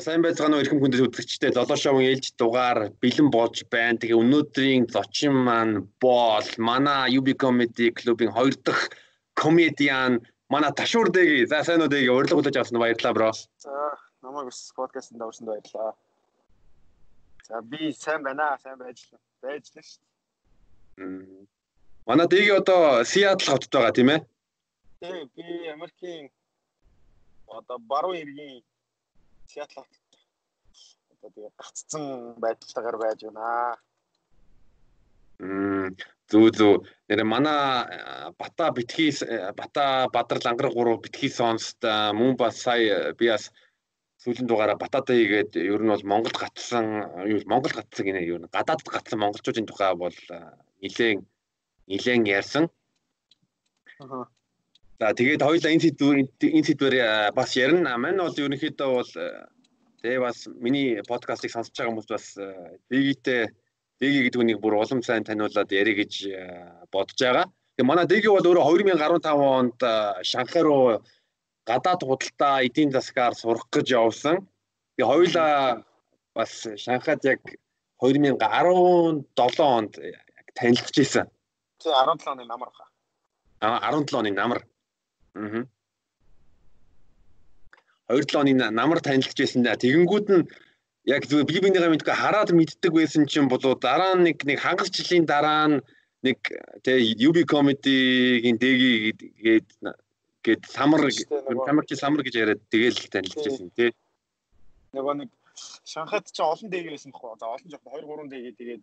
сайн байцгаана уу эрхэм хүндэт үзэгчдээ Золоо шоуын ээлж дугаар бэлэн болж байна. Тэгээ өнөөдрийн зочин маань бол манай UB Comedy Club-ийн хоёр дахь комедиан манай Ташуур дэги. За сайн уу дэги урилга хүлээж авсан баярлалаа бро. За намайг бас подкастт давсанд баярлалаа. За би сайн байна. Сайн байж байж л шүү. Манай дэги одоо Сиэтл хотод байгаа тийм ээ? Тийм би Америкийн одоо баруун иргэн Сиэтл одоо тэгээ гаццсан байдалтайгаар байж байна. Мм зүү зүү нэр манай бата битгий бата бадрал ангараг гурав битгий сонсд мөн бас сая би бас сүүлийн дугаараа батадаа хийгээд ер нь бол Монгол гатсан юу Монгол гатсан гинэ юу гадаадд гатсан монголчуудын тухай бол нилээн нилээн ярьсан. Аа За тэгээд хоёулаа энэ сэдвэр энэ сэдвэр бас ярина. Мань бол ерөнхийдөө бол тэгээ бас миний подкастыг сонсож байгаа хүмүүс бас дэгийтэй дэги гэдэг үнийг бүр улам сайн таниулаад ярих гэж бодож байгаа. Тэгээ манай дэги бол өөрөө 2015 онд Шанхай руу гадаад худалдаа эдийн засгаар сурах гэж явсан. Тэгээ хоёулаа бас Шанхайд яг 2017 онд танилцж исэн. Тий 17 оны намар хаа. А 17 оны намар. Аа. 2-7 оны намар танилцж байсан да. Тэгэнгүүт нь яг зөв би бинийгаа мэдгүй хараад мэддэг байсан чинь болоо дараа нь нэг нэг хагас жилийн дараа нь нэг тэгээ UB comedy-гийн дэги гээд гээд самар самар чи самар гэж яриад тэгэл танилцж байсан тий. Нөгөө нэг Шанхайд ч олон дэги байсан бохоо. За олон жоох 2 3 дэги тэгээд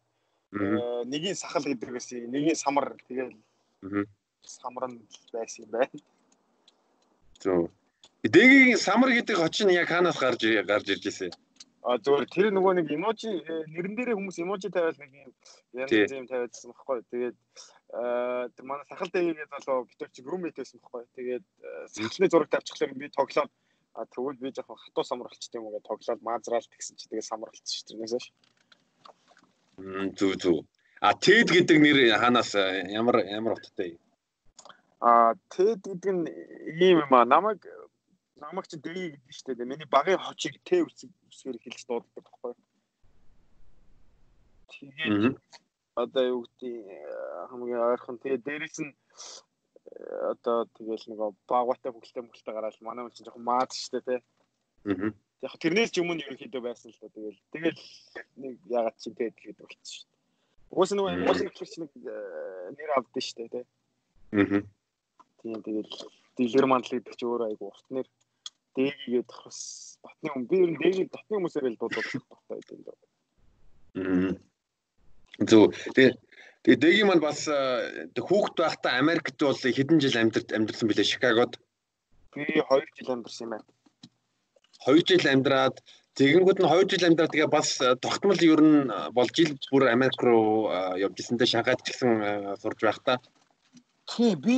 нэгийн сахал гэдэг байсан. Нэгийн самар тэгээд самар нь байсан юм байна. Зөв. Дэгийн самар гэдэг хочин яг хаанаас гарч гарч ирж ирсэн? А зөвөр тэр нөгөө нэг эможи нэрэн дээрээ хүмүүс эможи тавиал нэг юм янз юм тавиадсан баггүй. Тэгээд тэр манай сахал дэгийг залуу битүүч румейт байсан баггүй. Тэгээд сахалны зураг тавьчихлаа би тоглоод а тэгвэл би жоохон хатуу самар болчтой юм уу гэж тоглоод маазраалт гэсэн чи тэгээд самар болчихсон шүү тэрнээс ш. Мм зүг зүг. А тэд гэдэг нэр хаанаас ямар ямар утгатай юм? А TED гэдэг нь ийм юм аа. Намайг намайг чи дэги гэдэг шүү дээ. Миний багын хочийг Т үсгээр хэлж дууддаг байхгүй. Тэгээд одоо юу гэдэг хамгийн ойрхон тэгээд дээрэс нь одоо тэгэл нөгөө багватай хөлтэй мөлтэй гараад манай хүн чинь жоохон маад шүү дээ тий. Аа. Яг тэрнээс ч өмнө ерөнхийдөө байсан л да. Тэгэл тэгэл нэг ягаад чи TED гэдэг болчихсон шүү дээ. Уус нөгөө Монгол хэлч нэг нэр авдсан шүү дээ тий. Аа Тийм тэгэл дэлгэр мандал гэдэг чи өөр айгу урт нэр дээгээд бас батны хүн би ер нь дээгээд батны хүмүүсээр л дуудаад багтаа гэдэг юм даа. Зөв. Тэгээ тэгээ дэгийн маань бас хүүхэд байхдаа Америкт бол хэдэн жил амьдарч амьдарсан билээ Чикагод. Би 2 жил амьдарсан юм байна. 2 жил амьдраад тэгэнгүүт нь 2 жил амьдраад тэгээ бас тогтмол ер нь бол жил бүр Америк руу явж ирсэнтэй Шанхайд ч гэсэн сурж байхдаа. Тий би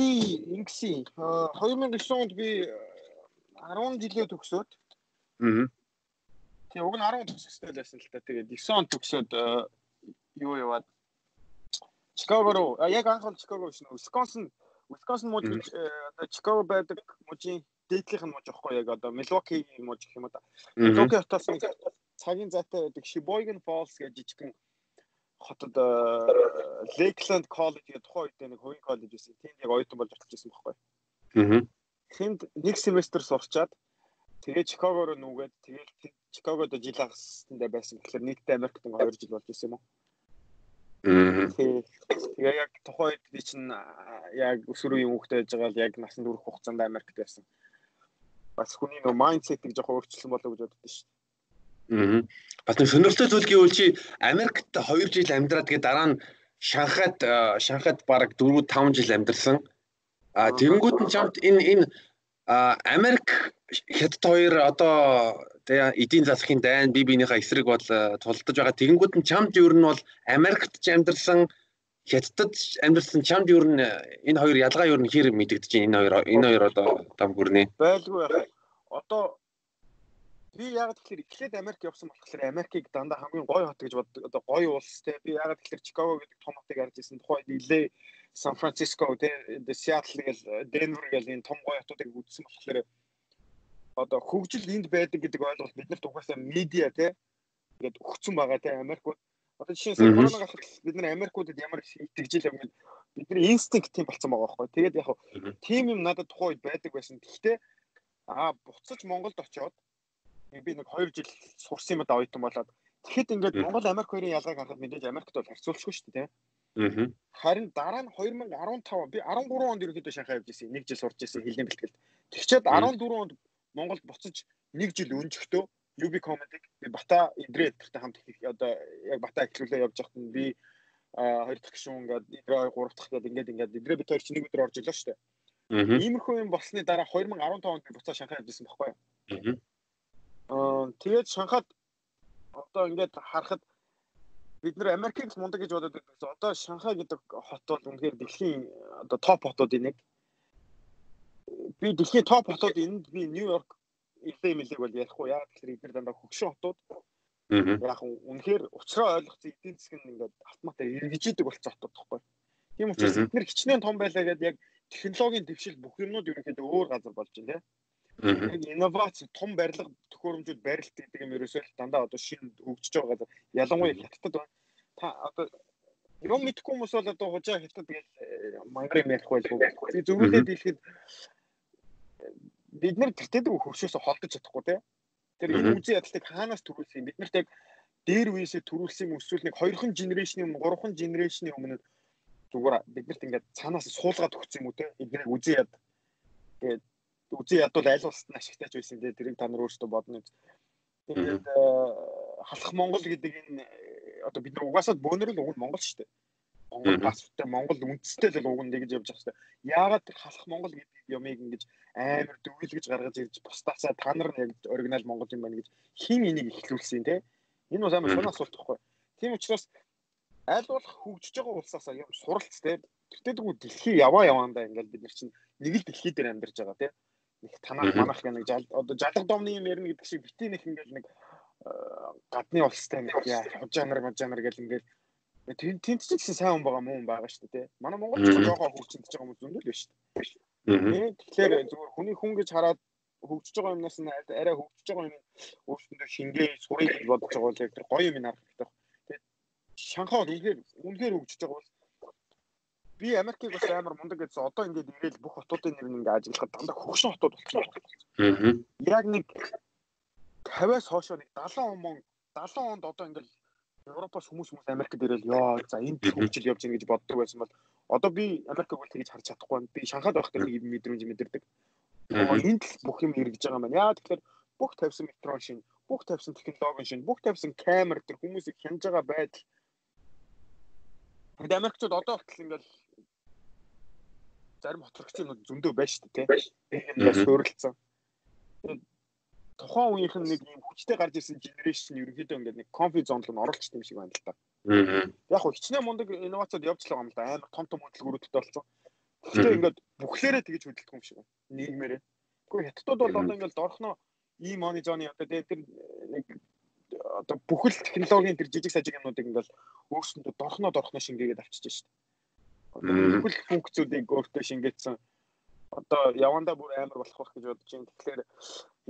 ингэсэн 2009 онд би 10 жилээ төгсөөд. Аа тий уг нь 10 төгсөхтэй байсан л та. Тэгээд 9 он төгсөөд юу яваад? Чикаго руу. Яг анх Чикаго шин Висконсин Висконсин мужи одоо Чикаго байдаг мужийн дээдлийнх нь муж аахгүй яг одоо Milwaukee муж гэх юм да. Milwaukee хотоос цагийн зайтай байдаг Sheboygan Falls гэж жижигхэн хотод Lakeland College гэдэг тухайн үед нэг хувийн коллеж байсан. Тэнд яг оюутан болж очиж байсан байхгүй. Аа. Тэнд нэг семестр сурчаад тэгээ Чикаго руу нүгээд тэгээд Чикагод жил хагастай байсан. Тэгэхээр нийтдээ Америкт 2 жил болж байсан юм уу? Аа. Тэгээ яг тухайн үед би чинь яг өсвөр үеийн хүүхдтэй байж байгаа л яг насан турш хугацаанд Америкт байсан. Бас хүний нөө майндсетийг жоохон өөрчилсөн болов гэж боддоо шүү. Аа. Бас нэг сонирхолтой зүйл гэвэл чи Америкт 2 жил амьдраад тэгээ дараа нь Шанхайд Шанхайд бараг 4 5 жил амьдарсан. А тэгэнгүүт нь чамд энэ энэ Америк хятад хоёр одоо тэгээ эдийн засгийн дайн бие биенийхээ эсрэг бол тулдаж байгаа. Тэгэнгүүт нь чамд ер нь бол Америкт ч амьдарсан хятадд амьдарсан чамд ер нь энэ хоёр ялгаа ер нь хэр мэдэгдэж байна энэ хоёр энэ хоёр одоо дам гүрнэ. Байлгүй яах. Одоо би яг тэгэхээр эхлээд Америк явсан болохоор Америкийг дандаа хамгийн гоё хот гэж боддог. Одоо гоё улс те. Би яг тэгэхээр Чикаго гэдэг том хотыг харж ирсэн. Тухайн нилээ Сан Франциско те, Сиэтл гэл Денвер гэл энэ том гоё хотуудыг үзсэн болохоор одоо хөгжил энд байдаг гэдэг ойлголт биднэрт угаасаа медиа те. Ингээд өгсөн байгаа те Америкууд. Одоо жишээ нь корона гарахад бид нар Америкуудад ямар итгэж ил ингээд бидний инстинкт тийм болцсон байгаа байхгүй. Тэгээд яг тийм юм надад тухайн үед байдаг байсан. Гэхдээ аа буцаж Монголд очиод би нэг 2 жил сурсан юм да оюутан болоод. Тэгэхэд ингээд Монгол Америк хоёрын ялгааг харахад мэдээж Америкт бол харьцуулахгүй шүү дээ тийм харин дараа нь 2015 би 13 онд ерөнхийдөө Шанхай явж ирсэн нэг жил сурч ирсэн хэлний бэлтгэлд тэгчээд 14 онд Монголд буцаж нэг жил өнжөхдөө UB Comedy би Бата Идрээ гэдэгтэй хамт одоо яг Бата эхлүүлээ явж байхад нь би хоёр дахь гишүүн ингээд Идрээ гурав дахь гээд ингээд ингээд Идрээ бид хоёр чинь нэг өдөр орж илаа шүү дээ. Иймэрхүү юм болсны дараа 2015 онд буцаа Шанхай явжсэн байхгүй юу? Тэгээд Шанхайд одоо ингээд харахад бид нэр Америкийг мундаг гэж бодоод байсан. Одоо Шанхай гэдэг хот бол үнэхээр дэлхийн одоо топ хотуудын нэг би дэлхийн топ хотууд энд би Нью-Йорк илээ мэлэг бол ярихгүй яа тэгэхээр эдгээр дандаа хөгшин хотууд яг үнэхээр уцраа ойлгоцсон эдийн нь ингээд автоматар эргэжийдэг болцсон хотууд тахгүй. Тийм учраас эдгээр хичнээн том байлаа гэдэг яг технологийн дэвшил бүх юмнууд ерөнхийдөө өөр газар болж байна тийм. Инновац том барилга төхөөрөмжүүд барилт гэдэг юм ерөөсөө дандаа одоо шинэ хөгжиж байгаа ялангуяа хятадд байна. Та одоо юм мэдхгүй хүмүүс бол одоо хужаа хятад гэж э, мангар юм ярих байлгүй. Би зөвхөн дэлгэхэд бид нар тэртээ хөвшөөсө холдож чадахгүй те. Тэр энэ үзэн ядалтыг хаанаас төрүүлсэн юм? Бид нарт яг дээр үеэсээ төрүүлсэн юм эсвэл нэг хоёрхан генерашны өмнө, гурван генерашны өмнө зүгээр биднэрт ингээд цаанаас суулгаад өгсөн юм уу те? Эдгээр үзэн яд. Тэгээд үзэн яд бол аль улсад ашигтайч байсан те. Тэрийг та нар өөрсдөө бодно. Тэгээд э, халах Монгол гэдэг энэ одоо бид нар угаасаа бөөнөр л уг нь Монгол шүү дээ. Монгол паспорттай Монгол үндэстэй л уг нь нэгж явж байгаа шүү дээ. Яагаад халах Монгол гэдэг юмыг ингэж амар дүгэлгэж гаргаж ирж бусдаасаа та нар яг оригинал монгол юм байна гэж хин энийг ихлүүлсэн те энэ бас амар сонир асуулт байхгүй тийм учраас аль болох хөгжиж байгаа улсаасаа юм суралц те тэртээ дгүү дэлхий яваа яваандаа ингээл бид нар чинь нэг л дэлхий дээр амьдарч байгаа те нэг танах манах гэх нэг одоо жалга домны юм ярина гэдэг шиг битээ нэг ингээл нэг э, гадны улстай нэг яа хожаанар мажаанар гэл ингээл тэнт ч гэсэн сайн хүн байгаа мөн байгаа шүү дээ. Манай монголч жоохон хөгжиндөж байгаа хүмүүс зөндөл биш шүү дээ. Тэгэхээр зүгээр хүний хүн гэж хараад хөгжиж байгаа юмнаас нь арай хөгжиж байгаа юм өөрсөндөө шингээ сурыг бодож байгаа бол тэр гоё юм харах хэрэгтэй. Тэгээд Шанхай үнэхээр үнэхээр хөгжиж байгаа бол би Америкийг бас амар мундаг гэсэн одоо ингээд ирээл бүх хотуудын нэр нь ингээд ажиглахад дандаа хөгшин хотууд болчихсон. Аа. Яг нэг 50-аас хойшоо нэг 70 он мөн 70 онд одоо ингээд Европоос хүмүүс хүмүүс Америкт ирээл ёо за энд хөгжил явж гин гэж боддог байсан бол одоо би Америкийг бол тэгж харж чадахгүй. Би Шанхайд байхдаа нэг мэдрэмж мэдэрдэг. Энд л бүх юм эргэж байгаа юм байна. Яа тэгэхээр бүх тавьсан метро шин, бүх тавьсан технологи шин, бүх тавьсан камер тэр хүмүүсийг хянаж байгаа байдал. Америкчууд одоо хүртэл ингээл зарим хоцрогчийн зөндөө байж шүү дээ, тийм. Ингээд суурилсан. Тухайн үеийнх нь нэг юм хүчтэй гарч ирсэн генерашн ерөнхийдөө ингээд нэг конфи зонд руу оролцсон юм шиг байна л да. Яг хөө хичнээн мундаг инновацууд явж л байгаа юм л да. Амар том том хөдөлгөөрүүдтэй болсон. Гэхдээ ингээд бүхлээрээ тэгж хөдөлгөх юм шиг байна. Нийгмээрээ. Гэхдээ хятадууд бол одоо ингээд дорхноо ийм оны зооны одоо тэр нэг одоо бүхэл технологийн тэр жижиг сажиг юмнуудыг ингээд өөрсөндөө дорхноо дорхноо шингээгээд авчиж байна шүү дээ. Бүхэл функцүүдийг өөртөө шингээсэн одоо явандаа бүр амар болох байх гэж бодож байна. Тэгэхээр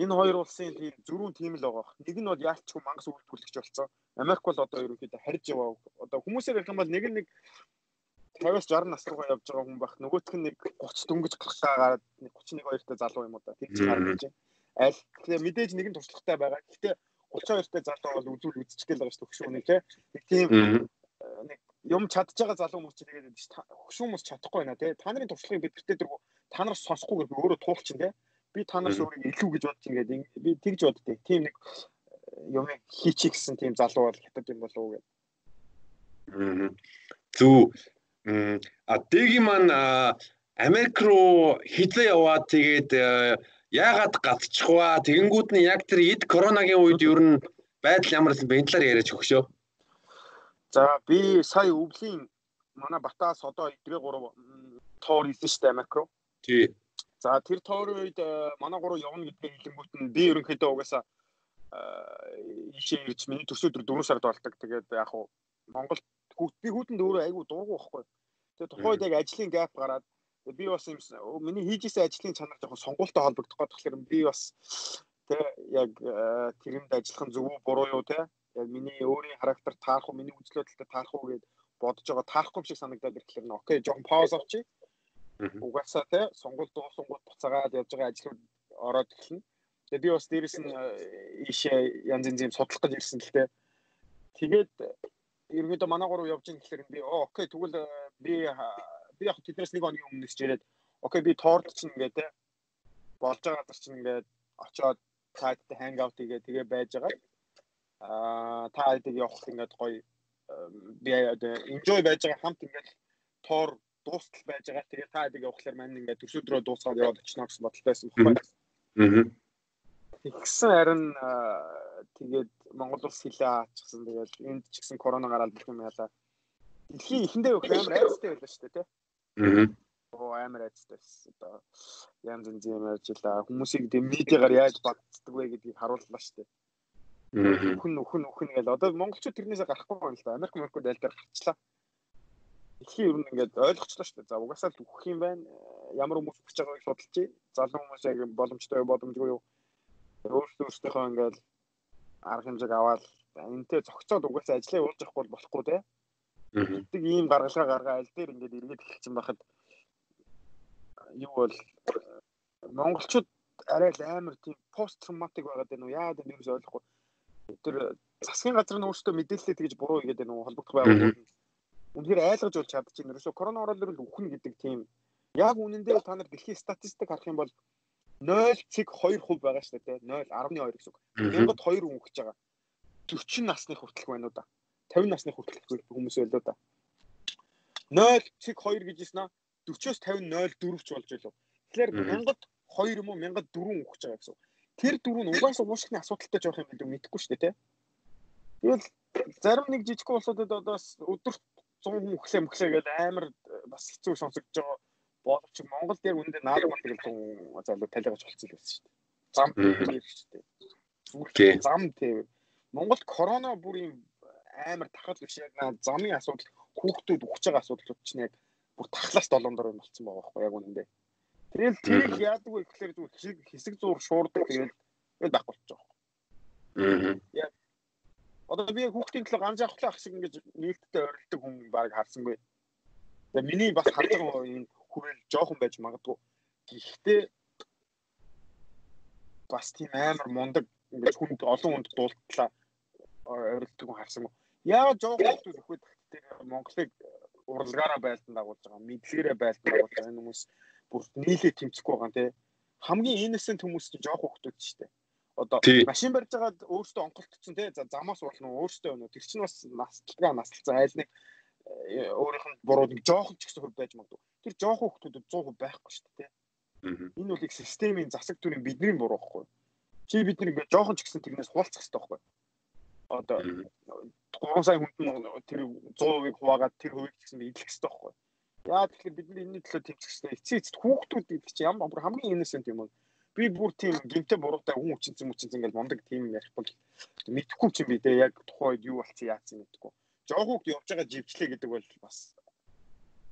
энэ хоёр улсын тийм зөрүүн тийм л байгаа. Нэг нь бол яалтчгүй мангас үйлдвэрлэгч болсон. Америк бол одоо ерөнхийдөө харьж яваа. Одоо хүмүүсээр ярих юм бол нэг нэг 50-аас 60 нас руу явж байгаа хүн байх. Нөгөөх нь нэг 30 дөнгөж гарахтаа гараад 31 2 та залуу юм уу да. Тэг чи харагдаж байна. Аль тэгэхээр мэдээж нэг нь туршлагатай байгаа. Гэхдээ 32 та залуу бол үзүүл үзчихгээл байгаа шүү дээ хөшүүний тий. Нэг тийм нэг юм чадж байгаа залуу хүмүүс ч тэгээд хөшүүн хүмүүс чадахгүй байна тий. Та нарын туршлагыг бидэртээ дэргүү та нар сонсохгүйгээр өөрөө туулчин тий. Би та нараас өөрийг илүү гэж бодчих ингээд би тэгж боддیں۔ Тийм нэг юм хийчих гэсэн тийм залуу бол хятад юм болов уу гэдэг. Зүг а дэги маань Америк руу хизээ яваад тэгээд яагаад гацчихваа тэгэнгүүт нь яг тэр эд коронагийн үед ер нь байдал ямар байсан бэ энэ талаар яриач өгшөө. За би сая өвлийн манай Батаас одоо эдрээ 3 тоор хийсэн Америк руу. Тий. За тэр тоорын үед манай гурав явна гэдгийг хэлэнгүүт нь би ерөнхийдөө угаасаа ийшээ ирж миний төсөө төр 4 сард болдог. Тэгээд яг хуу Монгол би хүүтэнд өөрөө айгүй дургу байхгүй. Тэгээд тухайд яг ажлын гэп гараад би бас юм миний хийжсэн ажлын чанар жоохон сонгуультай холбогдох тэгэхээр би бас тэ яг э, тэрэнд ажиллах нь зөв үү буруу юу тэ яг миний өөрийн характер таарах уу миний үзэл бодолтой таарах уу гэж бодож байгаа. Таарахгүй шиг санагдаад ирэхлээр нь окей жоохон пауз авчи. Угаасаа тэ сонгуул дуусангууд буцаагаад явж байгаа ажлууд ороод эхэлнэ. Тэгээ би бас дээрэс нь э, ийшээ янз янз юм судлах гэж ирсэн л тэ тэгээд ерөнхийдөө манай гурав явж ийн гэхэлэр би окей тэгвэл э, би би яг тэднээс нэг оны өмнөөс ч яриад окей би торд чинь ингээд те болж байгаа газар чинь ингээд очоод таатай хангаут хийгээ тэгээ байж байгаа. Аа та хэдэг явах ингээд гоё би enjoy байж байгаа хамт ингээд тоор дуустал байж байгаа. Тэгээ та хэдэг явахлаар мань ингээд төсөөдрөө дуусгаад яваад очно гэсэн бодолтой байсан байхгүй. Аа. Тэгсэн харин тэгээд Монгол улс хилээ аачихсан. Тэгээд энд ч гэсэн корона гараад бүх юм ялаа. Дэлхийн эхэндээ бүх амар айцтай байлаа шүү дээ, тий. Аа. Оо амар айцтай байсан. Одоо янз янз юм ярьжлаа. Хүмүүсийг дэ медиагаар яаж багддаг вэ гэдгийг харууллаа шүү дээ. Өхөн өхөн өхөн гэл одоо монголчууд тэрнээсээ гарахгүй байна л да. Америк мөркүүд айл дээр гарчлаа. Дэлхийн ер нь ингээд ойлгочлаа шүү дээ. За угаасаа л үхэх юм байна. Ямар хүмүүс үхэж байгааг судалж, залуу хүмүүс яг боломжтой боломжгүй юу. Өөрсдөө өөрсдийнхөө ингээд арга хэмжээг аваад энтэй зогцоод угаасаа ажлаа явуулж явахгүй болохгүй те. Тэг ийм гаргалгаа гаргаа аль дээр ингээд эргээд эхэлсэн байхад юу бол монголчууд арай л амар тийм пост травматик байгаад байна уу яа гэдэг нь юу ойлгохгүй. Тэр засгийн газар нь өөрсдөө мэдээлэлээ тэгж буруу игээд байна уу холбогдох байгууллагууд үнэхээр айлгаж болж чадчихна. Ерөөсө корона орол л үхэн гэдэг тийм яг үнэндээ та нар дэлхийн статистик харах юм бол 0.2% байгаа шүү дээ 0.12 гэсэн үг. Мянгад 2 хүн өгч байгаа. 40 насны хүртэлх байна уу да. 50 насны хүртэлх хүмүүс байлоо да. 0.2 гэж хэлсэн аа 40-оос 50 0.4 ч болж байлоо. Тэгэхээр мянгад 2 юм уу мянгад 4 өгч байгаа гэсэн. Тэр дөрөв нь угаасаа уушхны асуудалтай жоох юм гэдэг мэдэхгүй шүү дээ тий. Тэгэл зарим нэг жижиг улсуудад одоо өдөрт 100 хүн өглөө мөглөө гэдэг амар бас хэцүү сонсогдож байгаа боловч Монгол дээр үндэ наад манд гэж залуу талигаж болчихсон л байсан шүү дээ. Зам тийм шүү дээ. Зам тийм. Монголд корона бүр юм амар тахал биш яг замын асуудал хүүхдүүд өгч байгаа асуудлууд чинь яг бүр тахлаас долоон дор болцсон байгаа байхгүй яг үнэндээ. Тэгэл тэрийг яадаг вэ гэхээр зүгээр хэсэг зур шуурдаг тэгэл тэгэл байхгүй болчих жоох. Аа. Яг одоо би хүүхдийн төлөө ганц авахлаа ах шиг ингэж нээлттэй ойролдог хүн баг харсангүй. Тэгээ миний бас байгаа энэ хүрэл жоохон байж магадгүй. Гэхдээ бас тийм амар мундаг ингээд хүнд олон хүнд дуултлаа ойролдог хүн харсан. Яагаад жоохон хүмүүс өгөхөд тэр Монголыг уралгаараа байлдан дагуулж байгаа, мэдлэгээрээ байлдан дагуулж байгаа хүмүүс бүр нийлээ тэмцэхгүй байгаа те. Хамгийн innocent хүмүүс чинь жоохон хүмүүс шүү дээ. Одоо машин барьж байгаад өөртөө онголтцсон те. За замаас болно өөртөө өнөө тэр чинь бас наслтгаа наслцсан айл нэг э, өөрийнх нь буруу нэг жоохон ч гэсэн хөв байж магадгүй тэр жоохон хүмүүсд 100% байхгүй шүү дээ. Энэ бол их системийн засаг төрийн бидний буруу байхгүй. Чи бид нэг жоохон ч гэсэн тэрнээс хуваалцах хэрэгтэй байхгүй. Одоо 3 сая хүнд тэр 100%-ийг хуваагаад тэр хувийг гэсэн идэх хэрэгтэй байхгүй. Яа тэгэхээр бид энэний төлөө тэмцэх хэрэгтэй. Эцсийн эцэд хүүхдүүд гэдэг чинь ямар хамгийн innocent юм бол би бүр тийм гинтэ буруутай хүн хүчинсэн мүчинсэн ингээл мондөг тийм ярихгүй мэдэхгүй ч юм би дээ яг тухайд юу болчих яатсан мэдэхгүй. Жоо хүүхд явж байгаа живчлээ гэдэг бол бас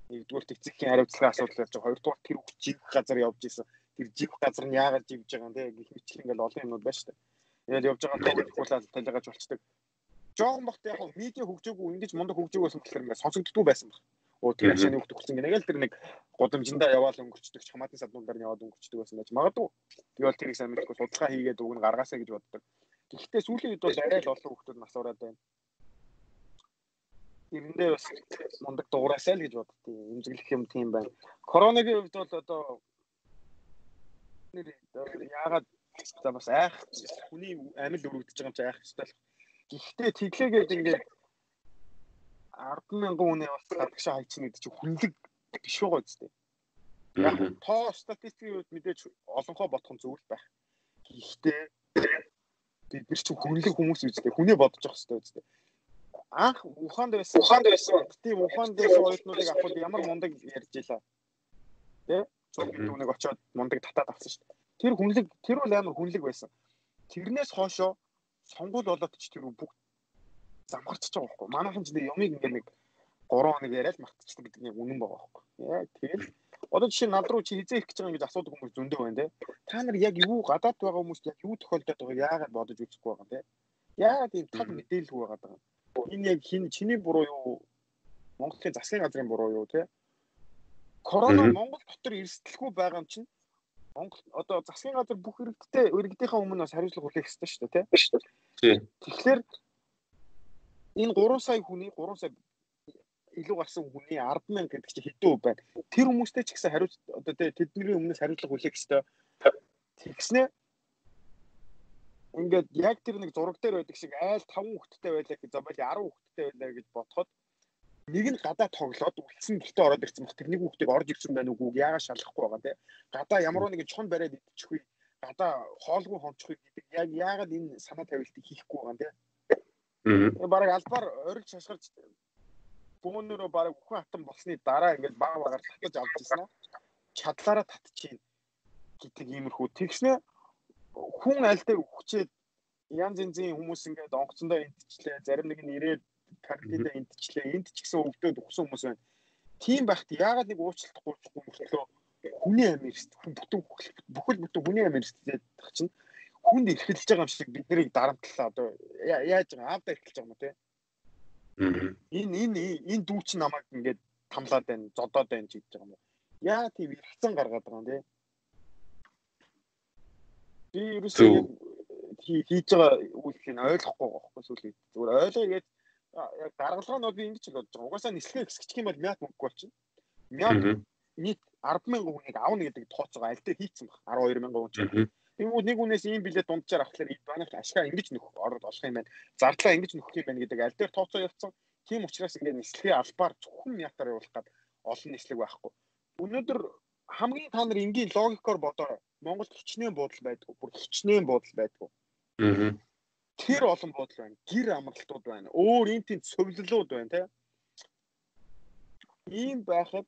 нэгдүгээр эцэгхийн хариуцлагын асуудал явж байгаа. Хоёрдугаар тэр хүүхд жиг газар явж исэн. Тэр жиг газар нь яагаад живж байгаа юм те гэх мэтлэг ингээл олон юмуд байна шүү дээ. Тэгэл явж байгаа тайлбарлал талигаж болчдөг. Жохон бахт яг медиа хөгжөөгүй ингэж мундаг хөгжөөг байсан болохоор ингээд сонсогддгүй байсан баг. Оо тэр ашааны хүүхд өгсөн гэнэ гэл тэр нэг гудамжиндаа яваал өнгөрчдөг чамаатын саднуудаар нь яваад өнгөрчдөг байсан байж магадгүй. Бол тэрийг сайн мэдэхгүй судалгаа хийгээд үг нь гаргаасаа гэж боддог. Гэхдээ сүүлийн үед бол арай л олон хүүхдүүд нас ураад байна эрэндээ бас мундаг дугураасаа л гэж боддتي. Имзэглэх юм тийм байна. Коронагийн хувьд бол одоо нэр яагаад за бас айх хүний амил өргөдөж байгаа юм чи айх хэвээр. Гэхдээ тэглээгээд ингээд 100000 үнэ бас гадагшаа хайчихна гэдэг чи хүнлэг биш байгаа үстэй. Яг тоо статистикийн үед мэдээж олонхоо бодох нь зөв л байх. Гэхдээ бид нар чи хүнлэг хүмүүс үстэй. Хүнээ бодож явах хэрэгтэй үстэй анх Ухаанд байсан. Ухаанд байсан. Тийм Ухаанд байсан оюутнуудыг авахд ямар мундаг ярьж илаа. Тэ? Цогт түүнийг очиод мундаг татаад авсан шүү дээ. Тэр хүнлэг тэр бол амар хүнлэг байсан. Тэрнээс хоошоо сонгуул болоод ч тэр бүгд замхарч байгаа байхгүй. Манайхан ч юмыг ингээд нэг 3 хоног яриад мартчихдаг гэдэг нэг үнэн байгаа байхгүй. Яа тэгэл Одоо жишээ над руу чи хизээ ирэх гэж байгаа гэж асуудаг хүмүүс зөндөө байна те. Та нар яг юу гадаад байгаа хүмүүст яг юу тохиолдоод байгааг яагаад бодож үзэхгүй байгаа те. Яагаад ийм таг мэдээлэлгүй байгаа даа. Энэ яг хин чиний буруу юу? Монголын засгийн газрын буруу юу те? Корона Монгол дотор эрсдэлгүй байгаа юм чинь Монгол одоо засгийн газар бүх иргэдтэй иргэдийнхээ өмнө бас хариуцлага хүлээх ёстой шүү дээ тий. Тэгэхээр энэ 3 сая хүний 3 сая илүү гарсан хүний 100000 гэдэг чинь хэдэн үе байна. Тэр хүмүүстэй ч гэсэн хариуц одоо тэдний өмнөөс хариуцлага хүлээх ёстой. Тэгснэ ингээд яг тэр нэг зураг дээр байдаг шиг айл 5 хүүхэдтэй байлаа гэж за боли 10 хүүхэдтэй байлаа гэж бодоход нэг нь гадаа тоглоод үлдсэн гэртээ ороод ирсэн баг тэр нэг хүүхдийг орж ирсэн байна уугүй яагаад шалахгүй байгаа те гадаа ямар нэгэн чон бариад идчих үе гадаа хоолгүй хончих үе гэдэг яг яагаад энэ санаа тавилтыг хийхгүй байгаа юм те бараг албаар орилж шашгарч бөөнөрөө бараг бүхэн хатан болсны дараа ингээд баг багаар татаж авч ирсэн аа чадлаараа татчихээн гэдэг иймэрхүү. Тэгснэ хүн аль дээр хүчээд янз янзын хүмүүс ингээд онгоцондоо интчлээ зарим нэг нь ирээд карантиндаа интчлээ энд ч гэсэн өвдөд өгсөн хүмүүс байна. Тийм байхад яагаад нэг уучлалт гуйхгүй мөртлөө хүний амир хүн бүтэн бүхэл бүтэн хүний амир гэдэг чинь хүнд эрхэлж байгаа юм шиг бид нарыг дарамтлаа. Одоо яаж байгаа? Аавда эрхэлж байгаа юм те? Энэ энэ энэ дүү чи намайг ингээд тамлаад байна зодоод байна гэж байгаа юм яа тийм эргэцэн гаргаад байгаа юм те. Би ерөөсөө хийж байгаа үйлчлийг ойлгохгүй байхгүй сүүлийн зүгээр ойлгоё гэж. Яг даргалгаа нь би ингэж л бодож байгаа. Угаасаа нислэгээ хэсгчих юм бол мят мөнгө болчихно. Мят нийт 100000 хүнийг авна гэдэг тооцоогоо аль дээр хийцэн баг 12000 хүн чинь Тэгвэл нэг үнээс ийм билет дунджаар авахлаар банк ашгаа ингэж нөхөх ороод болох юм байна. Зардлаа ингэж нөхөх юм байна гэдэг аль дээр тооцоо явцсан. Тийм учраас ингээд нислэгийн албаар зөвхөн ятаар явуулах гад олон нислэг байхгүй. Өнөөдөр хамгийн та нар энгийн логикоор бодоо Монголд хичнээн буудал байдгүй. Бүр хичнээн буудал байдгүй. Аа. Тэр олон буудал байна. Гэр амралтууд байна. Өөр энэ тийм цовлолууд байна, тийм. Ийм байхад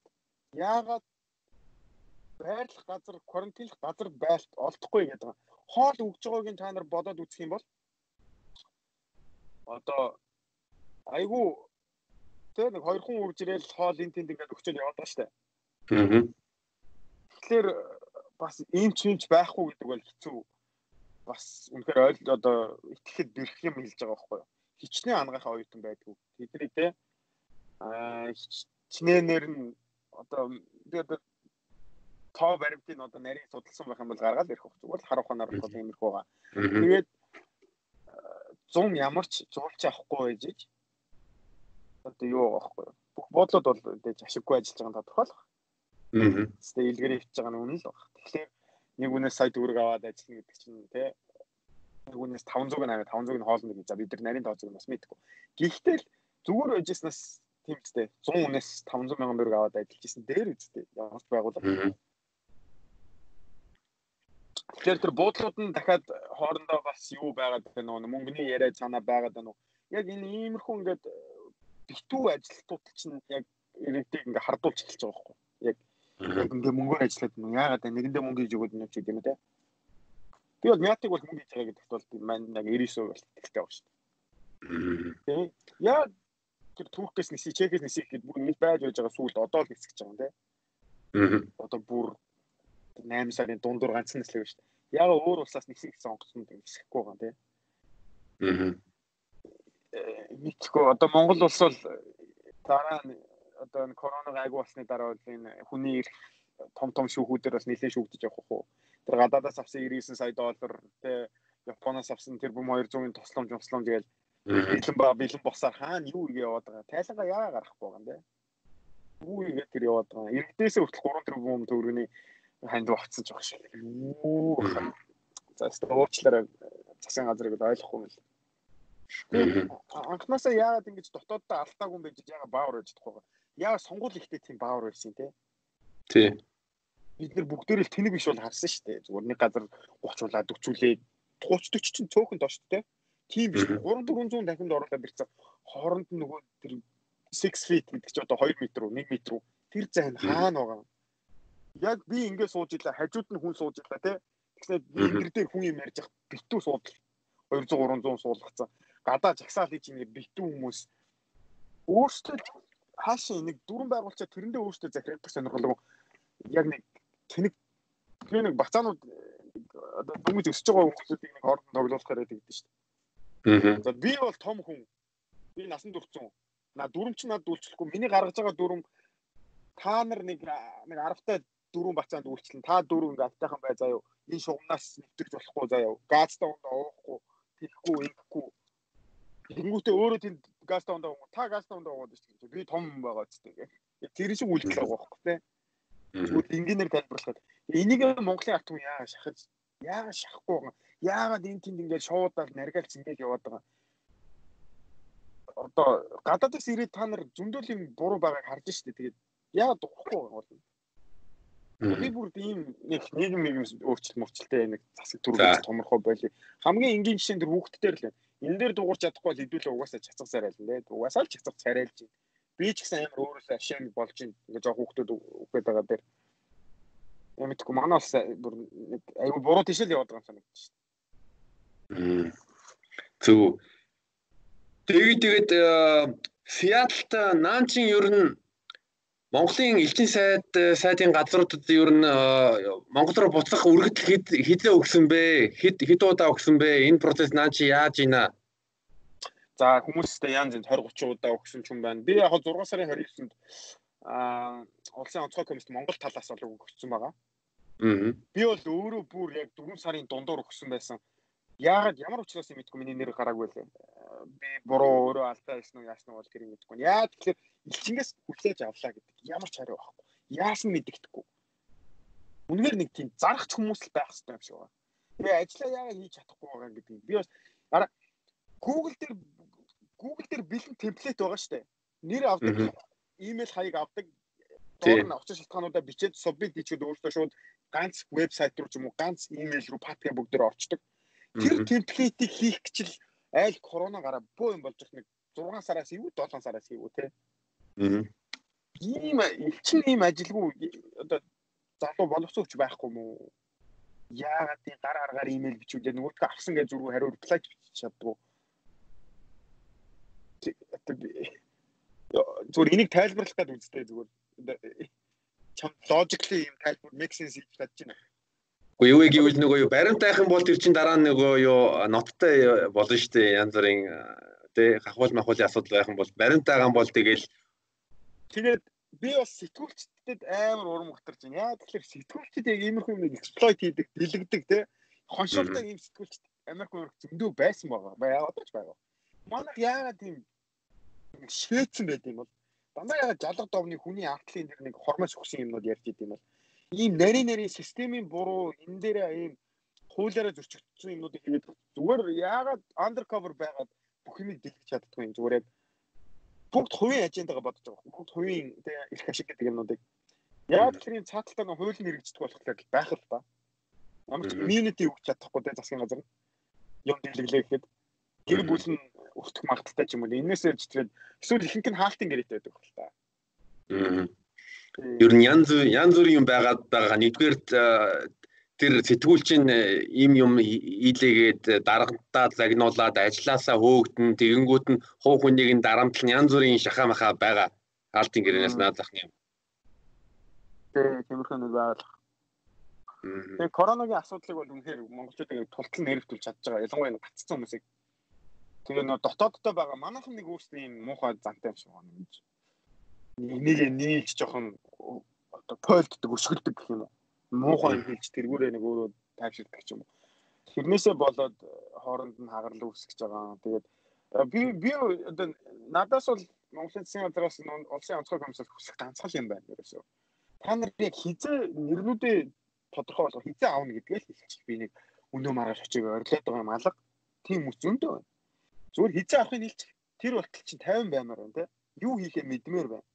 яагаад байрлах газар, карантинлах газар байлт олдохгүй гэдэг. Хоол өгж байгааг та нар бодоод үзэх юм бол одоо айгүй тэ нэг хоёр хүн үрж ирэл хоол эн тэнд ингээд өгчөөл яваад байгаа штэ. Аа. Тэгэхээр бас ийм ч юмч байхгүй гэдэг бол хэцүү. Бас үнэхээр ойл одоо итгэхэд бэрх юм хэлж байгаа байхгүй юу? Хичнээн ангахаа оюутан байдгүй. Тэдний тэ аа хичнээнээр нь одоо тэгээд тоо баримтын одоо нарийн судалсан байх юм бол гаргаад ирэх хөх зүгээр л харах ханаар бол иймэрхүү байгаа. Тэгээд 100 ямар ч зуулч авахгүй байж ич одоо юу байхгүй бүх бодлоод бол тэгж ашиггүй ажиллаж байгаа тодорхойлох. Аа. Тэгвэл илгэр хөвч байгаа нь үнэн л баг. Тэгэхээр нэг үнээс сая төгрөг аваад ажиллана гэдэг чинь тий нэг үнээс 500 нь аваад 500 нь хоолно гэж за бид нар нарийн тооцоог бас мэдгүй. Гэхдээ л зүгээр байжснаас тийм үстэй 100 үнээс 500 сая төгрөг аваад ажиллаж исэн дээр үстэй ямар ч байгууллага Тэгэхээр тэр буудлууд нь дахиад хоорондоо бас юу байгаад байна уу? Мөнгөний яриа цаанаа байгаад байна уу? Яг энэ иймэрхүү ингээд битүү ажилтнууд чинь яг иргэдийг ингээд хардуулж эхэлж байгаа байхгүй. Яг ингээд мөнгөөр ажиллаад нь яагаад нэгэндээ мөнгө хийж өгöd нэг ч юм те. Би бол мятыг бол мөнгө хийж байгаа гэдэгт бол маань яг 99% бол ихтэй байгаа шүү дээ. Тэ. Яа тэр Туркээс ниси, Чекээс ниси гэхэд бүр нэг байж байж байгаа сүүлд одоо л нисгэж байгаа юм те. Одоо бүр 8 сарын дундуур нислэг шүү дээ. Яг өөр улсаас нисэх гэсэн онгоцонд нисэхгүй байгаа тийм. Аа. Мэдхгүй одоо Монгол улс бол дараа нь одоо энэ коронавиг айгу болсны дараа бол энэ хүний ирэх том том шүүхүүдээр бас нэлээд шүүгдэж явах уу. Тэр гадаадаас авсан 99 сая доллар тэ Японоос авсан тэр бүм 200-ын тусламж тусламж гээл бэлэн ба бэлэн босаар хаана юу игээ яваад байгаа. Тайлангаа яагаад гарахгүй байгаа юм бэ? Юу игээ тэр яваад байгаа. Иргэдээс хүртэл 3 тэрбум төгрөгийн ханд ч баг шиг. За уучлаарай засгийн газрыг ойлгохгүй мэл. Анхнаасаа яагаад ингэж дотооддоо алдаагүй юм бэ гэж яагаад баавар байж чадахгүй. Яагаад сонгуул ихтэй тийм баавар байсан те. Тий. Бид нар бүгдөө л тэнэг биш бол харсан шүү дээ. Зүгээр нэг газар 30 улаад 40 30 40 чинь цөөхөн доош те. Тийм биш. 3 400 дахинд оруулаад ирсэн. Хооронд нөгөө тэр 6 feet гэдэг чинь одоо 2 м үү 1 м үү тэр зайн хаана байгаа юм яг би ингээд сууж илаа хажууд нь хүн сууж илаа тий Тэгснээр би энэ дээр хүн юм ярьж явах битүү суудал 200 300 суулгацсан. Гадаа жагсаал хийж ингэ битүү хүмүүс. Өөрсдөө хаашаа нэг дүрэн байгуулчаа тэрэндээ өөрсдөө захирагдах сонирхолтой яг нэг тэнэг би нэг бацаанууд одоо дүнгийн өсөж байгаа хүмүүсийг нэг хооронд тоглуулахаар байдаг шүү дээ. За би бол том хүн. Би насан туршсан. На дүрм чи надад үйлчлэхгүй. Миний гаргаж байгаа дүрм та нар нэг нэг 10 та дөрвөн бацаанд үйлчлэн та дөрвөн ингээ автайхан бай заяа. Энэ шугамнаас нэвтэрч болохгүй заяа. Газтай ундаа уухгүй, тэхгүй, ингэхгүй. Тэнгүүтээ өөрөө тэнд газтай ундаа уугаа. Та газтай ундаа уугаад шүү дээ. Би том байгаа ч тийм. Тэр шиг үйлдэл байгаа байхгүй тий. Зүгээр инженеэр тайлбарлахад энийг Монголын ард түмэн яагаад шахаж яагаад шахахгүй байгаа яагаад энэ тэнд ингээд шуудаад наргалж ингээд яваад байгаа одоо гадаадаас ирээд та нар зөндөл юм буруу байгааг харж штэ тэгээд яагаад духгүй бол Би бүр ийм нэг нийгэм нийгэм өөрчлөлт мөрчлөлтэй нэг засаг төрөлж томорхоо байли. Хамгийн энгийн жишээ нь тэр хүүхдтэр л энэ дээр дуурч чадахгүй бол хэдүүлээ угаасаа чацгах царай л нэ. Угаасаа л чацгах царайлж байна. Би ч гэсэн амар өөрөөсөө ашиг болж. Ингээ жоох хүүхдүүд үхээд байгаа дээр мэдхгүй манай бас бүр нэг аюу буруу тийш л яваад байгаа юм санагдаж байна. Зөв. Тэгээд тэгээд Сиэтлд наанчин ер нь Монголын элчин сайд сайдын газруудад ер нь Монгол руу буцах үргэлж хизээ өгсөн бэ? Хэд хэд удаа өгсөн бэ? Энэ процесс наан чи яаж ийна? За хүмүүстэй янз янз 20 30 удаа өгсөн ч юм байна. Би яг 6 сарын 29-нд аа улсын онцгой комиссд Монгол талаас бол өгсөн байгаа. Би бол өөрөө бүр яг 4 сарын дундуур өгсөн байсан. Яагаад ямар учраас юм мэдгүй миний нэр гараагүй лээ. Би буруу өөрөө алдаа хийсэн үү яасан уу тэр юм мэдгүй. Яа тэгэхээр элчингээс хүлээж авлаа гэдэг ямар ч хариу байхгүй. Яасан мэддэхгүй. Үнэхээр нэг тийм зарахч хүмүүс л байх хэрэгтэй юм шиг байна. Би ажиллаа яагаад хийж чадахгүй байгаа гэдэг. Би бас араа Google дээр Google дээр бэлэн темплейт байгаа шүү дээ. Нэр авдаг, имэйл хаяг авдаг, доор нь очиж шалтгаануудаа бичээд submit хийчихэд өөртөө шууд ганц вебсайт руу ч юм уу ганц имэйл рүү патгийн бүгд дээр орчдөг. Тэр темплейтийг хийх гэж л айл корона гараа бөө юм болж их нэг 6 сараас ивүү 7 сараас ивүү те. Аа. Ийм элчин ийм ажилгүй одоо залуу боловсруулч байхгүй мүү? Яагаад тийм гар аргаар имэйл бичүүлээ нөгөөдгөө авсан гэж зүрхүү хариу реплай бичиж чаддгүй. зүгээр энийг тайлбарлах гэдэг үстэй зүгээр чам логикли юм тайлбар make sense хийж чадж Уу юу гэвэл нөгөө юу баримтайх юм бол тэр чин дараа нөгөө юу ноттой болно шүү дээ янз бүрийн тэ хахвал махвалын асуудал байх юм бол баримтайгаа юм бол тэгэл тэгээд би бас сэтгүүлчдэд амар урам гутарч байна. Яа тэгэхээр сэтгүүлчд яг иймэрхүү юм эксплойт хийдэг, дэлгдэг те хоншилдаг юм сэтгүүлчд Америк мөрөг зөндөө байсан байгаа. Яагаад ч байгаа. Манайх яагаад тийм шээцэн байд юм бол дандаа яг жалга довны хүний артлын дэр нэг хормоос өгсөн юмнууд ярьж идэм бол ийм нарийн нарийн системийн буруу энэ дээр ийм хуулиараа зөрчигдсөн юмнуудыг хийгээд зүгээр яагаад undercover байгаад бүх юмыг дэлгэж чаддгүй юм? Зүгээр яг бүгд хувийн ажендагаа бодож байгаа бүгд хувийн их ашиг гэдэг юмнуудыг. Яагаад тэр энэ цааталтаа нэг хуулийн хэрэгждэг болохоор байх л ба ямар ч community өгч чадахгүй тэ засгийн газар. Юм дэлгэлээ гэхэд. Гэр бүл нь өртөх магадaltaй ч юм уу. Энээсээ ч тэгээд эсвэл ихэнх нь хаалтын гэрээтэй байдаг хэл та. Аа. Ер нь янз янз бүрийн юм байгаад байгаа. Нэгдүгээр тэр сэтгүүлчин ийм юм хийлээгээд даргантаа загнуулаад ажилласаа хөөгдөн тэгэнгүүт нь хуу хүнийг нь дарамтлан янз бүрийн шахаа маха байгаа. Хаалтын гэрээнээс наадах юм. Тэгээ тиймэрхүү нь байгаад Тэгээ коронавигийн асуудлыг бол үнэхээр монголчууд тултал нэрвтүүлж чадж байгаа. Ялангуяа гаццсан хүмүүсийг Тэгээ нөө дотооддоо байгаа манайхан нэг өөрсдийн юм муухай зантай юм шиг байна гэж. Нэг нийлж жоохон одоо пойлддаг өшгөлдөг гэх юм уу. Муухай хийж тэргүүрээ нэг өөрөө тайвширдаг юм уу. Тэрнээсээ болоод хооронд нь хагарл үүсгэж байгаа. Тэгээд би би одоо надаас бол Монголын засгийн газраас улсын онцгой комиссар хүсэх ганцхан юм байна ерөөсөө. Та нар яг хизээ нэрнүүдээ тодорхой болгох хизээ аавна гэдгээ л хэлчих. Би нэг өнөө маргааш очиг орилоод байгаа юм алга. Тийм үс зөндөө байна. Зүгээр хизээ авахыг нийлчих. Тэр болтол чинь 50 баймаар байна те. Юу хийхээ мэдмээр байна.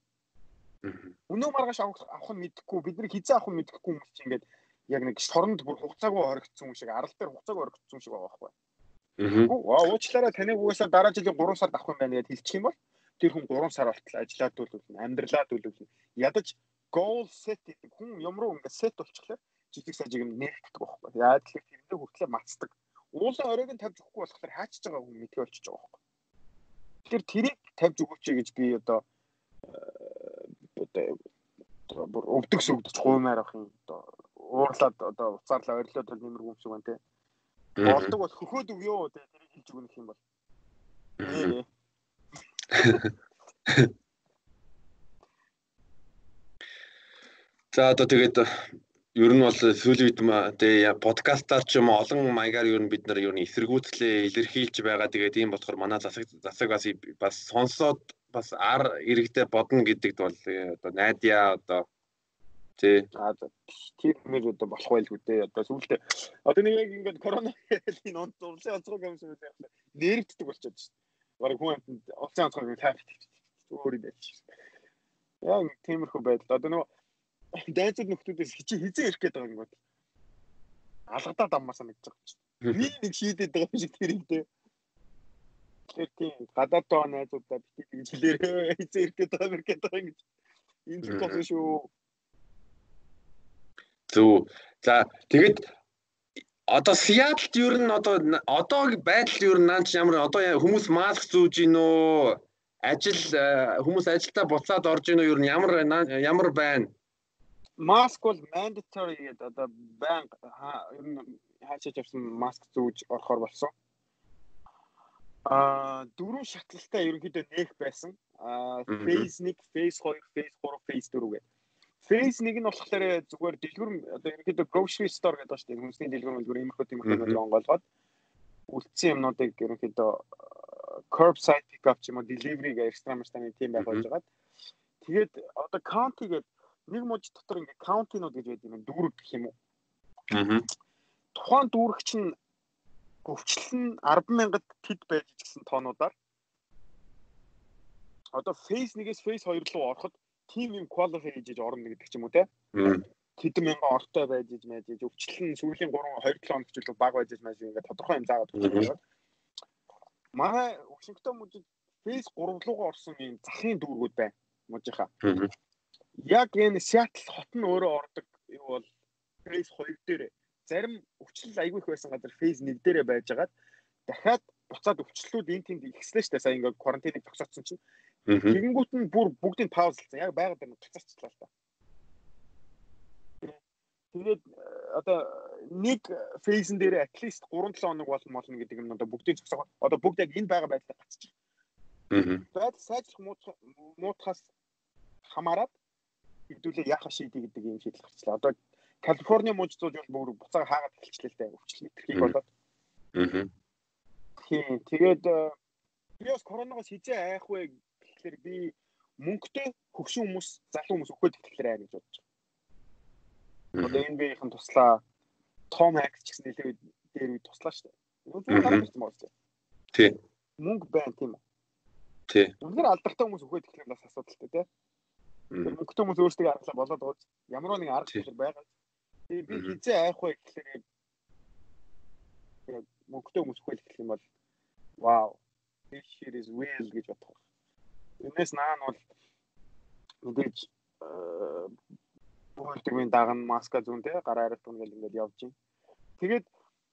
Өнөө маргааш авах нь мэдэхгүй бид нар хизээ авах нь мэдэхгүй хүмүүс чинь ингээд яг нэг шоронд бүр хугацаагүй орогдсон юм шиг арал дээр хугацаагүй орогдсон шиг байгаа байхгүй. Аа уучлаарай таныг угаасаа дараа жилийн 3 сард авах юм байна гэж хэлчих юм бол тэр хүн 3 сар болтол ажиллаад төлөвлөн амьдралаа төлөвлөн ядаж goal set гэдэг хүн юм руу ингээд set болчихлоо жижиг сажиг юм нээлтдэг байхгүй. Яа тэгэхээр тэрэндээ хүртлээ мацдаг уулын оройг нь тавьж өгөхгүй болохоор хаачж байгаа хүн мэдээ болчихж байгаа байхгүй. Тэгэхээр тэрийг тавьж өгөөч гэж би одоо одоо бүр өвдөгс өвдөж хуумаар авах юм одоо уурлаад одоо уцаарлаа орилоод бол нэмэр юм шиг байна те. Болдог бол хөхөөд өгөө те тэрийг хэлж өгөх юм бол. За одоо тэгээд ер нь бол сүүлийн үед тэгээ подкастаар ч юм олон маягаар ер нь бид нар ер нь эсэргүүцлээ илэрхийлж байгаа. Тэгээд ийм болохоор манай засаг засаг бас бас сонсоод бас ар иргэдээ бодно гэдэгт бол э, одоо найдаа одоо тий. Тийм мэр одоо болох байлгүй дээ одоо сүүлдээ одоо нэг яг ингээд коронавигийн онц урлын онцгой юм шиг байна нэрвддэг болчиход шүү дээ бараг хүн амтнд урлын онцгой тайвч өөр юм байж яг тиймэрхүү байдал. Одоо нөгөө дайцууд нөхдүүдээс хичээ хизээ ирэх гээд байгаа юм байна алгадаад аммаа санагдаж байгаа чинь нэг нэг шийдээд байгаа юм шиг тэр юм дээ Тэгэхээр тийм гадаад байгаа найзуудаа бити гэж хэлээрээ эзэн ирэх гээд байгаа ингэж энэ зүйл болсон шүү. Зүг. За тэгэд одоо Сиатлд ер нь одоо одоогийн байдал ер нь наач ямар одоо хүмүүс маск зүүж гин үү? Ажил э, хүмүүс ажилдаа буцаад орж гин үү? Ер нь ямар ямар байна? Маск бол mandatory гэдэг одоо банк ер нь хаашаач авсан маск зүүж орохоор болсон. Аа дөрвөн шатлалтай ерөнхийдөө нээх байсан. Аа phase 1, phase 2, phase 3, phase 4 гэдэг. Phase 1 нь болохоор зүгээр дэлгүр одоо ерөнхийдөө grocery store гэдэг ба шүү дээ. Хүмүүсийн дэлгүр мэлгүр иймэрхүү тиймэрхүү онгойлгоод үлдсэн юмнуудыг ерөнхийдөө curbside pickup ч юм уу delivery гэх экстра машины тийм байх болж байгаад тэгээд одоо county гэдэг нэг мужи дотор ингээ county-нууд гэж байдаг юм дүүрэг гэх юм уу. Аа. Тухайн дүүрэг чинь өвчлөл нь 100000-д тэд байж гэсэн тоонуудаар одоо phase 1-ээс phase 2 руу ороход team юм qualify хийж орно гэдэг ч юм уу те. Тэдэн мянган ортой байж иж байж иж өвчлөл нь сүүлийн 3 2 7 хоног ч илүү бага байж иж байж ингээд тодорхой юм заагаад өгсөн. Манай Вашингтон мужид phase 3 руугаа орсон юм захын дүүргүүд байна. Мужийнхаа. Яг энэ Seattle хот нь өөрөө ордог юу бол phase 2 дээр зарим өвчлөл айгүй их байсан газар фейз 1 дээрээ байжгаад дахиад буцаад өвчлөлүүд энэ тэнд ихслээ дээ. Сая ингээд карантиныг зогсоодсон чинь. Тэгэнгүүт нь бүр бүгдийг паузлсан. Яг байгаад байна буцаарчлаа л та. Тэгээд одоо нэг фейзэн дээр at least 3 7 хоног болно болно гэдэг юм одоо бүгдийг зогсоо. Одоо бүгд яг энэ байгаа байдлаар гацчих. Аа. Байд сайжрах муутахаас хамаарат хэдүүлээ яах шийдэ гэдэг юм шийдэл гарчлаа. Одоо Калифорни мужид зууж бүр буцаага хаагаад эхэлчлээ л дээ. Өвчлөл мэтэрхийг болоод. Аа. Тийм. Тэгээд э, би бас коронавигоос хизээ айх вэ гэхэлэр би мөнгөтэй хөгшин хүмүүс, залуу хүмүүс өгөхөд тэгэхээр ай гэж бодож байна. Одоо биеийн туслаа Том Хэнкс ч гэсэн нэлээд дээр үе туслаа шүү дээ. Зүгээр харах юм байна. Тий. Мөнгө байна тийм үү? Тий. Үнээр алдартай хүмүүс өгөхөд тэгэхээр бас асуудалтай тий. Мөнгөтэй хүмүүс өөрсдөө аргалаа болоод ууз. Ямар нэгэн арга хэмжээ байгаа. Тэгээ би хизээ айх вэ гэхлээр яг мөнгөтэй хүмүүс хөл гэх юм бол вау this shit is real гэж бодох. Энэс наан бол мэдээж бүгдийн даган маска зүүн тэ гараа арилт гэнэ ингээд явж байна. Тэгээд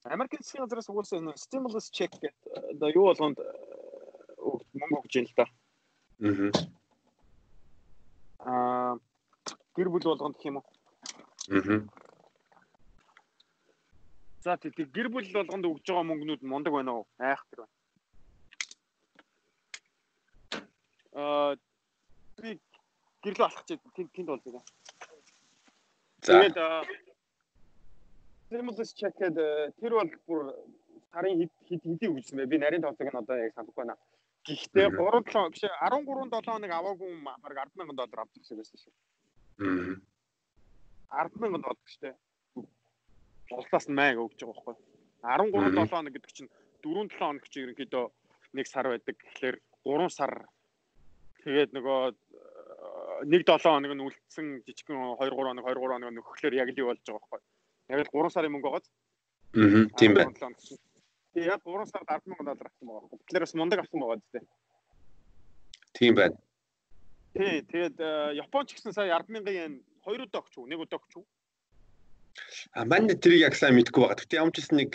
Америкийн засгийн газраас угуулсан энэ stimulus check гэдэг одоо юу болгонд мөнгө өгч юм л та. Аа гэр бүл болгонд гэх юм уу? Аа За тийм гэр бүл болгонд өгж байгаа мөнгнүүд мундаг байна уу? Айхтар байна. Аа би гэрлөө алхаж тэнд тэнд болж байгаа. Тэгээд stimulus check гэдэг тэр бол бүр сарын хэд хэд хэдийг үжсэн бэ? Би нарийн тооцоог нь одоо яг санахгүй байна. Гэхдээ 3 7 биш 13 7 хоног аваагүй юм баг 100000 доллар авчихсан байсан шүү. Аа. 100000 доллар шүү дээ улсаас нь майг өгж байгаа байхгүй. 13 7 хоног гэдэг чинь 4 7 хоног чинь ерөнхийдөө нэг сар байдаг. Тэгэхээр 3 сар тэгээд нөгөө нэг 7 хоног нь үлдсэн жижигхэн 2 3 хоног 2 3 хоног нөхөхлөөр яг л юу болж байгаа байхгүй. Яг л 3 сарын мөнгө байгааз. Аа тийм байна. Тэгээд яг 3 сард 100000 доллар авсан байгаа. Тэгэхээр бас мундаг авсан байгаа зү. Тийм байна. Тий, тэгээд Японч гэсэн сая 100000 yen хоёр удаа өгч үү? Нэг удаа өгч үү? А мань тэрийг яг сайн мэдэхгүй байгаа. Гэтэ ямар ч гэсэн нэг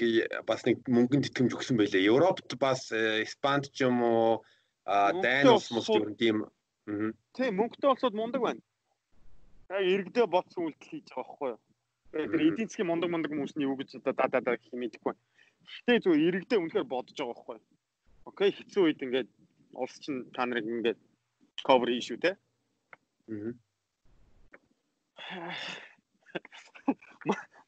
бас нэг мөнгөнд итгэмж өгсөн байлээ. Европт бас Испанд ч юм уу а Дани улс мус юм тийм. Тийм мөнгөтэй улсууд мундаг байна. Яг иргэдээ бодсон үйлдэл хийж байгаа байхгүй юу? Тэр эдийн засгийн мундаг мундаг хүмүүсний юу гэж одоо да да да гэх юм мэдэхгүй. Гэхдээ зөв иргэдээ үнэхээр бодож байгаа байхгүй юу? Окей хэцүү үед ингээд улс чинь та нарыг ингээд cover шүү те. Аа.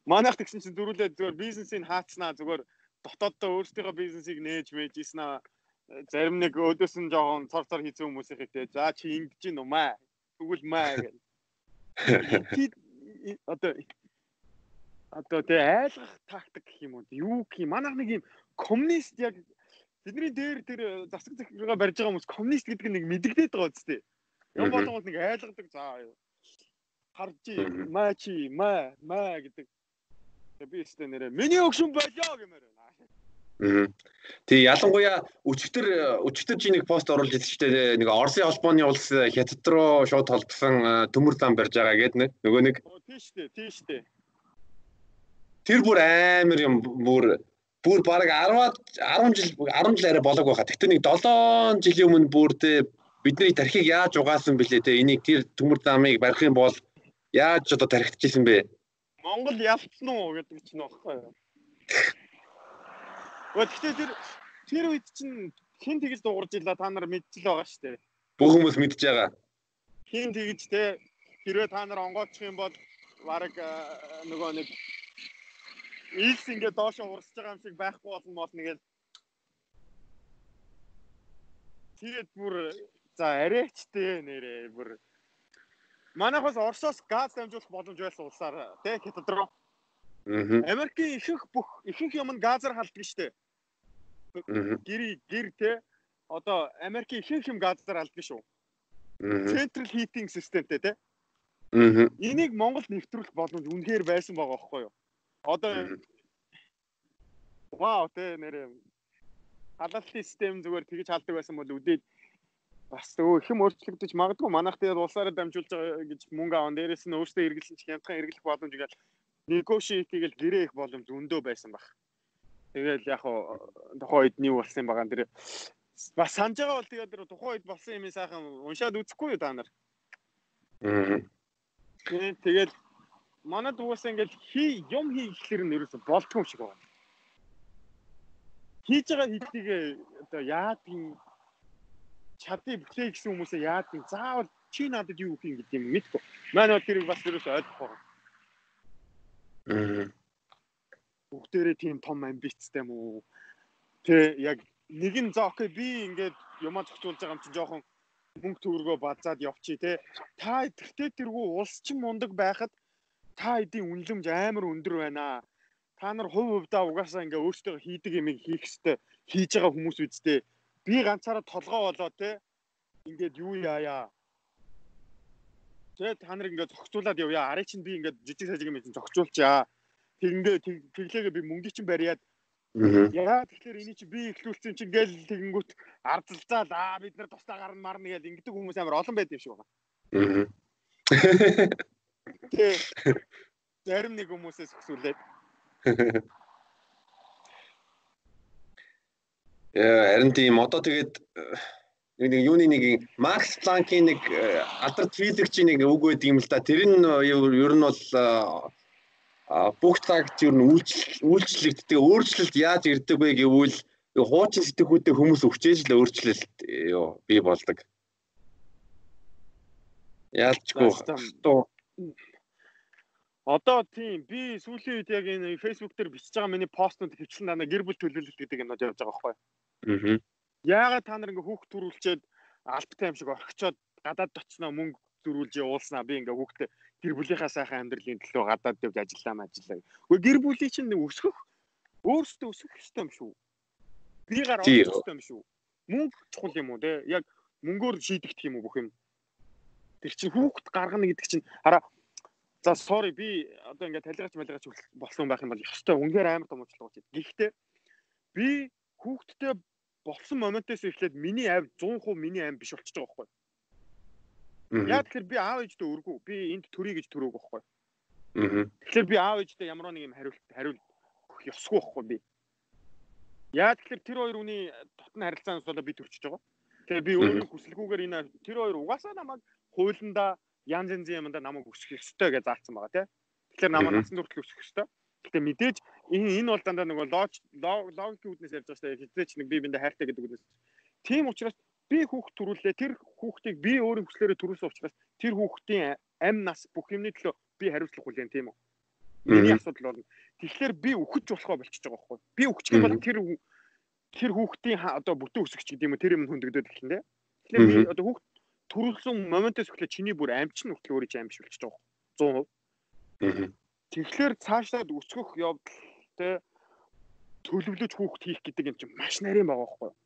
Манайх тэгсэн чинь дөрүлээ зүгээр бизнесийг хаацнаа зүгээр дотооддоо өөрсдийнхөө бизнесийг нээж мэж ийснаа зарим нэг өдөөс нь жоохон цор цор хийсэн хүмүүсийн хэвтэй за чи ингэж гин умаа тэгвэл маа гэх. Одоо одоо тэ айлгах тактик гэх юм уу? Юу гэх юм? Манайх нэг юм коммунист яг бидний дээр тэр засаг захиргаа барьж байгаа хүмүүс коммунист гэдэг нэг мэдэгдээд байгаа үстэй. Юм болгоод нэг айлгадаг за харж маа чи маа маа гэдэг. Би өстэй нэрэ миний өгшин болоо гэмээр байна. Тэг ялангуяа өчтөр өчтөр чи нэг пост оруулж ирсэн чинь нэг Оросын холбооны улс хятад руу шууд холбосон төмөр зам барьж байгаа гэдэг нэг нөгөө нэг тийш дээ тийш дээ Тэр бүр амар юм бүр бүр баг 10 10 жил 10 жил арай болоог байхаа. Тэгтээ нэг 7 жилийн өмнө бүр тэ бидний тархийг яаж угаасан бэлээ те энийг тэр төмөр замыг барих юм бол яаж одоо тархитчихсэн бэ? Монгол ялцсан уу гэдэг чинь багхгүй юу. Гэхдээ тэр тэр үед чинь хэн тэгж дуурж ила та нар мэдчихэл байгаа шүү дээ. Бүх хүмүүс мэдж байгаа. Хэн тэгж те хэрвээ та нар онгоочих юм бол баг нөгөө нэг Илс ингээд доошо урсж байгаа юм шиг байхгүй болно мол нэгэл Тэгээд бүр за арайчтэй нэрээ бүр Манайхаас Оросоос газ дамжуулах боломж байсан улсаар тий хятад руу. Америкийн ихэнх бүх ихэнх юм нь газар халддаг штэ. Гэр гэр тий одоо Америкийн ихэнх юм газар халддаг шүү. Central heating systemтэй тий. Энийг Монгол нэвтрүүлэх боломж үнэхээр байсан байгаа байхгүй юу? Одоо вау тэ нэрээ халалтын систем зүгээр тэгж халдаг байсан бол үдээд бас өө хэм өөрчлөгдөж магадгүй манайх тэгээд улсаараа дамжуулж байгаа гэж мөнгө аван дээрээс нь өөртөө эргэлэн ч хямдхан эргэлэх боломж ингээл негошиет хийгээл гэрээ их боломж өндөө байсан баг. Тэгэл яг хоо тухайн үед нэг болсон юм байгаа. Тэр бас санаж байгаа бол тэгээд тухайн үед болсон юм сайхан уншаад үзэхгүй юу та нар. Аа. Тэгээд манад угаасаа ингээл хий юм хийхлээр нь ерөөсө болтгүй шиг байна. Хийж байгаа хэдийг одоо яадгийн чадыг бүхлээ гэсэн хүмүүсээ яадгийн заавал чи надад юу хийх гэдэг юм мэдгүй. Бол тэрийг бас ерөөсө ойлгохгүй байна. Аа. Бүгдээрээ тийм том амбицтай юм уу? Тэ яг нэг нь за окей би ингээд юмаа зохицуулж байгаа юм чинь жоохон мөнгө төгрөгөө базаад явчих тий. Та тэртээ тэргүй улс чинь мундаг байхад та эдийн үнэлэмж амар өндөр байна. Та нар хувь хувьдаа угаасаа ингээ өөртөө хийдэг юм хийх хэвээр хийж байгаа хүмүүс үсттэй. Би ганцаараа толгоо болоо те. Ингээд юу яая. Тэгээ та нар ингээ зохицуулаад явъя. Арай чинь би ингээ жижиг сажиг юм чинь зохицуулчаа. Тэгнгээ тэглээгээ би мөнгө чинь бариад Яа тэгэхээр эний чи би ихлүүлсэн чинь гэл тэгэнгүүт ардалзаал аа бид нар тусдаа гарна марна гэж ингэдэг хүмүүс амар олон байд юм шиг байна. Тэ. Зарим нэг хүмүүсээс өсвөлээд. Яа, харин тийм одоо тэгээд нэг юуны нэг Макс Планкийн нэг э, алдарт физикчийн нэг үг байд юм л да. Тэр нь ер нь бол бүх цагт ер нь үйлчлэгддэг өөрчлөлт яаж ирдэг вэ гэвэл хуучин сэтгүүдэд хүмүүс өвчээж л өөрчлөлт бий болдог. Яалчгүй Одоо тийм би сүүлийн үед яг энэ Facebook дээр бичиж байгаа миний постнууд хөвчлэн дана гэр бүл төлөвлөлт гэдэг юмнууд явж байгаа байхгүй. Аа. Яагаад та нар ингээ хүүхд төрүүлчихэд альбтай юм шиг орхичоод гадаад очсноо мөнгө зөрүүлж явуулснаа би ингээ хүүхдээ гэр бүлийнхаа сайхан амьдралын төлөө гадаад явж ажиллаа ажиллаа. Гэхдээ гэр бүлийн чинь өсгөх өөрсдөө өсөх хэрэгтэй юм шүү. Би гар олох хэрэгтэй юм шүү. Мөнгө чухал юм уу те? Яг мөнгөөр шийдэгдэх юм уу бүх юм? Тэр чинь хүүхд гаргана гэдэг чинь хараа За sorry би одоо ингээд талигаач малигаач болсон байх юм бол ёстой үнээр амар том уучлалт гэж. Гэхдээ би хүүхдтэй болсон моментээс эхлээд миний авь 100% миний аим биш болчихж байгаа байхгүй. Яг тэгэхээр би аав ээжтэй өргөө. Би энд төрий гэж төрөөг байхгүй. Тэгэхээр би аав ээжтэй ямар нэг юм хариулт хариул ёсгүй байхгүй би. Яг тэгэхээр тэр хоёр үний дотны харилцаанаас болоо би төрчихөж байгаа. Тэгээ би өөрийн хүсэлгүйгээр энэ тэр хоёр угаасаа намайг хуулиндаа янз янзын юмдаа намайг өсгөх ёстой гэж заасан байгаа тий. Тэгэхээр намайг насан турш өсгөх ёстой. Гэтэ мэдээж энэ энэ бол дандаа нөгөө логикийн үүднээс ярьж байгаа шүү дээ. Хизээч нэг би биндээ хайртай гэдэг үгнээс. Тийм учраас би хүүхд төрүүлээ тэр хүүхдийг би өөрийн хүслээрээ төрүүлсэн учраас тэр хүүхдийн ам нас бүх юмны төлөө би хариуцлага хүлээн тийм үү. Миний асуудал болно. Тэгэхээр би өгч болохоо болчихж байгаа байхгүй. Би өгчих юм бол тэр тэр хүүхдийн одоо бүтэн өсгч гэдэг юм уу тэр юм хөндөгдөд эхэлнэ тийм. Тэгэхээр би одоо хүүхд төрүүлсэн моментоос эхлээд чиний бүр амч нь хөтлөө өөрийн амж болчихж байгаа 100%. Тэгэхээр цаашдаад өсгөх явдал те төлөвлөж хүүхд хийх гэдэг юм чинь маш нарийн байгаа байхгүй юу?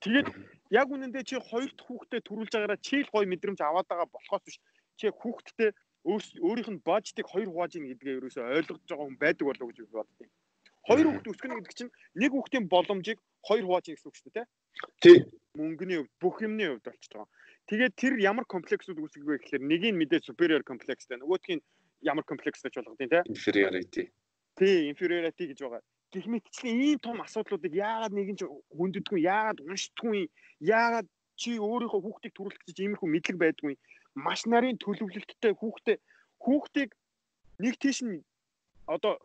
Тэгээд яг үнэндээ чи хоёр дахь хүүхдээ төрүүлж байгаараа чи л гоё мэдрэмж аваад байгаа болохоос биш чи хүүхдтэй өөрийнх нь бажтыг хоёр хувааж ийн гэдгээ ерөөсөй ойлгож байгаа хүн байдаг болов уу гэж боддیں۔ Хоёр хүүхдээ өсгөнө гэдэг чинь нэг хүүхдийн боломжийг хоёр хувааж ийн гэсэн үг шүү дээ, тий? Мөнгөний хувьд бүх юмны хувьд болчихж байгаа. Тэгээд тэр ямар комплексүүд үүсгэх вэ гэхээр нэг нь мэдээ superior complexтэй нөгөөх нь ямар комплекстэй ч болгодیں, тий? Inferiority. Тий, inferiority гэж байгаа гэх мэтчлэн ийм том асуудлуудыг яагаад нэгэн ч хүнддэггүй яагаад уншдаггүй яагаад чи өөрийнхөө хүүхдийг төрүүлэх гэж иймэрхүү мэдлэг байдгүй маш нарын төлөвлөлттэй хүүхдээ хүүхдийг нэг тийш нь одоо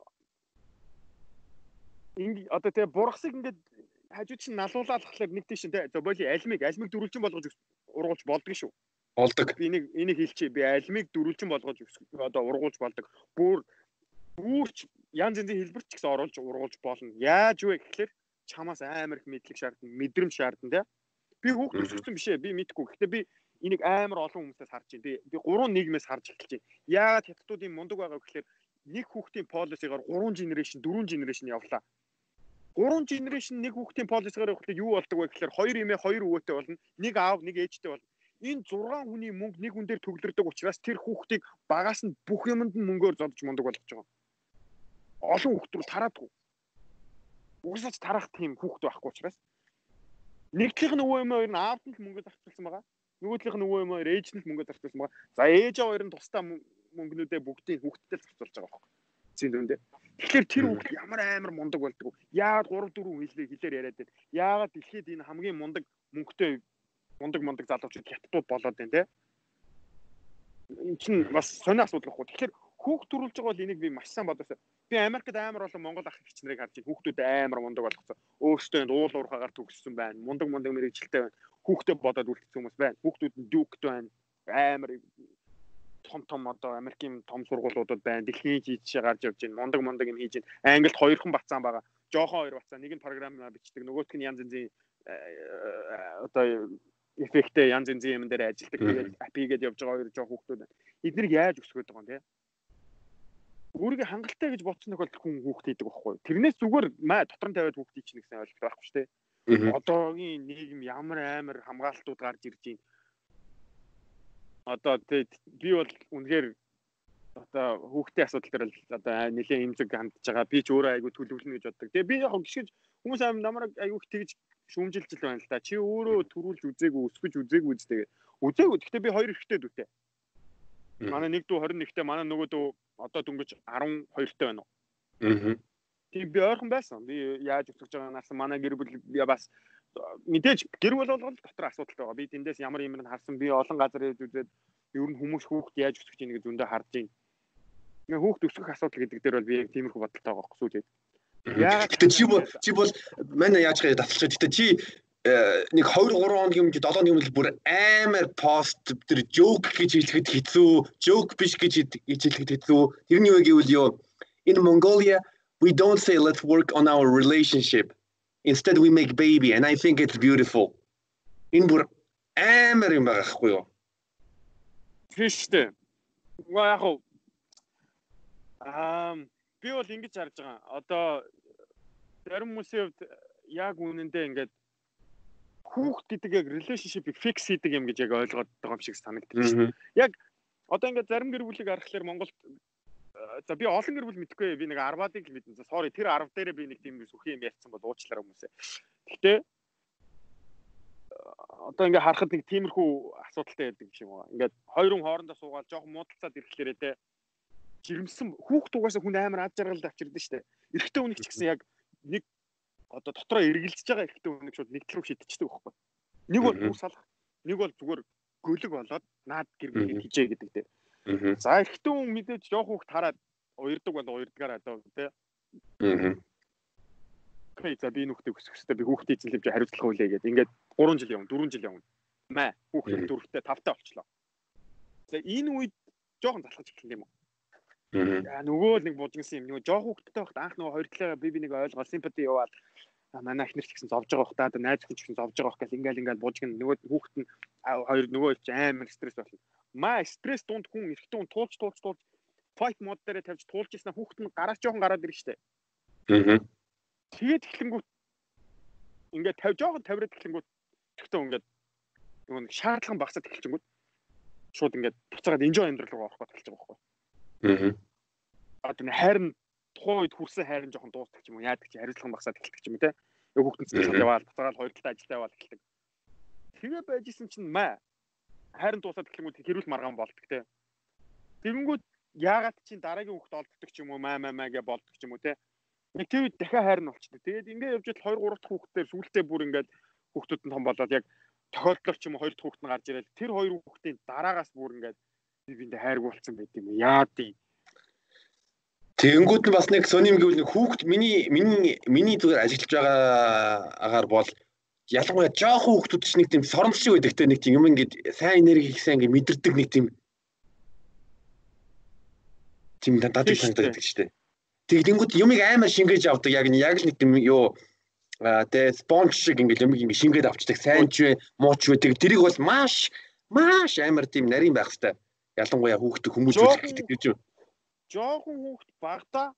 ингэ одоо тэгээ бургасыг ингээд хажууд чинь налуулаад болохоор нэг тийш тэ за боли альмиг альмиг дөрүлжин болгож ургуулж болдог шүү болдог би нэг энийг хэлчихье би альмиг дөрүлжин болгож одоо ургуулж болдог бүр бүрч янз янзын хэлбэр ч гэсэн оруулж ургуулж болно. Яаж вэ гэхэлэр чамаас амар их мэдлэг шаардна, мэдрэмж шаардна тий. Би хүүхд өсгсөн биш ээ. Би мэдгүй. Гэхдээ би энийг амар олон хүмүүсээс харж байна. Би гурван нийгмээс харж эхэлж байна. Яагаад хятадуудын мундаг байгаа гэхэлэр нэг хүүхдийн полисигаар 3 генерашн, 4 генерашн явлаа. 3 генерашн нэг хүүхдийн полисигаар явахдаа юу болдог вэ гэхэлэр хоёр эмээ хоёр өвөөтэй болно. Нэг аав, нэг ээжтэй болно. Энэ 6 хүний мөнгө нэг хүн дээр төгөлдөрдөг учраас тэр хүүхдийг багаас нь бүх юмд нь мөнгөөр зодож мундаг болгож байгаа олон хүүхдүүд тараадгүй. Угсаач тарах тийм хүүхд байхгүй учраас нэгдлийнх нь өвөө юм хоёр нь аавд нь л мөнгө зарцуулсан байгаа. Нөгөөдлийнх нь өвөө юм хоёр ээж нь л мөнгө зарцуулсан байгаа. За ээж хоёр нь тусдаа мөнгнүүдээ бүгдийг хүүхдтэй зарцуулж байгаа байхгүй. Зин дүндээ. Тэгэхээр тэр хүүхд ямар амар мундаг болдгоо. Яагаад 3 4 хэлээ хэлээр яриад байна. Яагаад дэлхийд энэ хамгийн мундаг мөнгөтэй мундаг мундаг залуучууд хятадууд болоод байна те. Энд чинь бас сонио асуудал байхгүй. Тэгэхээр хүүхд төрүүлж байгаа бол энийг би маш сайн бодосоо. Би Америкт амар олон Монгол ах ихч нарыг харж байна. Хүүхдүүд амар мундаг болгоцсон. Өөрсдөө уул уурхаагаар төгссөн байна. Мундаг мундаг мэрэгжилтэй байна. Хүүхдээ бодоод үлдсэн хүмүүс байна. Хүүхдүүд нь дүүктэй байна. Амар том том одоо Америкийн том сургуулиудад байна. Дэлхийн жишээ гарч явж байна. Мундаг мундаг юм хийж байна. Англид хоёрхан бацаан байгаа. Жохон хоёр бацаа. Нэг нь програм бичдэг. Нөгөөх нь янз янзын э, одоо эффектээ янз янзын юм дээр ажилладаг. Тэгээд апигээд явж байгаа хоёр жоох хүүхдүүд байна. Эднийг яаж өсгөх гэдэг юм те? өөрийгөө хангалттай гэж бодсон тохиолдолд хүн хүүхд хийдэг байхгүй. Тэрнээс зүгээр дотор нь тавиад хүүхд хийчих гэсэн ойлголт байхгүй шүү дээ. Одоогийн нийгэм ямар амар хамгаалтууд гарч ирж байна. Одоо би бол үнэхээр одоо хүүхдийн асуудал дээр л одоо нэлээд имзэг хандж байгаа. Би ч өөрөө айгүй төлөвлөнө гэж боддог. Тэгээ би яг гიშгэж хүмүүс аим намайг айгүй тэгж шүүмжилж л байна л та. Чи өөрөө төрүүлж үзээгүй, өсгөж үзээгүй үстэй. Үзээгүй. Гэхдээ би хоёр ихтэй дүүтэй. Манай нэг дүү 21-тэй, манай нөгөө дүү одоо дөнгөж 12-тэй байна уу. Аа. Тийм би ойрхон байсан. Би яаж өсөж байгаа нас манай гэр бүл бас мэдээж гэр бүл болгол дотор асуудал байгаа. Би тэндээс ямар юмрыг харсан би олон газар хийж үзээд ер нь хүмүүс хүүхд яаж өсгөх чинь гэж зөндөө харж байна. Ингээ хүүхд өсгөх асуудал гэдэг дээр бол би яг тиймэрхүү бодолтой байгаа байхгүй сүүлээд. Яагаад чи бол чи бол манай яаж гэж таталчих. Гэтэ чи Э, нэг 2 3 хоног юм чи 7 хоног юм бүр амар пост тэр joke гэж хэлэхэд хэцүү, joke биш гэж хэлэхэд хэцүү. Тэр нь юу гэвэл юу in Mongolia we don't say let's work on our relationship. Instead we make baby and I think it's beautiful. Энэ бүр амар юм байгаа хгүй юу? Фиштэй. Гоо яг уу Аа би бол ингэж харж байгаа. Одоо зарим хүмүүсийн хувьд яг үнэндээ ингээд хүүхд гэдэг яг relationship-ийг fix хийдэг юм гэж яг ойлгоод байгаа юм шиг санагддаг шүү. Яг одоо ингээд зарим гэр бүлийг харахаар Монголд за би олон гэр бүл мэдгүй би нэг 10-ыг л мэдэн. За sorry тэр 10 дээрээ би нэг тийм сүхий юм ярьсан бол уучлаарай хүмүүсээ. Гэхдээ э, одоо ингээд харахад нэг тиймэрхүү асуудалтай байдаг юм уу. Ингээд хоёр хүн хоорондоо суугаад жоохон муудалцаад ирэхлээрээ те жирэмсэн хүүхд угаасаа хүн амар ад жаргалд авчирдаг шүү дээ. Эрэгтэй хүн ч гэсэн яг нэг одоо дотроо эргэлзэж байгаа ихтэй үнэг шууд нэг рүү шидчихдэг байхгүй. Нэг бол бүр салах, нэг бол зүгээр гөлөг болоод наад гэр бүлийн хижээ гэдэг дээр. За эрэгтэй хүн мэдээж жоох хүүхд хараад уярдаг бол уярдгаараа доо тий. Аа. Окей за би нүхтэй өсөх хэрэгтэй би хүүхдээ эзэнлэж хариуцлах үлээ гэдэг. Ингээд 3 жил явна 4 жил явна. Мэ хүүхдээ 4-тэй 5-тай болчлоо. За энэ үед жоохон залхаж эхэлсэн юм уу? Аа нөгөө л нэг бужигсан юм. Нөгөө жоох хүүхдтэй байхад анх нөгөө хоёр талаа би би нэг ойлгоо симпати яваад манай ихнэр ч гэсэн зовж байгаа бах та одоо найз хүн ч гэсэн зовж байгаа бах гэл ингээл ингээл бужиг нөгөө хүүхэд нь хоёр нөгөө ч амар стресс болно. Маа стресс дунд хүн эрэгтэй хүн туулж туулж туулж fight mode дээр тавьж туулж ирсэн хүүхэд нь гараа жоохон гараад ирж штэ. Аа. Тэгээд эхлэнгүүт ингээд 50 жоохон тавираад эхлэнгүүт тэгтээ ингээд нөгөө нэг шаардлага багасаад эхэлчихэнгүүт шууд ингээд буцаагаад enjoy амьдрал руу орох гэж байгаа байхгүй. Аа. Одоо нэг хайрн тухайн үед хүрсэн хайрн жоохон дуустдаг ч юм уу яадаг чи хариуцлага багасаад эхэлдэг юм те. Яг хүүхдэн цэцэл яваал буцаагаад хоёр талаа ажилдаа яваал эхэлдэг. Тэгээ байжсэн чинь маа хайрн дуусаад эхлэнгүүт хэрүүл маргаан болдог те. Тэгэнгүүт яагаад чинь дараагийн хүүхд олддог ч юм уу маа маа маа гэж болдог ч юм уу те. Нэг тэр үед дахиад хайр нь болчихдог. Тэгээд ингээд явж бод 2 3 дахь хүүхдээр сүултээ бүр ингээд хүүхдүүд нь том болоод яг тохиолдлоор ч юм уу хоёр дахь хүүхд нь гарч ирэл тэр хоёр хүүхдийн дараагаас бүр ингээд би биндээ хайргуулсан байт юм яа дий Тэгэнгүүт нь бас нэг сони юм гэвэл нэг хүүхд миний миний миний зүгээр ажиллаж байгаагаар бол ялангуяа жоохон хүүхдүүд ч нэг тийм соромж шиг байдаг те нэг тийм юм ингээд сайн энерги их сайн ингээд мэдэрдэг нэг тийм тийм дадад санагддаг шүү дээ. Тэгэнгүүт юмыг амар шингээж авдаг яг яг л нэг тийм юу тэ спонж шиг ингээд юмыг ингээд шингээд авчдаг сайн ч вэ муу ч вэ тэг тэрийг бол маш маш амар тийм нарийн байх хэвээр ялангуяа хүүхд хүмүүжүүлэх гэдэг юм жоохон хүүхд багада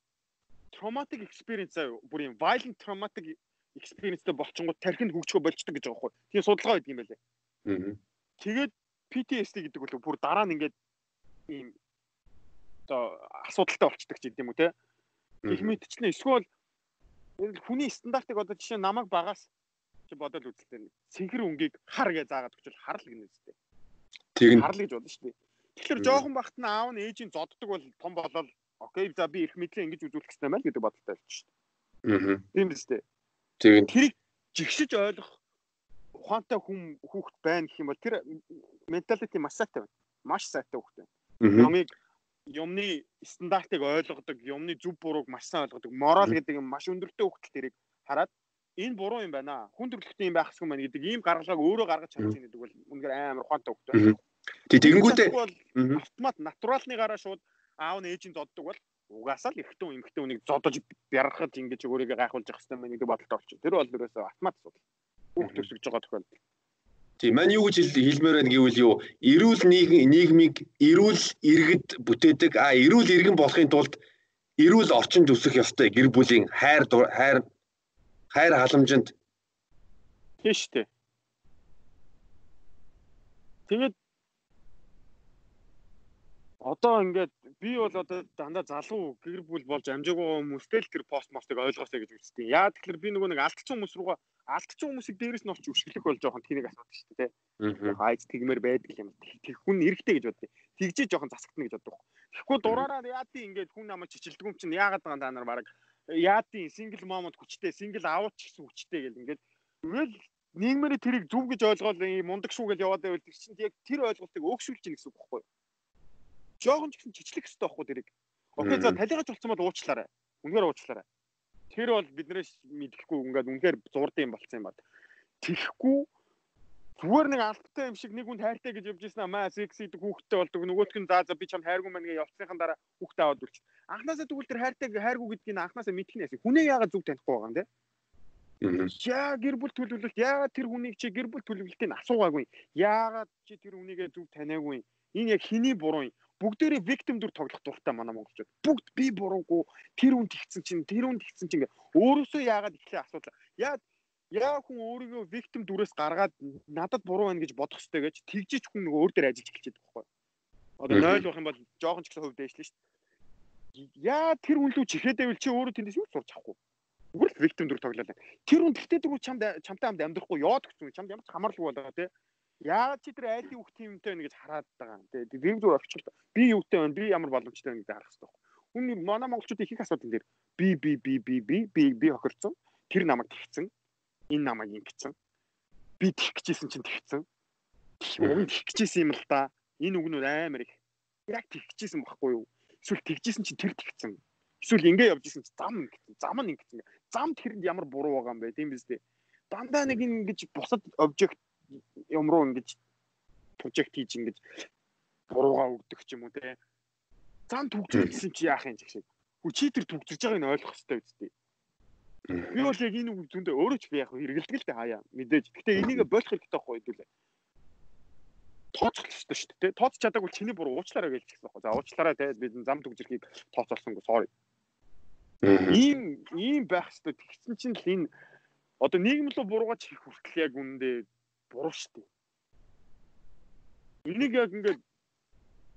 traumatic experience бүр юм violent traumatic experienceтэй болчингууд тархинд хөгжихөө болчдөг гэж байгаа байхгүй. Тийм судалгаа байдаг юм байлээ. Аа. Тэгээд PTSD гэдэг бол бүр дараа нь ингээд ийм оо асуудалтай болчдөг ч гэдэм үү те. Их мэдчихнэ эсвэл хүний стандартыг одоо жишээ намайг багаас чи бодоод үзэлтэй. Сэнхэр өнгийг хар гэж заагаад өгчөл харал гинэ үстэй. Тэг нь харал гэж бодно шүү дээ. Тэгэхээр жоохон багт нь аав нь ээжийн зоддог бол том болол окей за би их мэдлээ ингэж үзүүлэх хэрэгтэй байна гэдэг бодолтой болж шүү дээ. Аа. Тийм үстэй. Тэгээд тэрийг жигшиж ойлгох ухаантай хүн хүүхэд байна гэх юм бол тэр менталити маш сайтай байна. Маш сайтай хүүхэд байна. Юмыг юмны стандартыг ойлгодог, юмны зөв бурууг маш сайн ойлгодог. Морал гэдэг юм маш өндөртэй хүүхэд тэрийг хараад энэ буруу юм байна. Хүн төрөлхтөн юм байх юм байна гэдэг ийм гаргалгааг өөрөө гаргаж чадж байгаа гэдэг бол үнэхээр амар ухаантай хүүхэд байна. Тэг тэгэнгүүтээ автомат натуралны гараа шууд аав нь ээжийн зоддог бол угаасаа л эхтэн эмхтэн үнийг зодож бярахад ингэж өөрийгөө гайхуулж явах хэрэгтэй мэн гэдэг бодолтой болчих. Тэр бол ерөөсөө автомат асуудал. Бүх төсөж байгаа тохиолдол. Тийм маань юу гэж хэлмээр байна гэвэл юу? Эрүүл нийгмийг эрүүл иргэд бүтээдэг. А эрүүл иргэн болохын тулд эрүүл орчинд өсөх ёстой гэр бүлийн хайр хайр хайр халамжинд. Тийм шүү дээ. Тэгээд одоо ингээд би бол одоо дандаа залуу гэр бүл болж амжаагүй хүмүүстэй л тэр пост мостыг ойлгоосэй гэж үзтiin. Яа тэгэхээр би нөгөө нэг алдчихсан хүмүүс руугаа алдчихсан хүмүүсийг дээрээс нь олж өшгөлөх бол жоохон тнийг асуудаг шүү дээ. Хайц тэгмэр байдаг юм. Тэг хүн эрэхтэй гэж бодъё. Тэгжээ жоохон засагдана гэж боддог. Тэгэхгүй дураараа яадын ингээд хүн намайг чичилдэг юм чинь яагаад байгаа та нар баг яадын сингл момент хүчтэй, сингл аут ч гэсэн хүчтэй гэл ингээд тэгэл нийгмээр тэрийг зүв гэж ойлгоод мундаг шүү гэж яваад байвал тэр чинь яг тэр ойлголтыг өөгшүүлж гин гэсэн үг байхгүй юу? Жоохон ч гэсэн чичлэх хэрэгтэй байхгүй дэрэг. Окей за талигаж болцсон бол уучлаарай. Үнээр уучлаарай. Тэр бол биднээс мэдэхгүй ингээд үнээр зурдсан юм болцсон юм байна. Тэхгүй зүгээр нэг албатай юм шиг нэг хүн хайртай гэж явж ирсэн амаа секси хүүхдтэй болдог нөгөөх нь за за би чам хайргүй мань гэж явцсныхан дараа хүүхдээ аваад үлч. Анхнаасаа тэгвэл тэр хайртай хайргүй гэдгийг анхнаасаа мэдхнээс хүнээ яагаад зүг танихгүй байгаа юм те. Яа гэр бүл төлөвлөлт яагаад тэр хүнийг чи гэр бүл төлөвлөлтийг асуугаагүй. Яагаад чи тэр хүнийгээ зүг таниагүй. Энэ яг хэний буруу юм бүгдээрээ victim дүр тоглох дуртай манай монголчууд. Бүгд би буруугүй, тэр хүн тэгсэн чинь, тэр хүн тэгсэн чинь ингээ өөрөөсөө яагаад ихлэ асуудал. Яа яа хүн өөрийгөө victim дүрээс гаргаад надад буруу байна гэж бодох хэрэгтэй гэж тэгжиж хүн нөгөө өөр дээр ажиллаж эхэлчихэдэг байхгүй. Одоо 0 байх юм бол жоохон ч ихсэн хувь дэвшлээ шүү дээ. Яа тэр хүн лүү чихээд байвал чи өөрөө тэндээс юу сурч авахгүй. Зүгээр л victim дүр тоглолоо. Тэр хүн тэгтээ дөрөв чамд чамтай хамт амьдрахгүй яод гэсэн чамд ямар ч хамаарлаг болоо тий. Яагаад чи тэр айлын хүүхд тиймтэй байна гэж хараад байгаа юм. Би зүгээр очих л би юутай байна, би ямар боломжтой байна гэдэг харах хэрэгтэй. Хүн манай монголчууд их их асуудал дээр би би би би би би би хохирцсон. Тэр намайг тэгсэн. Энэ намайг ингэсэн. Би тэгэх гэжсэн чинь тэгсэн. уг нь тэгэх гэжсэн юм л да. Энэ үгнүүд амар их. Яг тэгэх гэжсэн байхгүй юу? Эсвэл тэгжсэн чинь тэр тэгсэн. Эсвэл ингэ явж исэн чинь зам ингэсэн. Зам нь ингэсэн. Зам тэрэнд ямар буруу байгаа юм бэ? Тийм биз дээ. Дандаа нэг ингэж бусад обжект юм руу ингэж прожект хийж ингэж буруугаа өгдөг ч юм уу те. Зам түгжүүлсэн чи яах юм шиг. Хүү чи тэр түгжиж байгааг нь ойлгох хэрэгтэй үстэй. Би бол яг энэ үг зөндөө өөрөө ч би яг хэрэгэлдэг л дээ хаяа мэдээж. Гэтэ энийг болох хэрэгтэй байхгүй хэдүүлээ. Тооцох хэрэгтэй шүү дээ. Тооц чадаагүй чиний бүр уучлаарай гэж хэлсэн байхгүй. За уучлаарай те бид зам түгжирхийг тооцоолсонгүй sorry. Ийм ийм байх хэрэгтэй. Тэгсэн чинь л энэ одоо нийгэм рүү буруугач хийх хүртэл яг үнэндээ буруу шүү дээ. Энийг яг ингээд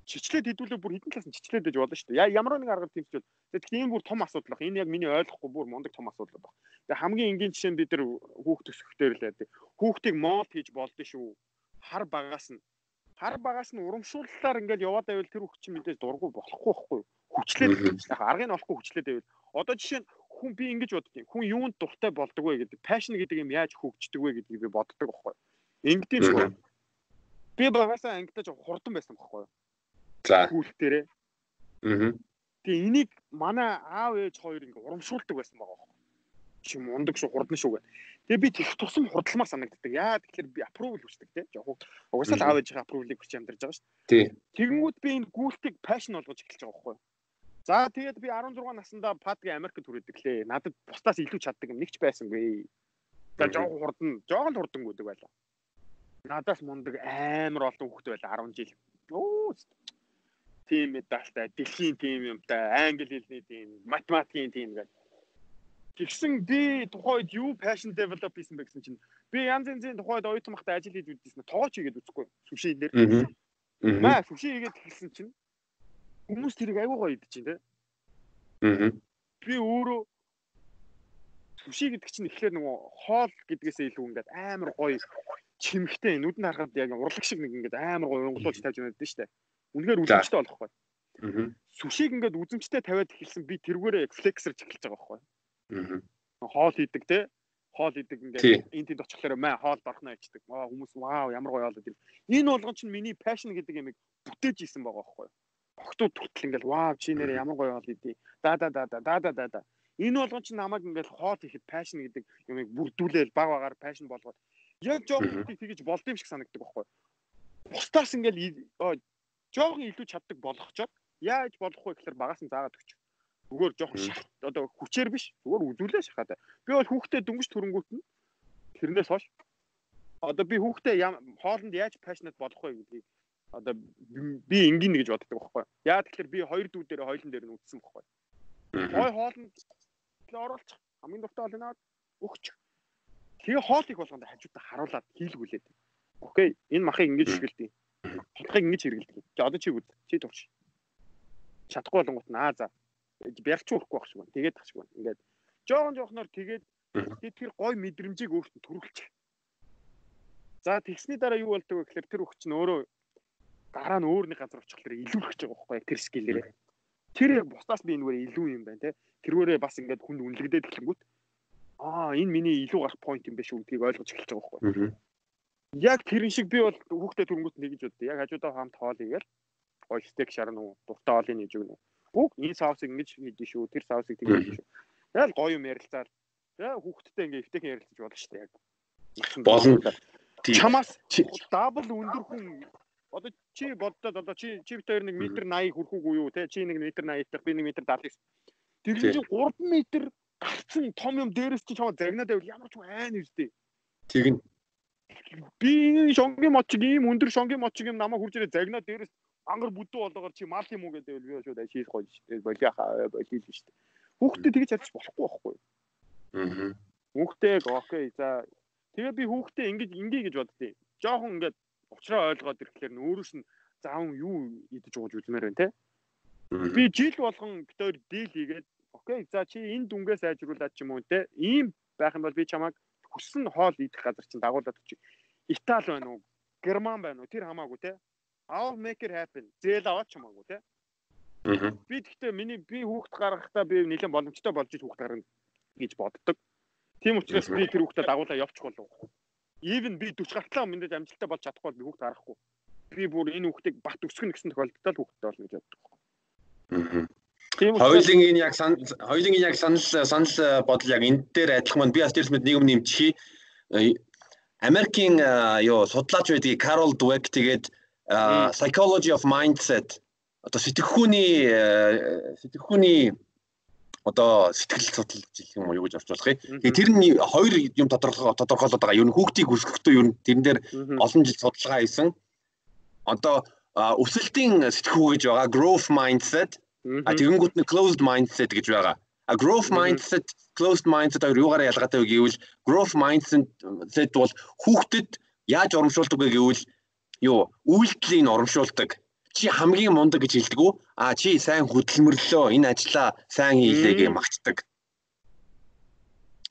чичлээд хэдүүлээ бүр хитэн талаас нь чичлээд байж болно шүү дээ. Ямар нэг аргаар тэмцэл. Тэгэхээр энэ бүр том асуудал баг. Энэ яг миний ойлгохгүй бүр мундаг том асуудал баг. Тэгээ хамгийн энгийн жишээ нь бид нар хүүхд төсөхтөр л байдаг. Хүүхдийг мод хийж болдсон шүү. Хар багаас нь хар багаас нь урамшууллаар ингээд яваад байвал тэр хүүхд чинь мэдээж дургу болохгүй байхгүй юу? Хүчлээд яг аргыг нь олохгүй хүчлээд байвал. Одоо жишээ нь хүн би ингэж боддгийг. Хүн юунд дуртай болдог вэ гэдэг. Пашн гэдэг юм яаж хөгждөг вэ гэдгийг би боддог байхгүй юу? Ингэдэж шүү. Би багасаа ангидаж хурдан байсан байхгүй юу? За. Хүүхдэрээ. Аа. Тэгээ энийг манай аав ээж хоёр ингээ урамшуулдаг байсан байгаа байхгүй. Чи мундаг шүү, хурдан шүү гэх. Тэгээ би тех тусам хурдламаар санагддаг. Яа тэгэхээр би апрувал хүсдэг те. Жохоо. Угсаал аав ээжийнхээ апрувалыг хүсч амьдарч байгаа шүү. Тий. Тэгэнгүүт би энэ гүйлтийг пашн болгож эхэлж байгаа байхгүй. За тэгээд би 16 наснда падгийн Америкт хүрээдэг лээ. Надад бусдаас илүү чаддаг юм нэг ч байсангүй. За жоохон хурдан, жоохон хурдан гүдэг байлаа. Надаас мундаг амар олон хүүхэд байлаа 10 жил. Оо тим медальтай, дэлхийн тим юмтай, англи хэлний тим, математикийн тим гэдэг. Тэгсэн би тухайд юу passion develop хийсэн бэ гэсэн чинь би янз янзын тухайд оюутан махтай ажил хийж үзсэн. Тоогооч хийгээд үзэхгүй. Сүшээ дээр. Маа сүшээ хийгээд хэлсэн чинь хүмүүс тэрийг аягүй гоё идэж чинь те. Аа. Би өөрөө сүшээ гэдэг чинь ихлээр нөгөө хоол гэдгээсээ илүү ингээд амар гоё чимхтэй нүдэнд харахад яг урлаг шиг нэг ингээд амар гоё унгуулж тавьж байна дээ. Үнэхээр үзэмжтэй болох байхгүй. Аа. Сүшийг ингээд үзэмжтэй тавиад эхэлсэн би тэргүүрээ флексерж эхэлж байгаа байхгүй. Аа. Хоол хийдэг те. Хоол хийдэг ингээд энэ тэнд очихлаараа маа хоол дорхно ячдаг. Аа хүмүүс вау ямар гоё хоол гэдэг. Энэ болгон чинь миний пашн гэдэг ямиг бүтээж исэн байгаа байхгүй. Охтууд хүртэл ингээд вау чи нэрээ ямар гоё хоол хийдий. Да да да да да да да да. Энэ болгон чинь намайг ингээд хоол хийхэд пашн гэдэг ямиг бүрдүүлээл баг багаар пашн болгоод яг жоохон тэгж болд юм шиг санагддаг байхгүй. Бусдаас ингээд жоохон илүү чаддаг болгочоод яаж болох вэ гэхээр багаас нь заагаад өгч. Зүгээр жоохон шахт одоо хүчээр биш зүгээр үзүүлээ шахаад. Би бол хүүхдээ дөнгөж төрөнгүүт нь тэрнээс хойш одоо би хүүхдээ хоолнд яаж пашнат болох вэ гэдгийг одоо би энгийн гэж боддог байхгүй. Яа тэгэхээр би хоёр дүү дээр хоёлын дээр нь үтсэн байхгүй. Гой хоолнд оруулчих. Хамгийн дуртай бол наад өгч. Тэгээ хоол их болгонд хажуудаа харуулад хийлгүүлээд. Окей, энэ махыг ингэж шигэлдэг Тодхыг ингэж хэрэгэлдэг. Чи одоо чи үз. Чи турш. Чадахгүй болонгот наа за. Бярч өрөхгүй байх шиг байна. Тэгээд тах шиг байна. Ингээд жоохон жоохноор тэгээд тэр гой мэдрэмжийг өөртөө төрүүлчих. За тэгсний дараа юу болдог вэ гэхээр тэр өгч нь өөрөө дараа нь өөр нэг газар очихлаар илүүрэх гэж байгаа байхгүй яг тэр скиллээрээ. Тэр бусдаас би энэгээр илүү юм байна те. Тэрүүрээ бас ингээд хүнд үнэлэгдээд эхлэнгүүт аа энэ миний илүү гарах point юм биш үү гэдгийг ойлгож эхэлж байгаа байхгүй яг тэрэн шиг би бол хүүхдээ төрөнгөт нэг гэж боддог. Яг хажуудаа хамт хоол игээл гой стейк шарна уу, дуртай хоолыг нээж өгнө. Үг энэ саусыг ингэж хийдэж шүү, тэр саусыг тэгэж шүү. Тэгэл гоё юм ярилцаад тэгээ хүүхдтэй ингээ эвтэйхэн ярилцаж болно шүү дээ яг. Болно. Чамаас дабл өндөр хүн одоо чи боддод одоо чи чи бит хоёр нэг метр 80 хүрхүүгүй юу те чи нэг метр 80 дах би нэг метр 79. Тэр чинь 3 метр гарцсан том юм дээрээс чи чамаа загнаад байвал ямар ч айн үстэй. Тэгнь би энэ шонгийн мочиг ийм өндөр шонгийн мочиг юм намайг хурж ирээ загнаа дээрээс ангар бүдүү болоогоор чи мал юм уу гэдэг би шууд ашиг гоё шүү дээ болиаха болийл шүү дээ. Хүүхдэд тэгж чадчих болохгүй байхгүй аа хүүхдээ окей за. Тэгээ би хүүхдээ ингэж ингээ гэж боддیں۔ жоохон ингээд уучраа ойлгоод ирэхлээр нь өөрөөс нь заавн юу идэж ууж үзмээр байна те? Би жил болгон бит хоёр дийл хийгээд окей за чи энэ дүнгээ сайжруулад ч юм уу те ийм байх юм бол би чамайг хүссэн хоол идэх газар чинь дагуулад чи Итали байна уу? Герман байна уу? Тэр хамаагүй те. I'll make it happen. Зээл аваад ч хамаагүй те. Би гэхдээ миний би хүүхд гаргахтаа би нэлээд боломжтой болж иж хүүхд гарна гэж боддог. Тийм учраас би тэр хүүхдэд дагуулаа явчих болов. even би 40 гартлаа мэдээж амжилттай болж чадахгүй би хүүхд харахгүй. Би бүр энэ хүүхдийг бат өсгөх гэсэн тохиолдолд хүүхдтэй болно гэж боддог. Аа. Хоёулынгийн яг хоёулынгийн яг санал санал бодол яг энэ дээр адилхан маань би мэд нэг юм нэмчихье. Америкийн ёо судлаач байдгийг Carol Dweck тэгээд psychology of mindset одоо сэтгэхүүний сэтгэхүүний одоо сэтгэл судлал гэх юм уу юу гэж орчуулах юм. Тэгээ тэр нь хоёр юм тодорхой тодорхойлоод байгаа. Ер нь хүүхдийг өсгөхдөө ер нь тэрэн дээр олон жил судалгаа хийсэн. Одоо өсөлтийн сэтгэхүй гэж байгаа growth mindset. А тэгэнгүүт нь closed mindset гэж байгаа. А growth mindset, closed mindset хоёр юугаараа ялгаатай вэ гэвэл growth mindset бол хүүхдэд яаж урамшуулдаг вэ гэвэл юу үйлдэлийг урамшуулдаг чи хамгийн мундаг гэж хэлдэг үү? А чи сайн хөдөлмөрлөө, энэ ажлаа сайн хийлээ гэж магтдаг.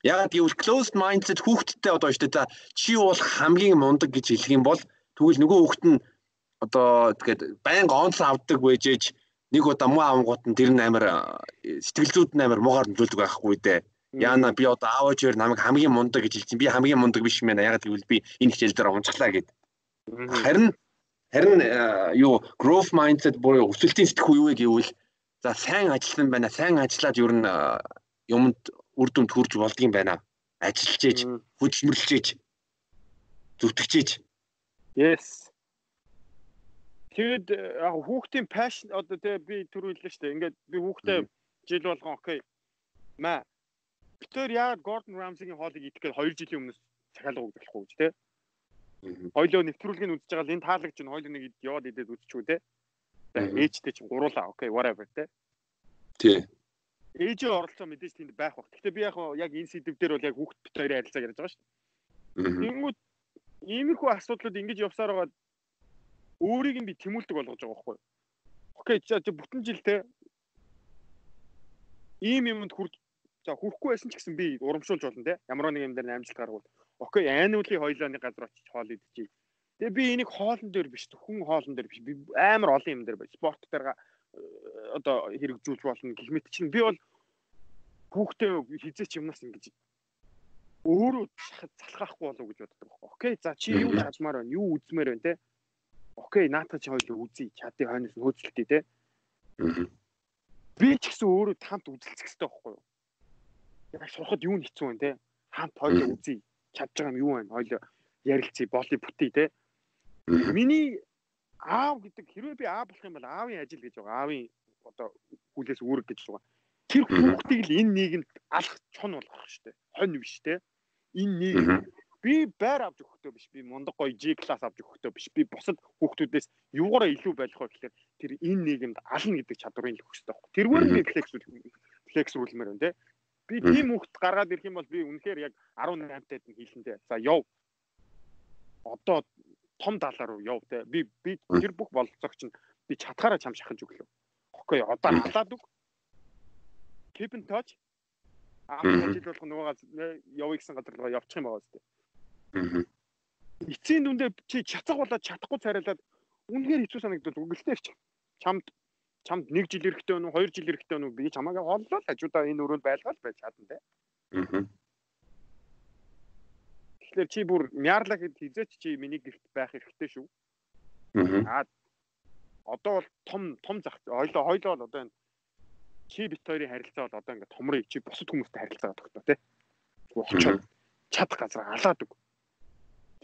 Яг гэвэл closed mindset хүүхдтэй одоо шүү дээ. Чи бол хамгийн мундаг гэж хэлэх юм бол тэгвэл нөгөө хүүхд нь одоо тэгээд байнга онц авдаг байжээж нэг удаа муу авангууд нь тэр нь амар сэтгэл зүйд нь амар муугаар нөлөөлдөг байхгүй дээ. Яна би одоо аавч хоёр намайг хамгийн мундаг гэж хэлсэн. Би хамгийн мундаг биш мэн. Яг гэвэл би энэ хичээл дээр унцглаа гэд. Харин Харин юу growth mindset буюу өсөлтийн юу вэ гэвэл за сайн ажилласан байна. Сайн ажиллаад ер нь юмд үр дүнд хүрж болдгийм байна. Ажиллаж ээж, хөдөлмөрлөж ээж, зүтгэж ээж. Yes. Тэгэд э, яг хүүхдийн passion одоо тэгээ би түрүү хэллээ шүү дээ. Ингээд би хүүхдээ жил болгон окей. Маа. Тэр яг Gordon Ramsay-гийн хоолыг идэхэд 2 жилийн өмнөөс захиалга өгдөхгүй гэж тий. Хоёлоо нэвтрүүлгийг үзэж байгаа л энэ таалагч нь хоёлоо нэг яваад идээд үзчихв те. Ээжтэй чинь гуруулаа. Окей, whatever те. Тий. Ээжээ оролцоо мэдээж тэнд байх бах. Гэхдээ би яг яг энэ сэдв дээр бол яг хүүхд бит хоёрын харилцааг ярьж байгаа шүү дээ. Тэнгүүд иймэрхүү асуудлууд ингэж явсаар байгаа өөрийг нь би тэмүүлдэг болгож байгаа байхгүй юу? Окей, за бүтэн жил те ийм юмд хүрч за хүрхгүй байсан ч гэсэн би урамшуулж болно те. Ямар нэг юм дээр амжилт гаргавал Окей, айнуулын хоёлоо нэг газар очиж хоол идчихье. Тэгээ би энийг хоолн дээр биш, хүн хоолн дээр биш. Би амар олон юм дээр байна. Спорт дээр э, одоо хэрэгжүүлж болно гэх мэт чинь би бол хүүхдээ хизээч юмнаас ингэж өөрөө залхаахгүй болов гэж боддог байхгүй. Окей, за чи юу чадмаар байна? Юу үзмээр байна те? Окей, наатаа чи хоёул үзье. Чадын хойноос нөөцлөлтий те. Би ч гэсэн өөрөө тамт үзэлцэх хэрэгтэй байхгүй юу? Яг сурахад юу хэцүү вэ те? Хамт хоёул үзье чадж байгаа юм юу вэ? Хоёул ярилцъя, боли бүтээ те. Миний аав гэдэг хэрвээ би аав болох юм бол аавын ажил гэж байгаа. Аавын одоо хүлээс үүрэг гэж байгаа. Тэр хүүхдийг л энэ нийгэмд алах чон болгох дээ. Хонь биш те. Энэ нийгэм би байр авч өгөхдөө биш би мундаг гоё G класс авч өгөхдөө биш би бусад хүүхдүүдээс юугаараа илүү байх вэ гэхээр тэр энэ нийгэмд ална гэдэг чадварыг л хэрэгтэй байхгүй. Тэргээр би флекс флекс рүүлмээр байна те. Би тийм хүүхд гаргаад ирэх юм бол би үнэхээр яг 18 таад нь хийлэндээ. За яв. Одоо том даалаар руу яв те. Би би тэр бүх болцоогч нь би чадхаараа чам шахаж өглөө. Окей, одоо халаад үг. Keep in touch. Аа жил болох нөгөө явъя гэсэн газар руу явчих юм байгаа үстэй. Эцсийн дүндээ чи чацаг болоод чадахгүй царайлаад үнэхээр хэцүү санагдаж үгэлтэй чамд чамд 1 жил эрэхтэй өнө 2 жил эрэхтэй өнө би чамаагаа холлоо л хажуудаа энэ өрөөнд байлгаал байж чадна те. Тэгэхээр чи бүр мярлаа хэд хизээч чи миний гэрт байх хэрэгтэй шүү. Аа. Одоо бол том том зах ойлоо хойлоо бол одоо энэ чи бит хоёрын харилцаа бол одоо ингээд томрыг чи бусад хүмүүстэй харилцаа тогтоо те. Очоод чадах газар алаад үг.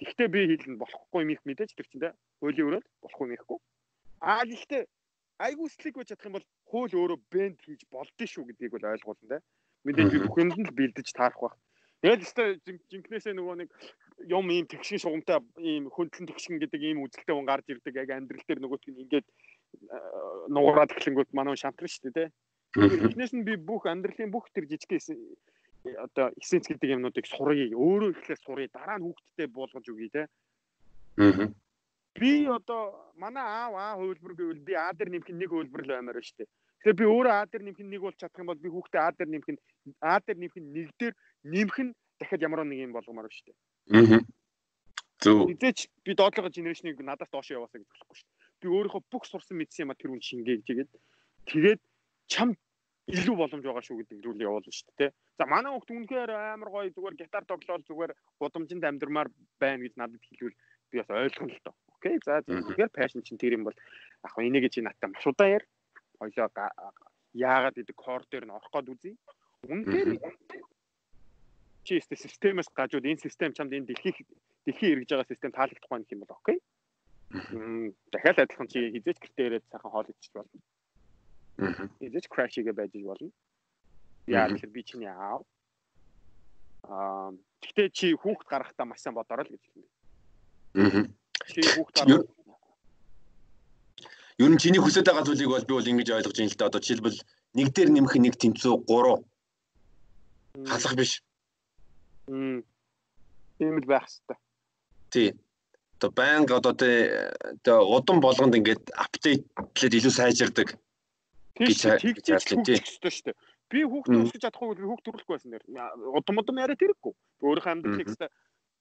Тэгвэл би хэлнэ болохгүй юм их мэдээж те. Хуулийн өрөөнд болохгүй юм ихгүй. Аа гэхдээ айгүйслийг байж чадах юм бол хууль өөрөө бэнд хийж болдсон шүү гэдгийг бол ойлгуулна те. Мэдээж би бүх юмд л бэлдэж таарах байх. Тэгэл өстой жинкнээсээ нөгөө нэг юм ийм тэгшин шугамтай ийм хөндлөн тэгшин гэдэг ийм үзэлтэй хүн гарч ирдэг яг амьдрал дээр нөгөөт нь ингээд нугараад эхлэнгүүт манай шамтран шүү дээ те. Эхнээс нь би бүх амьдралын бүх тэр жижиг одоо эссенц гэдэг юмнуудыг сурыг өөрөө ихлээр сурыг дараа нь хүүхдтэй болгож өгье те. Аа би одоо манай аав аа хувилбар гэвэл би аа дээр нэмэх нэг хувилбар л баймаар шүү дээ. Тэгэхээр би өөрөө аа дээр нэмэх нэг бол чадах юм бол би хүүхдээ аа дээр нэмэх аа дээр нэмэх нэг дээр нэмэх нь дахиад ямар нэг юм болгомоор шүү дээ. Аа. Зөв. Эзээч би доотлого генерашныг надаас доош яваасаа гэж болохгүй шүү дээ. Би өөрийнхөө бүх сурсан мэдсэн юм а тэр үн шингээ гэжгээд тэгээд чам илүү боломж байгаа шүү гэдэг зүйлийг явуулна шүү дээ. За манай хүүхд үнэхээр амар гоё зүгээр гитар тоглоол зүгээр гудамжинд амьдрмаар байна гэж надад хэлвэл би бас ойлгоно л доо. Окей. За тэгэхээр passion чинь тэр юм бол яг хөө энийг чи надтай маш удаан яар. Хоёлоо яагаад гэдэг кор дээр нь орох гээд үзье. Үнэхээр чи өстө системээс гажууд энэ систем чамд энэ дэлхийг дэлхийн эргэж байгаа систем таалагдахгүй юм бол окей. Дахиад адилхан чи хизээч гэртээ ирээд сайхан хоол идчих болно. Crash хийгээ байж болно. Яа тэгэхээр би чиний аав. Аа гэхдээ чи хүүхд гаргахтаа маш сайн бодороо л гэж хэлнэ. Аа. Чи хүүхд гаргах Ер нь чиний хүсэж байгаа зүйлийг бол би бол ингэж ойлгож байна л да. Одоо жишээлбэл нэг дээр нэмэх нэг тэнцүү 3 халах биш. Мм. Тийм л байх хэвээр. Тий. Одоо банк одоо тэ удам болгонд ингээд апдейтлээд илүү сайжирдаг гэж хэлж тий. шүү дээ. Би хүүхдээ өсгөж чадахгүй би хүүхд төрүүлэхгүй байсан нэр. Удам удам яриа тэрэггүй. Өөрийнхөө амьдрал текстээ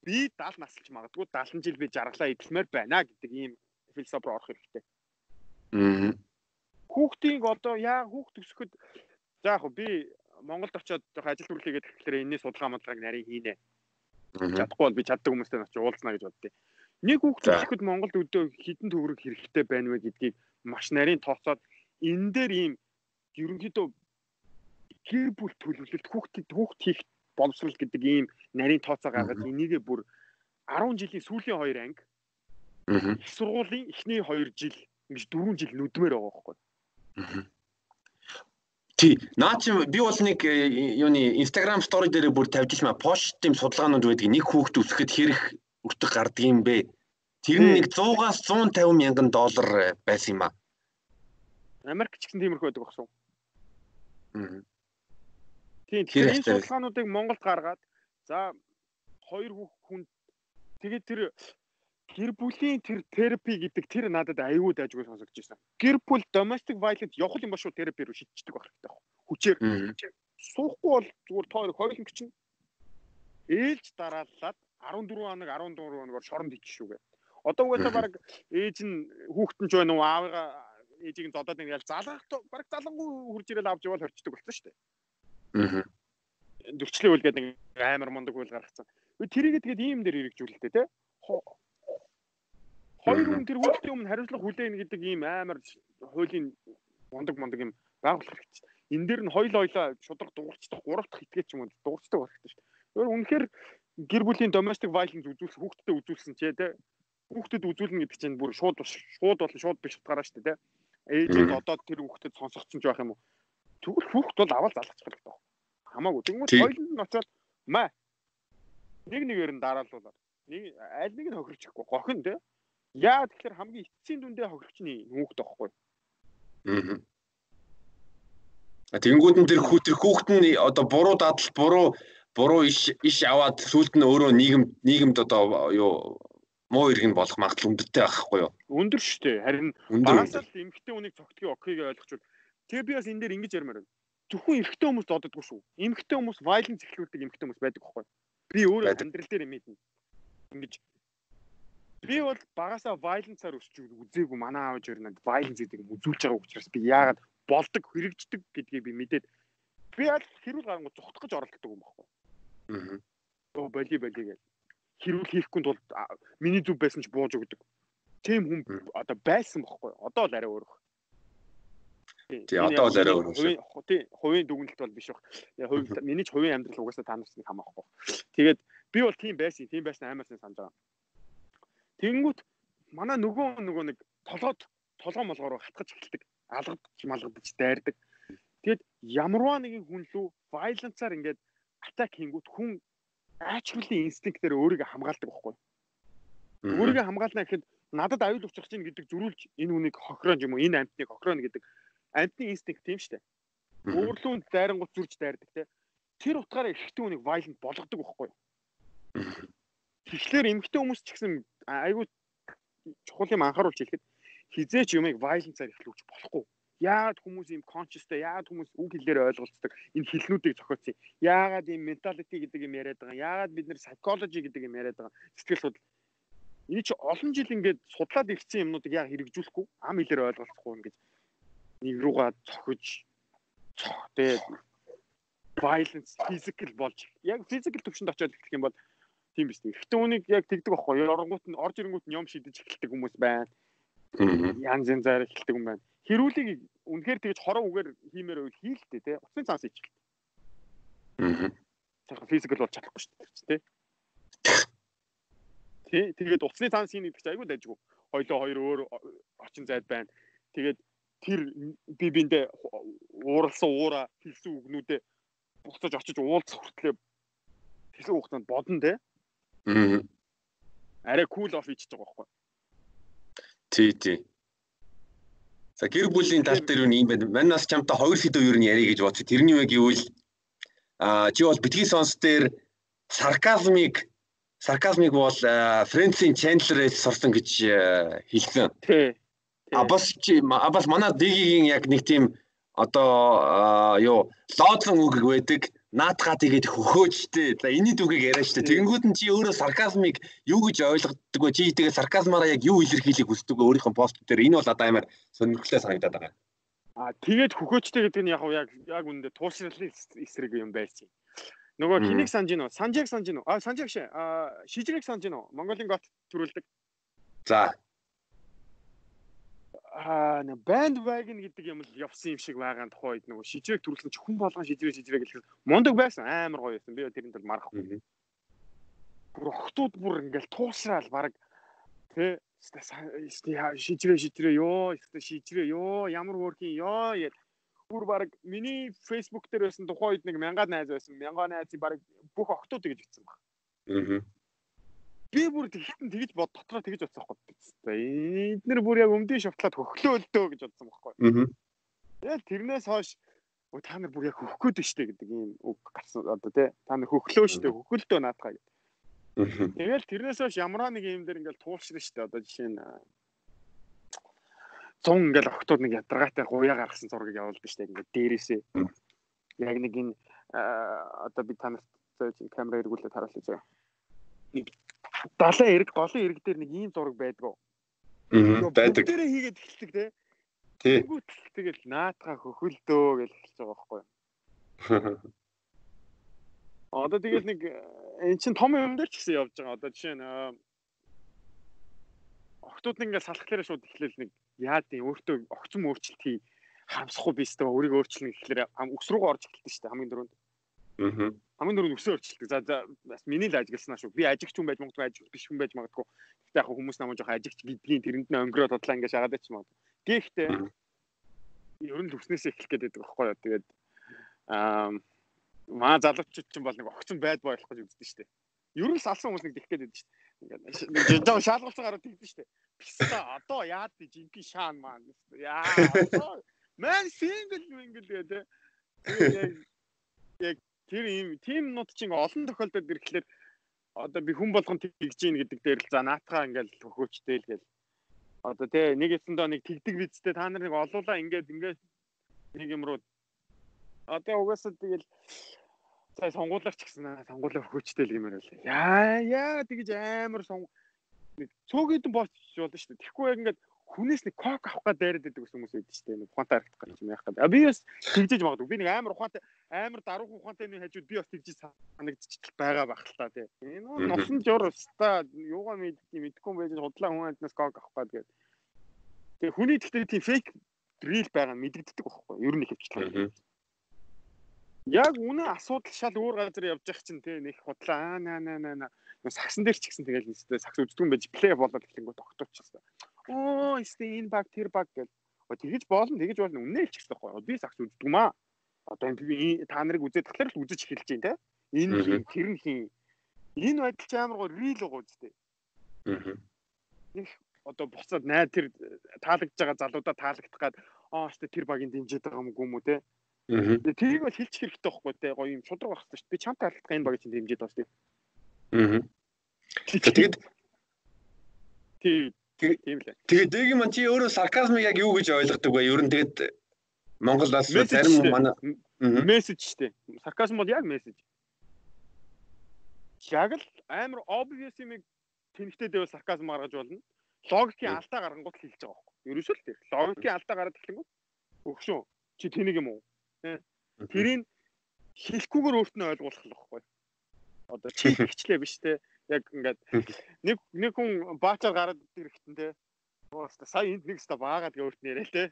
би 70 насалж магадгүй 70 жил би жаргалаа идэлмээр байна гэдэг ийм философи руу орох хэрэгтэй. Аа. Хүүхдийг одоо яа хүүхд өсгөхөд за яг би Монголд очиод ажил төрүүлээгээд тэгэхээр энэний судалгаа модлагыг нарийн хийнэ. Чадахгүй бол би чаддаг хүмүүстэй очиж уулзнаа гэж боддیں۔ Нэг хүүхд өсгөхөд Монголд өдөө хідэн төгрөг хэрэгтэй байна вэ гэдгийг маш нарийн тооцоод энэ дээр ийм ерөнхийдөө гэр бүл төлөвлөлт хүүхдэд хүүхд хийх боловсрал гэдэг ийм нарийн тооцоо гаргаж энийгээ бүр 10 жилийн сүүлийн 2 анги их сургуулийн эхний 2 жил ингэж 4 жил нүдмээр байгаа байхгүй. Тий. Наа чи би бол нэг э, юуны Instagram story дээр бүр тавьж ирсэн маа поштын судалгаанууд байдаг. Нэг хүүхэд өсгөхөд хэрэг өртөг гардаг юм бэ? Тэр нь нэг 100-аас 150 мянган доллар э, байсан юм аа. Америк ч гэсэн тиймэрхүү байдаг багш уу? Аа. Тийм. Тэгэхээр энэ судалгаануудыг Монголд гаргаад за хоёр хүн тэгээд тэр гэр бүлийн тэр терапи гэдэг тэр надад аюул дайггүй сонсогдож байсан. Гэр бүл domestic violence явах юм ба шүү терапи руу шийдчихдэг байх хэрэгтэй байна. Хүчээр. Суухгүй бол зүгээр тоо хоёулын чинь ээлж дарааллаад 14 хоног 14 хоногор шоронд ичж шүүгээ. Одоо угаасаа баг ээж нь хүүхэд нь ч байна уу аавыгаа ээжийг нь зодоод ингээл залгах баг залангуй хурж ирэл авч явал хорчдөг болсон шүү дээ. Аа. Дөрчлөө үл гэдэг амар мундаг үйл гаргацсан. Тэрийг тэгээд ийм дээр хэрэгжүүлэлтэй те Хоёр хүн тэр хүүхдийн өмнө хариуцлага хүлээнэ гэдэг ийм амар хуулийн мундаг мундаг юм байгуулах хэрэгтэй. Энэ дээр нь хоёул хоёлоо шудраг дуурчдаг, гурав дахь итгээ ч юм уу дуурчдаг байх хэрэгтэй шүү дээ. Өөр үнэхээр гэр бүлийн domestic violence үзүүлсэн хүүхдэд үзүүлсэн ч те хүүхдэд үзүүлнэ гэдэг чинь бүр шууд шууд болон шууд биш утгаараа шүү дээ те. Ээжэд одоо тэр хүүхдэд сонсгоцсон ч байх юм уу. Тэгвэл хүүхд бол аваад залгачих хэрэгтэй. Хамаагүй. Тэгмүүд хоёул нь очоод маа нэг нэгээр нь дараалуулаад нэг аль нэг нь хохирчихгүй гохин те Яа тэгэхээр хамгийн эцсийн дүндээ хохирчны хүүхд байхгүй. Аа. Тэгэнгүүт нь тэр хүү тэр хүүхд нь одоо буруу дадал буруу буруу иш иш аваад сүлд нь өөрөө нийгэм нийгэмд одоо юу муу иргэн болох магадлал өндөртэй байхгүй юу? Өндөр шүү дээ. Харин багасаа л эмгхтэй хүнийг цогтгийг окейг ойлгочвол тэгээ би бас энэ дээр ингэж ярмаар байна. Зөвхөн эрэгтэй хүмүүс доддоггүй шүү. Эмгхтэй хүмүүс violence эхлүүлдэг эмгхтэй хүмүүс байдаг байхгүй юу? Би өөрөө амьдрал дээр мэднэ. Ингэж Би бол багасаа violence-аар өсч үзээгүй манай аав жир надад violence гэдэг юм үзүүлж байгаа учраас би яагаад болдог хэрэгждэг гэдгийг би мэдээд би аль хэрүүл гарангуй зүхтах гэж оролддог юм баггүй. Аа. Оо боли боли гэж. Хэрүүл хийхгүй тулд миний зүв байсан ч бууж өгдөг. Тийм хүн одоо байсан баггүй. Одоо л арай өөр. Тий, одоо л арай өөр. Тий, хувийн дүгнэлт бол биш баг. Хувийн миний ч хувийн амьдрал угаасаа та нарт нэг хамаахгүй. Тэгээд би бол тийм байсан, тийм байсан амар сайн санаж байгаа. Тэнгүүт манай нөгөө нөгөө нэг толгойд толгой молгоор хатгаж эхэлдэг. Алгадж малгадж дайрдаг. Тэгэд ямарваа нэгэн хүн лүү violence-аар ингээд атак хийнгүүт хүн ачруулын инстинктээр өөрийгөө хамгаалдаг байхгүй. Өөрийгөө хамгаална гэхэд надад аюул учрах чинь гэдэг зөрүүлж энэ хүнийг хохирооч юм уу энэ амьтныг хохирооно гэдэг амьтны инстинкт тийм штэ. Өвөрлөнд дайрангууд зүрж дайрдаг те. Тэр утгаараа ихтэй хүнийг violent болгодог байхгүй. Тэгэхээр эмгтэй хүмүүс ч гэсэн айгүй чухал юм анхааруулж хэлэхэд хизээч юмыг violence-аар эхлүүлж болохгүй. Яагаад хүмүүс ийм conscious-тэй, яагаад хүмүүс үг хэлээр ойлголцдог энэ хэлнүүдийг зохиоцсон. Яагаад ийм mentality гэдэг юм яриад байгаа. Яагаад бид нэр psychology гэдэг юм яриад байгаа. Сэтгэл судлал. Энэ чи олон жил ингээд судлаад ирсэн юмнуудыг яг хэрэгжүүлэхгүй, ам хэлээр ойлголцохгүй ингэж нэг руугаа цохиж тэгээд violence physical болж яг physical төвшөнд очиод эхлэх юм бол тийм биз дээ. Эхтэн үнийг яг тэгдэг байхгүй. Оронгууд нь орж ирэнгүүт нь юм шидэж эхэлдэг хүмүүс байна. Янз янзаар эхэлдэг юм байна. Хэрүүлийг үнэхээр тэгж хорон үгээр хиймээр байвал хийлтэй те. Утасны цаас ичгэл. Аа. Тэгэхээр физикал бол чадахгүй шүү дээ те. Тий, тэгээд утасны цаас хийнэ гэдэг чинь айгүй дайггүй. Хойлоо хоёр өөр орчин зайд байна. Тэгээд тэр би биндээ ууралсан уура хэлсэн үгнүүдээ буцаж очиж уулзах хүртлээр хэлсэн хугацаанд бодно те. Аа. Арай кул оф хийчихэж байгаа байхгүй. Тий, тий. За гэр бүлийн тал дээр юу юм бэ? Мань бас чамтай хоёр сэдв юу ярих гэж бодчих. Тэрний үг гэвэл а чи бол битгий сонс дээр сарказмыг сарказмыг бол Фрэнсийн Чендлерээс сурсан гэж хэлсэн. Тий. А бас чи бас манай дигийн яг нэг тийм одоо юу лоодлон үг байдаг наатгаа тэгээд хөхөөжтэй. За энэний дүгийг яриа штэ. Тэгэнгүүт нь чи өөрөө сарказмыг юу гэж ойлгодог вэ? Чи тэгээд сарказмаараа яг юу илэрхийлэх хүсдэг вэ? Өөрийнхөө пост дээр энэ бол одоо амар сонирхолтой санагдаад байгаа. Аа тэгээд хөхөөжтэй гэдэг нь яг яг яг үүндээ туушралын эсрэг юм байсан. Нөгөө хэнийг санаж гинөө? Санжиг санаж гинөө? Аа санжиг шээ. Аа шижрэг санаж гинөө? Монголын гот төрүүлдэг. За нэг банд вагон гэдэг юм л явсан юм шиг байгаа тухайд нөгөө шижрээг төрүүлсэн чи хүн болгон шижрээ шижрээ гэхэл мундаг байсан амар гоё байсан. Би тэрний тал марахгүй. Бүр охтууд бүр ингээл туусраал баг. Тэ шижрээ шижрээ ёо шижрээ ёо ямар хөөрхийн ёо яа. Бүр баг миний Facebook дээр байсан тухайд нэг мянган найз байсан. Мянган найзын баг бүх охтууд гэж бичсэн баг. Аа би бүр хитэн тэгж бод дотроо тэгж бодсон байхгүй. За эднэр бүр яг өмдөө шовтлаад хөхлөөлдөө гэж бодсон байхгүй. Аа. Тэгээд тэрнээс хойш өө та нар бүр яг хөх гээд штэ гэдэг ийм үг гарсан одоо тий та нар хөхлөө штэ хөхөлдөө наадгаа гэдэг. Тэгэл тэрнээс хойш ямараа нэг юм дээр ингээл туулшрна штэ одоо жишээ нь 100 ингээл октод нэг ядаргаатай гуяа гаргасан зургийг явуулдаг штэ ингээд дээрээсээ яг нэг энэ одоо би танарт камера эргүүлээд харуулъя заяа. Нэг далайн эрг голын эрг дээр нэг ийм зураг байдгаа. Аа байдаг. Бүгдээрээ хийгээд эхэлдэг те. Тий. Тэгэл наатга хөхөлдөө гэж хэлж байгаа байхгүй юу? Одоо тэгэл нэг эн чин том юм дээр ч гэсэн явж байгаа. Одоо жишээ нь охтууд нэг ингээд салхахлаараа шууд эхлээл нэг яа тийм өөртөө огцом өөрчлөлт хий хамсахгүй бистэ өөрийгөө өөрчлөнө гэхлээр өс рүүгээ орж эхэлдэг шүү дээ хамгийн дөрөнд. Аа хамгийн дөрөв өсөө өрчлөлт. За за бас миний л ажигласнаа шүү. Би ажигч хүн байж магадгүй ажиг биш хүн байж магадгүй. Гэхдээ яг хүмүүс намайг жоох ажигч гэдгийг тэрэнд нь өнгөрөө тодлаа ингэ шагаад байж магадгүй. Гэхдээ ер нь төвснээсээ эхлэх гээд байдаг байхгүй юу. Тэгээд аа маа залуучууд ч бол нэг огцон байд байх гэж үздэг шүү дээ. Ер нь салсан хүмүүс нэг тэгэх гээд байдаг шүү дээ. Ингээд жоо шаалгуулсан гараад тэгдэг шүү дээ. Писта одоо яад би жинки шаан маань. Яа. Мэн сингл мингл гэдэг. Яг тэр ийм тийм нут чинь олон тохиолдолд ирэхлээр одоо би хүн болгон тэгж гин гэдэг дээр л за наатахаа ингээл хөхөөчтэй л гэл. Одоо тий нэг эсэндөө нэг тэгдэг визтэй та нар нэг олуулаа ингээд ингээд нэг юм руу. Одоо угаасаа тэгэл за сонгуулаач гэсэн сонгуулаа хөхөөчтэй л гэмээр л яа яа тэгж амар сон нэг цөөхөдөн боч болно шүү дээ. Тэгэхгүй яг ингээд хүнээс нэг кок авах гад дайраад байдаг хүмүүс байдаг шүү дээ. Нэг ухаантай харагдах гэж юм яах гэдэг. А би бас тэгжээж магадгүй. Би нэг амар ухаантай амар даруух ухаантай нэг хажууд би бас тэгжиж санагдчих байгаа байх л та тий. Энэ носон жор уста юугаа мэдчих мэдхгүй байж худлаа хүн амтнаас кок авах гад гэдэг. Тэгээ хүний тэгтээ тийм фейк рил байгаа мэдэгддэг байхгүй юу? Ер нь хэвчлээ. Яг үнэ асуудал шал өөр газар явж явах чинь тий нэг худлаа аа наа наа наа сагсан дээр ч гэсэн тэгэл нэстэй сагс үздэг юм байж плей болоод эхлэнгүүт тогтоочихсон оо эсвэл энэ баг тэр баг гэл. Тэгэж болно тэгэж болно үнэ хэлчих байхгүй. Би сагс үздэг юм аа. Одоо би та нарыг үзээд тахлаар л үзэж эхэлж байна те. Энэ хин тэр нь хин. Энэ байдал ч амар гоо рил байгаа үстэй. Аа. Их одоо буцаад най тэр таалагдж байгаа залуудаа таалагдах гад аа штэ тэр багийн дэмжиж байгаа юм уу те. Аа. Тэрийг бол хэлчих хэрэгтэй байхгүй те. Гоё юм шудраг байх хэрэгтэй. Би чамтай таалагдах энэ багийн дэмжиж байгаа штэ. Аа. Тэгээд тэгээд Тийм лээ. Тэгээд дэг юм чи өөрөө сарказмыг яг юу гэж ойлгодог вэ? Ер нь тэгээд Монголоос зарим манай мессеж штэ. Сарказм бол яг мессеж. Яг л амар obvious юм тэнхтэй дэвэл сарказм гаргаж болно. Логикийн алдаа гаргангууд л хэлж байгаа байхгүй. Ерөөсөө л тийм. Логикийн алдаа гараад эхлэнгүүт өгшөө. Чи тэнийг юм уу? Тэрийг хэлэхгүйгээр өөрт нь ойлгуулах л байхгүй. Одоо чи хичлээ биш те. Яг ингээд нэг нэг хүн баачаар гараад ирэхтэн те. Ууста сая энд нэг ста баагаад өөрт яриа те.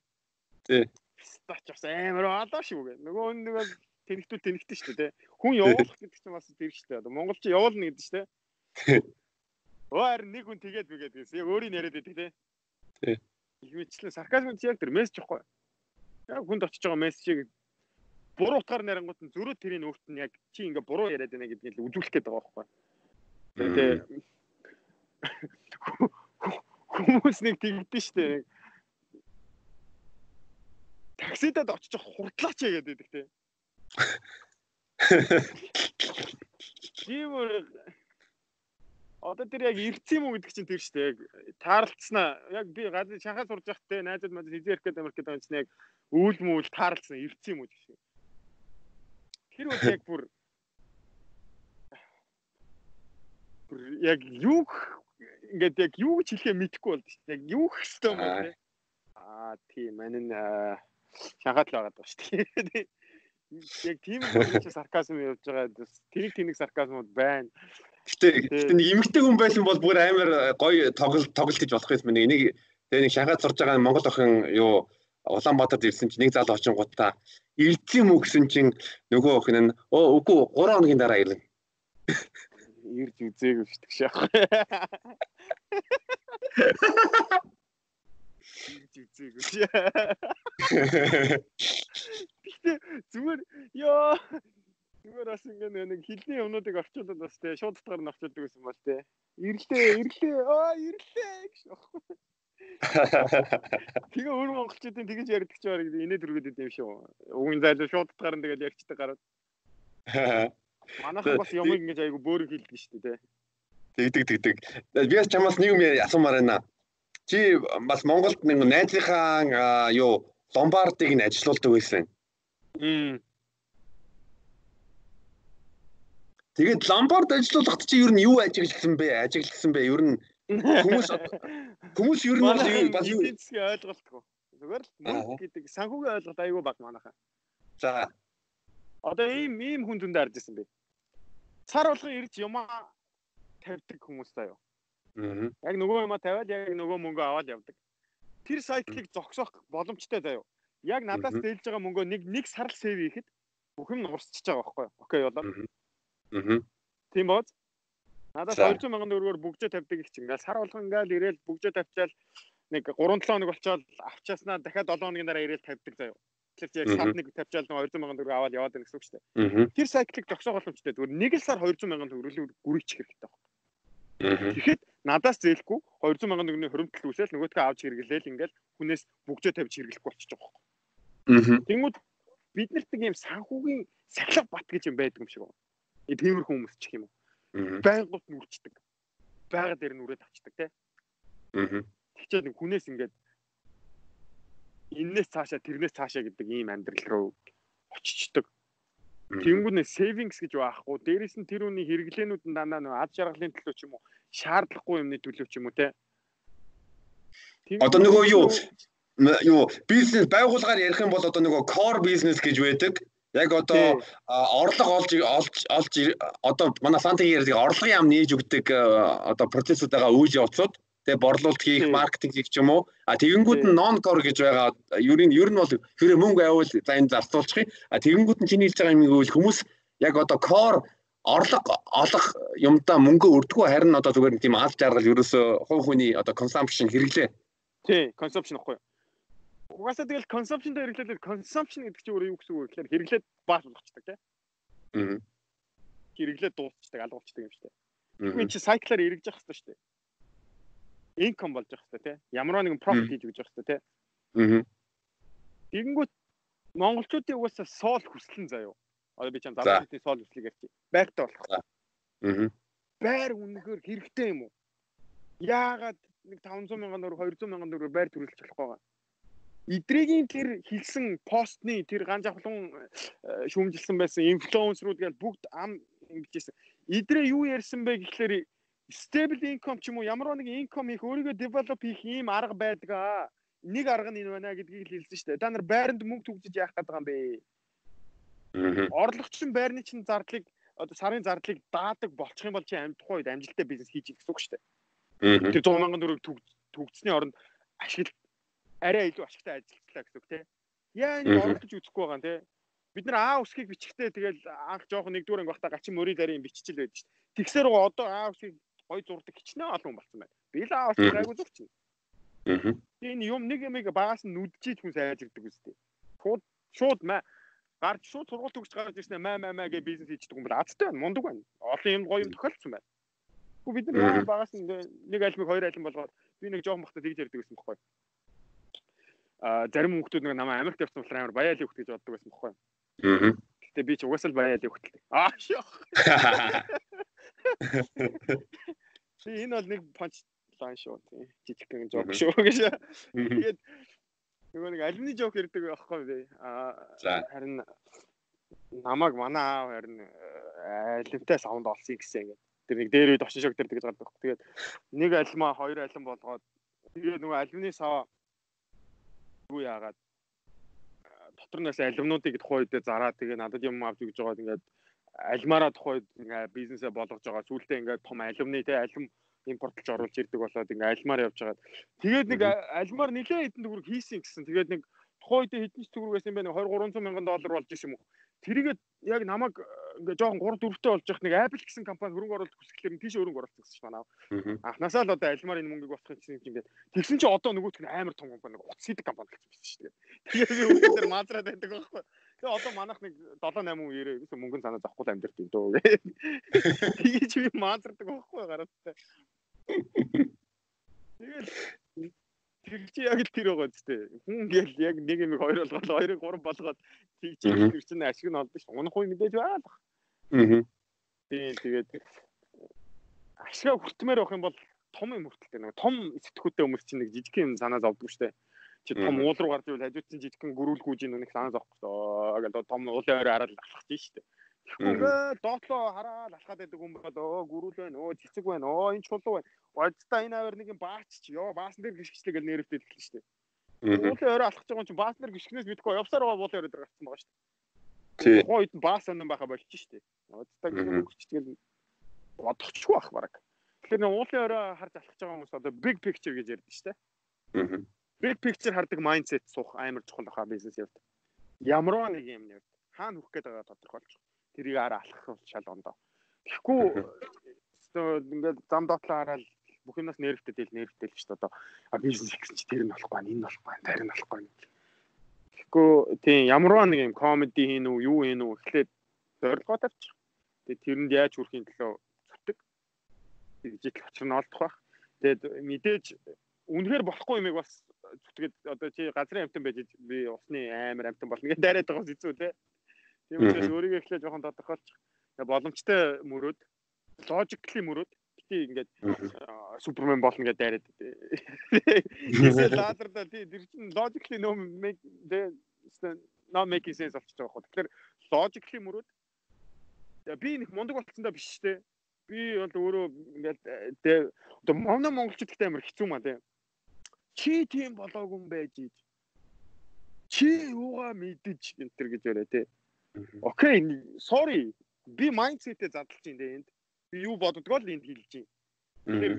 Тий. Стач бас амар алаа шүү гэ. Нөгөө нэг тэнэгтүүл тэнэгтэн шүү те. Хүн явуулах гэдэг чинь бас тэр шүү дээ. Одоо Монгол чи явуулна гэдэг шүү те. Өөр нэг хүн тэгээд бигээд гэсэн. Яг өөрийн яриад байдаг те. Тий. Их мэтлэн сарказм яг тэр мессеж ихгүй. Яг хүнд очиж байгаа мессежийг буруу утгаар нарангууд нь зөрөө тэрийн өөрт нь яг чи ингээ буруу яриад байна гэдгийг л үзүүлэх гээд байгаа байхгүй. Тэгээ хүмүүс нэг тэгдэж штэ. Таксидад очиж хурдлаач яа гэдэг те. Тиймэр одоо тэр яг ирц юм уу гэдэг чинь тэр дээ. Яг таарлцснаа. Яг би гадны шахаа сурж явах те найзууд мад хизээрх гэдэг юм чинь яг үүл мүйл таарлцсан ирц юм уу гэж. Тэр үед яг бүр яг юу ингээд яг юу гэж хэлэхээ мэдэхгүй болд шүү дээ. Яг юу хэвчтэй юм бэ? Аа тийм мань нь шахаад л байгаа даа шүү дээ. Яг тийм л сарказм явж байгаа. Тэрийг тэнэг сарказмууд байна. Гэтэ гэтэ нэг эмгтэй хүн байсан бол бүр амар гоё тоглолт тоглолт гэж болох юм. Нэг тэгээ нэг шахаад сурж байгаа Монгол охин юу Улаанбаатарт ирсэн чинь нэг залуу очин гутаа ирдсэн юм уу гэсэн чинь нөгөө охин нь оо үгүй 3 хоногийн дараа ирлээ. Ирж үзээгүй дээ шах. Ирж үзээгүй. Гэтэ зүгээр ёо Зүгээр бас ингэ нэг хилний юмнуудыг орчуулад бас те шууд татгаар нь орчуулдаг гэсэн бол те. Ирлээ, ирлээ, аа ирлээ гэж аахгүй. Тэгээ өөр монголчуудын тэгэж ярьдаг ч барыг инээд өргөд идэв шүү. Угийн зайлуу шууд татгаар нь тэгэл ярьчдаг гараад. Манайхан бас юмыг ингэж айгу бөөрөг хэлдэг шүү дээ. Тэгдэг тэгдэг. Би бас чамаас нэг юм асуумаар байна. Чи бас Монголд нэг найзынхаа юу ломбардыг нь ажилуулдаг байсан. Тэгээд ламбард ажиллуулахад чи ер нь юу ажигласан бэ? Ажигласан бэ? Ер нь хүмүүс хүмүүс ер нь бас юу ойлголтгүй. Зүгээр л мөнгө гэдэг санхүүгийн ойлголт айгүй баг манайхаа. За. Одоо ийм ийм хүн зөндөө харж ирсэн бэ. Цар болгон ирж юмаа тавьдаг хүмүүс юу. Аа. Яг нөгөө юмаа тавиад яг нөгөө мөнгө аваад явдаг. Тэр сайтлыг зогсоох боломжтой юу. Яг надаас зээлж байгаа мөнгөө нэг нэг сар л сейв хийхэд бүх юм нуурсчихж байгаа байхгүй юу. Окей болоо. Аа. Тийм бод. Надаас 200 сая төгрөгөөр бүгжээ тавьдаг их чинь. Ингээл сар болгон ингээл ирээл бүгжээ тавьчаал нэг 3 7 хоног болчоод авчааснаа дахиад 7 хоногийн дараа ирээл тавьдаг заяа. Тэгэхээр яг сард нэг тавьчаал 200 сая төгрөг аваад яваад байна гэсэн үг шүү дээ. Тэр сайклыг зогсоох боломжтой. Зүгээр нэг л сар 200 сая төгрөг гүрийчих хэрэгтэй байна. Тэгэхэд надаас зээлэхгүй 200 сая төгрөгийн хөрөмтөл үсэл нөгөөдгөө авч хэрэглээл ингээл хүнээс бүгжээ тавьж хэрэглэхгүй болчих жоох. Тэнгүүд бид нарт нэг юм санхүүгийн сахилга бат гэж юм байдаг юм шиг байна. Тиймэрхүү хүмүүс ч юм уу. Байнгут нүрчдэг. Байга дээр нүрээд авчдаг тий. Аа. Тэгчээд нэг хүнээс ингээд эннээс цаашаа тэрнээс цаашаа гэдэг ийм амьдрал руу очичдаг. Тэнгүүд нэ savings гэж байхгүй. Дээрээс нь тэр үний хэрэглээнүүд нь дандаа нөө ад жаргалын төлөө ч юм уу, шаардлагагүй юмны төлөө ч юм уу те. Одоо нөгөө юу юу бизнес байгууллагаар ярих юм бол одоо нөгөө core business гэж байдаг. Яг одоо орлого олж олж олж одоо манай фантагийн ярьдаг орлогын яам нээж өгдөг одоо процессуудаа үйл явцууд тэгээ борлуулалт хийх, маркетинг хийх ч юм уу. А тэгэнгүүт нь нон кор гэж байгаа. Ер нь ер нь бол хэрэг мөнгө авал за энэ зарцуулчих. А тэгэнгүүт нь чиний хэлж байгаа юм гэвэл хүмүүс яг одоо кор орлого олох юмдаа мөнгө өрдгөө харин одоо зүгээр нэг тийм аль жаргал ерөөсөө хувь хүний одоо consumption хэрэглээ. Тий, consumption ихгүй угаасаа тэгэл consumption дээр хэрэглээд consumption гэдэг чинь өөрөө юу гэсэн үг вэ гэхээр хэрэглээд бааш болгочдаг тий. Аа. Хэрэглээд дуусчдаг, алгуулчдаг юм шүү дээ. Үгүй чи cycle-аар эргэж явах хэрэгтэй шүү дээ. Income болж явах хэрэгтэй тий. Ямар нэгэн profit хийж өгч явах хэрэгтэй тий. Аа. Тэгэнгүүт монголчуудын угаасаа соол хүслэн заяо. Одоо би чам залуучуудын соол хүслийг ярьчих. Байртай болох. Аа. Байр үнэхээр хэрэгтэй юм уу? Яагаад нэг 500 мянган төгрөг 200 мянган төгрөг байр төрүүлж болохгүй байгаа? Идрэгийн тэр хэлсэн постны тэр ганц авлан э, шүүмжилсэн байсан инфлюенсерүүд гэж бүгд ам ингэжсэн. Идрэ юу ярьсан бэ гэхлээр stable income ч юм уу ямар нэг income их өөрийгөө develop хийх ийм арга байдаг аа. Нэг арга нь энэ байна гэдгийг л хэлсэн шүү дээ. Та нар байранд мөнгө төгжиж яах байгаа юм бэ? Орлогчин байрны чинь зардлыг одоо сарын зардлыг даадаг болчих юм бол чи амьдах үед амжилттай бизнес хийж гэсэн үг шүү дээ. Тэр 100 мянган төгрөг төгссөний оронд ашигла арай илүү ашигтай ажиллачлаа гэсэн үг тий. Яа энэ орлож үзэхгүй байгаа тий. Бид нар А үсгийг бичихтэй тэгэл анх жоохон нэгдүгээр анги байхдаа гачин мөрийн дарийн биччихэл байдаг шүү дээ. Тэгсээр одоо А үсгийг гой зурдаг хичнээн олон болсон байна. Би л А үсгийг айгу зурчихна. Аа. Энэ юм нэг юмыг багаас нь нүдчиж хүн сайжирдаг үстэй. Шууд шууд маа гарч шууд сургууль төгсөж гарч ирсэн маа маа маа гэ бизнес хийдэг юм бол азтай байна, мундаг байна. Олон юм гоё юм тохиолдсон байна. Гэхдээ бид нар багаас нь нэг альмыг хоёр альм болгоод би нэг жоохон бахта тэгж ярьдаг байсан байхгүй. А зарим хүмүүс нэг намайг Америкт явсан болохоор амар баяа л хөвт гэж боддог байсан байхгүй. Аа. Гэтэ би ч угаасаа л баяа л хөвтөлтэй. Аа шоо. Чи энэ бол нэг панч лайн шүү. Жижигхэн жок шүү гэж. Тэгээд нөгөө нэг алимны жок ярьдаг байхгүй. Аа харин намайг манай аав харин алимтай саунд олсон гэсэн ингээд тэр нэг дээр үед очин шог тэр тэгж гардаг. Тэгээд нэг алимаа хоёр алим болгоод тэгээд нөгөө алимны сав юу яагаад дотор нас алимнуудыг тухайн үедээ зараад тэгээ надад юм авч өгж байгаа ингээд алимаараа тухайн үед ингээд бизнесээ болгож байгаа. Сүүлдээ ингээд том алимны те алим импортлж оруулж ирдэг болоод ингээ альмаар явж байгаа. Тэгээд нэг альмаар нэлээд хэдэн төгрөг хийсэн гэсэн. Тэгээд нэг тухайн үед хэдэн ч төгрөг байсан байх 20 300 мянган доллар болж исэн юм уу. Тэрийгээ яг намайг ингээ жоохон 3 4-тэй болж явах нэг Apple гэсэн компани хөрөнгө оруулалт хүсгэлээр нь тийш хөрөнгө оруулсан гэсэн чинь манай. Анхнаасаа л одоо альмаар энэ мөнгөийг босгох гэсэн юм ингээд тэгсэн чинь одоо нөгөөх нь амар том компани утас хийдэг компани болсон шүү дээ. Тэгээд би үүгээр маазраад байдаг байхгүй. Тэгээ одоо манайх нэг 7 8 үе ирээ гэсэн мөнгөн санаа захгүй амьдрт юм дөө. Тэгээд би маазардаг байхгүй гараадтай. Тэгэл чи яг л тэр байгаа зү. Хүн ингээл яг нэг юм хоёр болгоод хоёрыг гурав болгоод тийч тэр чинь ашиг нь олдсон ш. Унах үе мэдээж байна. Аа. Тийм тэгээд ашиг хүртмээр авах юм бол том юм хүртэлтэй нэг том сэтгүүтэй хүмүүс чинь нэг жижиг юм санаа зовдөг штэ чи том уул руу гарч ивэл хажуудсан жижигхэн гөрүүлгүүж ийн нүнх санаа зовхгүй гэдэг том уулын ойроо хараад алхах чинь шүү дээ. Тэгвэл доотлоо хараад алхаад байдаг хүн бол оо гөрүүл байна оо цэцэг байна оо энэ чулуу байна. Одтаа энэ аваар нэг юм баач чи ёо баасан дээр гიშгчлээ гэж нэрвдээд эхэлсэн шүү дээ. Уулын ойроо алхаж байгаа юм чи баасан дээр гიშгнээс мэдгүй явсаар байгаа уулын ойроо гарсан байгаа шүү дээ. Тухайн үед баас өнөн байха болчих шүү дээ. Одтаа гэх юм өгчтгэл бодохчгүй ах бараг. Тэгэхээр уулын ойроо харж алхаж байгаа хүмүүс одоо big picture гэж ярьдэн шүү дээ. Аа Big picture хардаг mindset суух амар чухал баха бизнес явд. Ямар нэг юм явд. Хаана хүрэх гээд байгаа тодорхойлж тэрийг араа алхах шал ондоо. Тэгэхгүй ингээд зам доотлоо хараад бүх юмнаас нэрвтэй дээл нэрвтэй л ч одоо бизнес гэсэн чи тэр нь болохгүй энэ болохгүй тэр нь болохгүй. Тэгэхгүй тийм ямарваа нэг юм комеди хийн үү юу хийн үү эхлээд зорилгоо тавьчих. Тэгээд тэрэнд яаж хүрэхин төлөө зүтг. Дижитал очир нь олдох бах. Тэгээд мэдээж үнэхээр болохгүй юмыг бас зүтгээд одоо чи газрын амтан байж би усны амар амтан болно гэж дайраад байгаа зү тэ. Тийм учраас өөрийгөө эхлээ жоохон тодорхойлчих. Боломжтой мөрөөд, логикли мөрөөд бити ингээд супермен болно гэдээ дайраад. Эсвэл лазерда тэр чинь logically no make the no making sense болчихж байгаа хөө. Тэгэхээр logically мөрөөд би нэг мундаг болцсондоо биш дээ. Би бол өөрөө ингээд одоо манай монголчууд ихтэй амар хэцүү маа тий. Чи тийм болоогүй юм байж. Чи юугаа мэдэж энэ төр гэж яриа тий. Окей, sorry. Би майндсетээ задлж байна дээ энд. Би юу боддгоо л энд хэлж байна. Тэгэхээр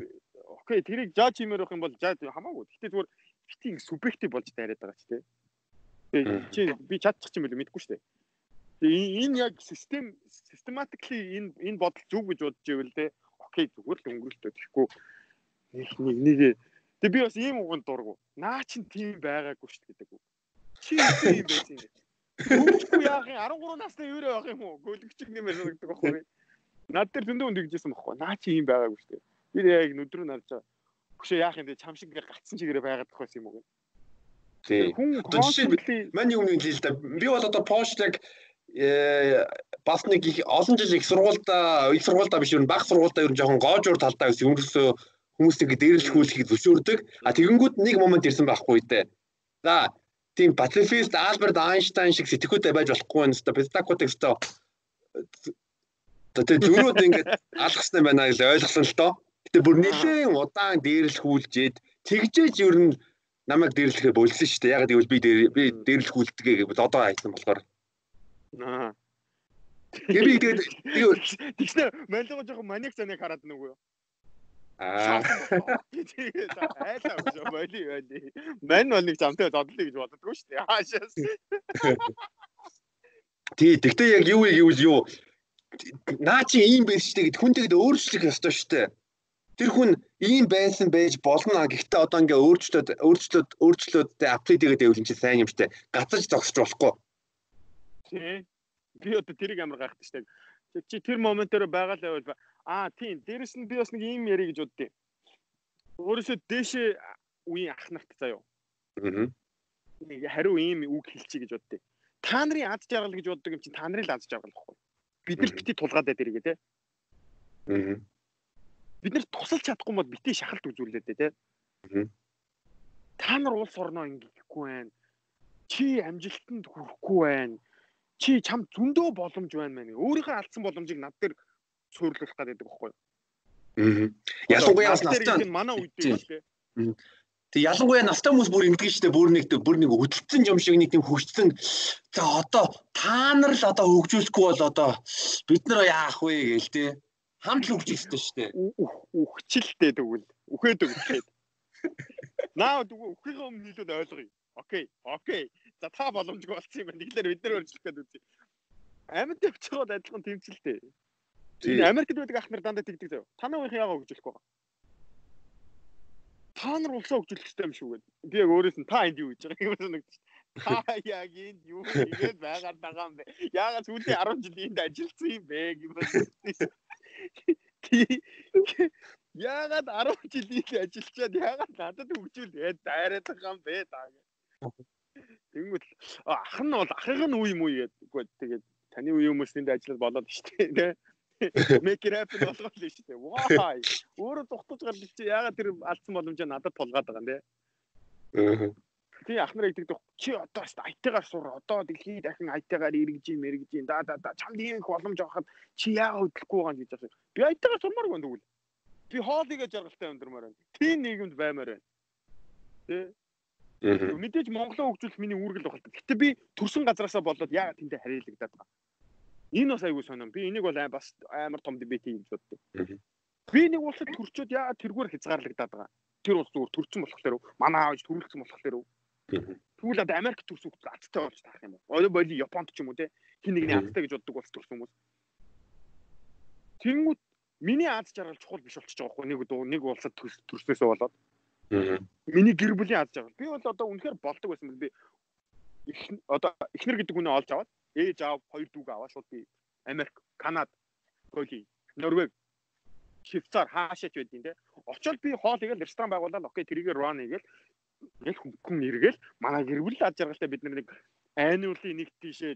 окей, тэрийг жаж хиймээр байх юм бол жаж хамаагүй. Гэтэ зүгээр битийн субъектив болж дайраад байгаа ч тийм. Тэгээ чи би чадчих юм байл мэдэхгүй дээ. Тэгээ энэ яг систем systematically энэ энэ бодол зүг гэж бодож ивэл те окей зүгээр л өнгөрөлтөө тэгэхгүй нэг нэг нэг Тэгээ би бас ийм уганд дургу. Наа чин тийм байгаагүй шүү гэдэг. Чи тийм байсан юм. Хөөхгүй яах юм 13 настай өөрөө байх юм уу? Гөлөгчг нэмэр санагддаг байхгүй. Над дээр зөндөө үнд гэжсэн байхгүй. Наа чи юм байгаагүй шүү дээ. Би яг нүдрүү байгаа. Хөшөө яах юм бэ? Чам шиг гацсан чигээрээ байгаад байх байсан юм уу? Тий. Хүн константли маний өмнө хэлээ л да. Би бол одоо Porsche-г э бас нэг их олон жил их сургуультай их сургуультай биш юу баг сургуультай ер нь жоохон гоожуур талдаа гэсэн ерөөсөө хүмүүсийг дээрлэхүүлэхийг зөвшөөрдөг. А тэгэнгүүт нэг момент ирсэн байхгүй дээ. За тийм пацифист Альберт Айнштайн шиг сэтгүүтэй байж болохгүй юм өстой педагогуудыг өстой тэгээ зүрүүд ингээд алгасан байна гэж ойлгосон л доо. Гэтэ бүр нэлээд удаан дээрлэхүүлжээд тэгжээж ер нь намайг дээрлэхээ болсон шүү дээ. Яг гэвэл би би дээрлэхүүлдэгэ гэвэл одоо хайсан болохоор. Аа. Би тэгээд тэгснэ малиго жоохон маник саныг хараад нүгөө. Аа. Тэгээд айлаа гэж боли байли. Мань бол нэг замтай зодлоо гэж боддгоо шүү дээ. Хаашаас. Тий, тэгтээ яг юу гэвэл юу наа чи ийм байсан шүү дээ гэд хүн тэгэд өөрчлөх ёстой шүү дээ. Тэр хүн ийм байсан байж болно гэхдээ одоо ингээ өөрчлөлт өөрчлөлт өөрчлөлтөд апдейт хийгээд байвал чи сайн юм штэ. Гацаж зогсож болохгүй. Тий. Би одоо тэрийг амар гайхдаг штэ. Чи тэр моментоор байгаа л байвал Аа тийм. Дээрэс нь би бас нэг юм ярих гэж боддیں۔ Өөрөөсөө дээшээ үеийн ах нарт заяо. Аа. Нэг хариу ийм үг хэлчихье гэж боддیں۔ Та нарын аз жаргал гэж боддог юм чинь та нарын л аз жаргал байхгүй. Бид нар бити тулгаад байдаг хэрэгээ те. Аа. Бид нар тусалж чадахгүй бол бити шахалт үзүүлээд те. Аа. Та нар улс орноо ингэхгүй байх. Чи амжилтанд хүрэхгүй байх. Чи чам зөндөө боломж байна мэн. Өөрийнхөө алдсан боломжийг над дээр суйрлуулах гэдэг байхгүй юу? Аа. Ялангуяа настай манай үед тийм үү? Тэг ялангуяа настай хүмүүс бүр ингэдэг шүү дээ. Бүр нэг бүр нэг хөдөлсөн юм шиг нэг тийм хөгжсөн. За одоо та нар л одоо хөгжүүлэхгүй бол одоо бид нар яах вэ гээл те. Хамт л хөгжих ёстой шүү дээ. Үхчилтэй тэгвэл үхээд өгчээд. Наа тэгвэл үххийн өмнө нийлүүд ойлгоё. Окей. Окей. За та боломжгүй болсон юм байна. Тэгэхээр бид нар өөрчлөх гээд үзье. Амьд явчиход адилхан тэмцэлтэй. Энэ Америкт байдаг ах нар дандаа тэгдэг заяа. Та нар уухийн ягаа хөгжүүлэхгүй байгаа. Та нар улсаа хөгжүүлэх хэрэгтэй юм шүү гэдэг. Би яг өөрөөс нь та энд юу гэж байгаа юм санагдчих. Та яг энд юу байгаад байгаа юм бэ? Яагаад сүүлийн 10 жил энд ажилласан юм бэ гэмээр. Яагаад 10 жил энд ажиллачаад яагаад надад хөгжүүл дайраад байгаа юм бэ таа гэх. Тэнгүүт ах нь бол ахыг нь үе юм уу гэдэг. Тэгээд таны үе хүмүүс энд ажиллаад болоод штэ тий. Make it happen болгоо л штэ. Why? Өөрөө тухтаж гал чи ягаад тэр алдсан боломжоо надад тулгаад байгаа юм бэ? Аа. Тий ах нарыг тэгдэг чи одоо штэ IT-гаар сур одоо дэлхийд дахин IT-гаар эргэж юм эргэж юм да да да чамд ийм их боломж авахад чи яагаад хөдлөхгүй байгаа юм гэж асуу. Би IT-гаар сурмаар байна тэгвэл. Би хоолыгээ жаргалтай өндөрмөр байна. Тийм нийгэмд баймаар байна. Тий Мэдээж Монголоо хөгжүүлэх миний үүрэг л байна. Гэтэ би төрсэн газараасаа болоод яагаад тэндээ харьяалагдаад байгаа. Энэ бас айгүй сонирм. Би энийг бол бас амар том дебет хийж боддог. Би нэг улсад төрчөөд яагаад тэргээр хязгаарлагдаад байгаа. Тэр улс зүгээр төрсөн болохоор манай аавч төрүүлсэн болохоор Тэгвэл одоо Америк төрсөн хүмүүс аттай болж таах юм уу? Ойло боли Японд ч юм уу те хин нэгний аттай гэж боддог улс төрсөн хүмүүс. Тэнгүүд миний аз жаргал чухал биш болчихж байгаа хгүй нэг нэг улсад төрснөөсөө болоод Миний гэр бүлийн аз жаргал. Би бол одоо үнэхээр болдог байсан бол би одоо эхнэр гэдэг хүнээ олж аваад ээж аав хоёр дүүг аваад шууд би Америк, Канада, Коли, Норвег, Швейцар хаашаач байдیں۔ те. Очоод би хоол игээл ресторан байгуулаад окей тэрийг рun игээл яг хүн эргээл манай гэр бүл аз жаргалтай бид нэг annually нэг тийшээ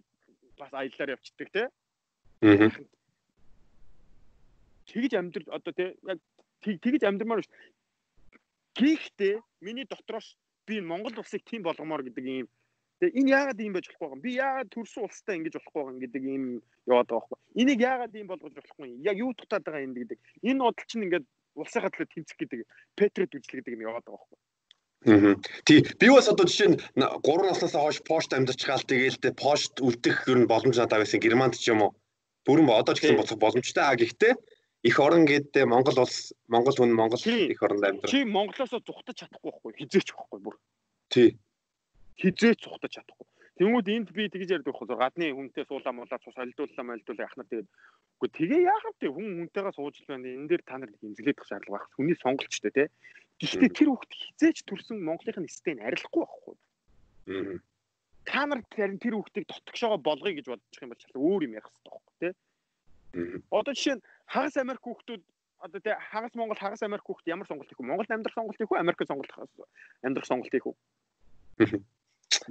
бас аяллаар явцдаг те. Тэгж амьдрал одоо те яг тэгж амьдрмаар шүү. Гэхдээ миний дотроос би Монгол улсыг тийм болгомоор гэдэг ийм Тэгээ энэ яагаад ийм байж болохгүй юм? Би яагаад төрсөн улстай ингэж болохгүй юм гэдэг ийм яваад байгаа байхгүй. Энийг яагаад ийм болгож болохгүй юм? Яг юу дутаад байгаа юм гэдэг. Энэ бодол чинь ингээд улсынхаа төлөө тэмцэх гэдэг петрет үжил гэдэг юм яваад байгаа байхгүй. Аа. Тий, би бас одоо жишээ нь 3 наснаас хойш пошт амьдарч гал тэгээл тэ пошт үлдэх ер нь боломж надад байсан Германд ч юм уу. Бүрэн одоо ч гэсэн боцох боломжтой. А гэхдээ их орон гэдэг Монгол улс Монгол хүн Монгол их оронд амьдрах. Чи Монголоос зүхтаж чадахгүй байхгүй хизээч байхгүй бүр. Тий. Хизээч зүхтаж чадахгүй. Тэнгүүд энд би тэгж ярьдаг байхгүй гадны хүнтэй суулаа муулаа цус олдууллаа мэлдүүлээ ахнаар тэгээд үгүй тэгээ яагаад тий хүн хүнтэйгээ сууж л байна. Энэ дээр та нар хэмжлэх шаардлага байх. Хүний сонголчтой тий. Гэхдээ тэр хүүхд хизээч төрсэн Монголын нэстэй арилахгүй байхгүй. Та нар тэр хүүхдийг дотгошоогоо болгоё гэж бодчих юм бол чалаа өөр юм ярих хэрэгтэй байхгүй тий. Одоо жишээ нь хагас Америк хүүхдүүд одоо тий хагас Монгол хагас Америк хүүхд ямар сонголт хийх вэ? Монголд амьдрах сонголт хийх үү? Америкт сонголт амьдрах сонголт хийх үү?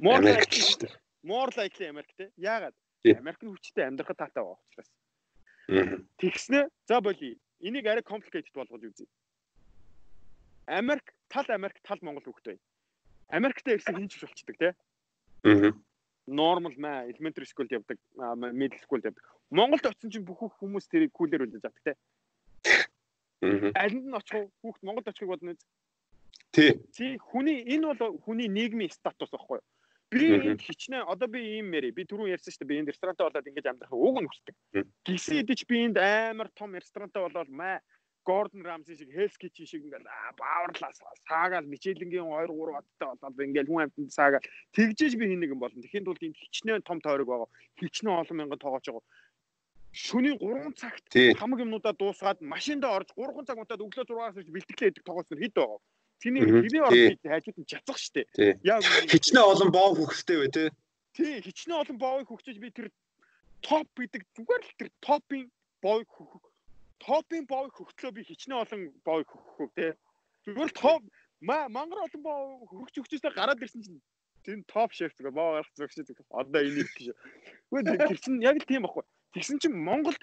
More likely шүү дээ. More likely Америк тий. Яагаад? Америкийн хүчтэй амьдрахад таатай байгаа учраас. Тэгснэ за боли. Энийг арай complicated болгож үзье. Америк тал Америк тал Монгол байна. Америктэй ирсэн хинч болчдөг тий. Аа normal маа elementary school-д явдаг, middle school-д явдаг. Монголд очсон чинь бүх хүмүүс тэрийг кулээр үлдээж авдаг те. Аа. Алинд нь очих? Хүүхд Монголд очихыг бодно үү? Тий. Чи хүний энэ бол хүний нийгмийн статус байхгүй юу? Би энд хичнээн одоо би ийм мэри би түрүүн ярьсан шүү дээ би энд ресторантай болоод ингэж амьдрах уг нь болдог. Гисэн идэж би энд амар том ресторантай болоод маа Гордон Рамси шиг Hell's Kitchen шиг ингээл бааварлаа саагаал Мичелингийн 2 3 одтой болоод ингээл хүн амьтанд саагаал тэгжээж би хин нэгэн болно. Тэхийн тулд энд хичнээн том тойрог байгаа. Хичнээн олон мянган тоогооч байгаа. Шөнийн 3 цагт хамаг юмнуудаа дуусгаад машинд орж 3 цаг унтаад өглөө 6-аас ирж бэлтгэлээ идэх тоогоос хэд байгаа. Тэний хэвээ орж хайжууд нь чацах штэ. Яг хичнээн олон боо хөхтэй бай тээ. Тий, хичнээн олон боог хөгчөж би тэр топ гэдэг зүгээр л тэр топын боог хөх топын боог хөгтлөө би хичнээн олон боог хөхөв те. Зүгээр топ мангар олон боог хөгч хөгчөөсөө гараад ирсэн чинь тэр топ шеф зүгээр боо гарах зүгш зүг одоо энэ их гэж. Үгүй тэр чинь яг л тийм байхгүй. Тэгсэн чинь Монголд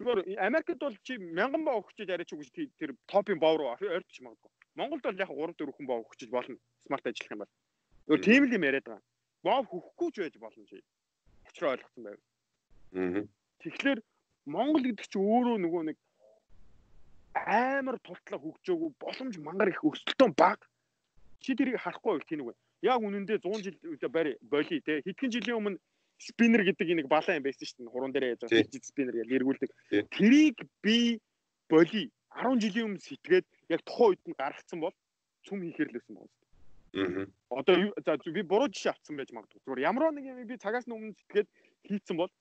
зүгээр Америкт бол чи мянган боо хөгчөж арайч үгүй тэр топын боо руу ойртож магадгүй. Монголд бол яг 3 4 хүн боо хөгчөж болно. Смарт ажиллах юм бол. Өөр тийм л юм яриад байгаа. Боо хөхгүй ч байж болно чи. Учраа ойлгосон байв. Аа. Тэгэхээр Монгол гэдэг чи өөрөө нөгөө нэг амар тултлаа хөгжөөгүй боломж мангар их өсөлтөө баг. Чи тэрийг харахгүй байх тийм үгүй. Яг үнэндээ 100 жил барь боли те хэдхэн жилийн өмнө спиннер гэдэг нэг балан юм байсан шүү дээ. Хуран дээр яаж байгаа спиннер гэж эргүүлдэг. Тэрийг би боли 10 жилийн өмнө сэтгээд яг тухайн үед нь гаргацсан бол цүм хийхэр л байсан байна. Аа. Одоо за би буруу жишээ авсан байж магадгүй. Зүгээр ямар нэг юм би цагаас өмнө сэтгээд хийцэн бол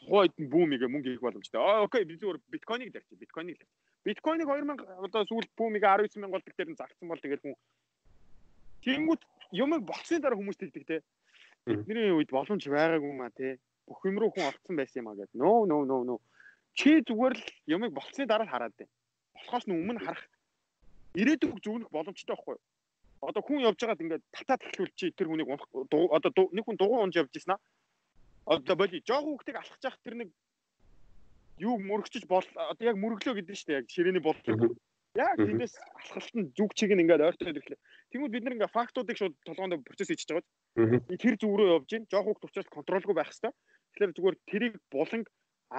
тухайд нь бүүмигээ мөнгө хийх боломжтой. Аа окей би зүгээр биткойныг дарчих. Биткойныг л. Биткойныг 2000 одоо сүүлд бүүмигээ 19000 голд дээр нь зарцсан бол тэгэл хүн Тэнгүүд юм болсны дараа хүмүүс тэгдэг те. Бидний үед боломж байгаагүй маа те. Бүх юм руу хүн олцсон байсан юм а гэдэг. No no no no. Чи зүгээр л юмыг болсны дараа хараад дээ. Болохоос нь өмнө харах ирээдүг зүгнэх боломжтой байхгүй юу? Одоо хүн явж байгаад ингээд татаад эхлүүл чи тэр хүнийг одоо нэг хүн дугуй унж явж ийсэн аа одоо боли жоох хүүхдийг алхаж явах тэр нэг юу мөрөгчөж бол одоо яг мөрөглөө гэдэг нь шүү дээ яг ширээний болол. Яг тэндээс алхалт нь зүг чиг нь ингээд ойртоод ирэхлээр. Тэгмүүд бид нэг ингээд фактуудыг шууд толгоонд процесс хийж байгаа. Тэр зүг рүү явж гин жоох хүүхд учраас контролгүй байх хэрэгтэй. Тэгэхээр зүгээр тэрийг буланг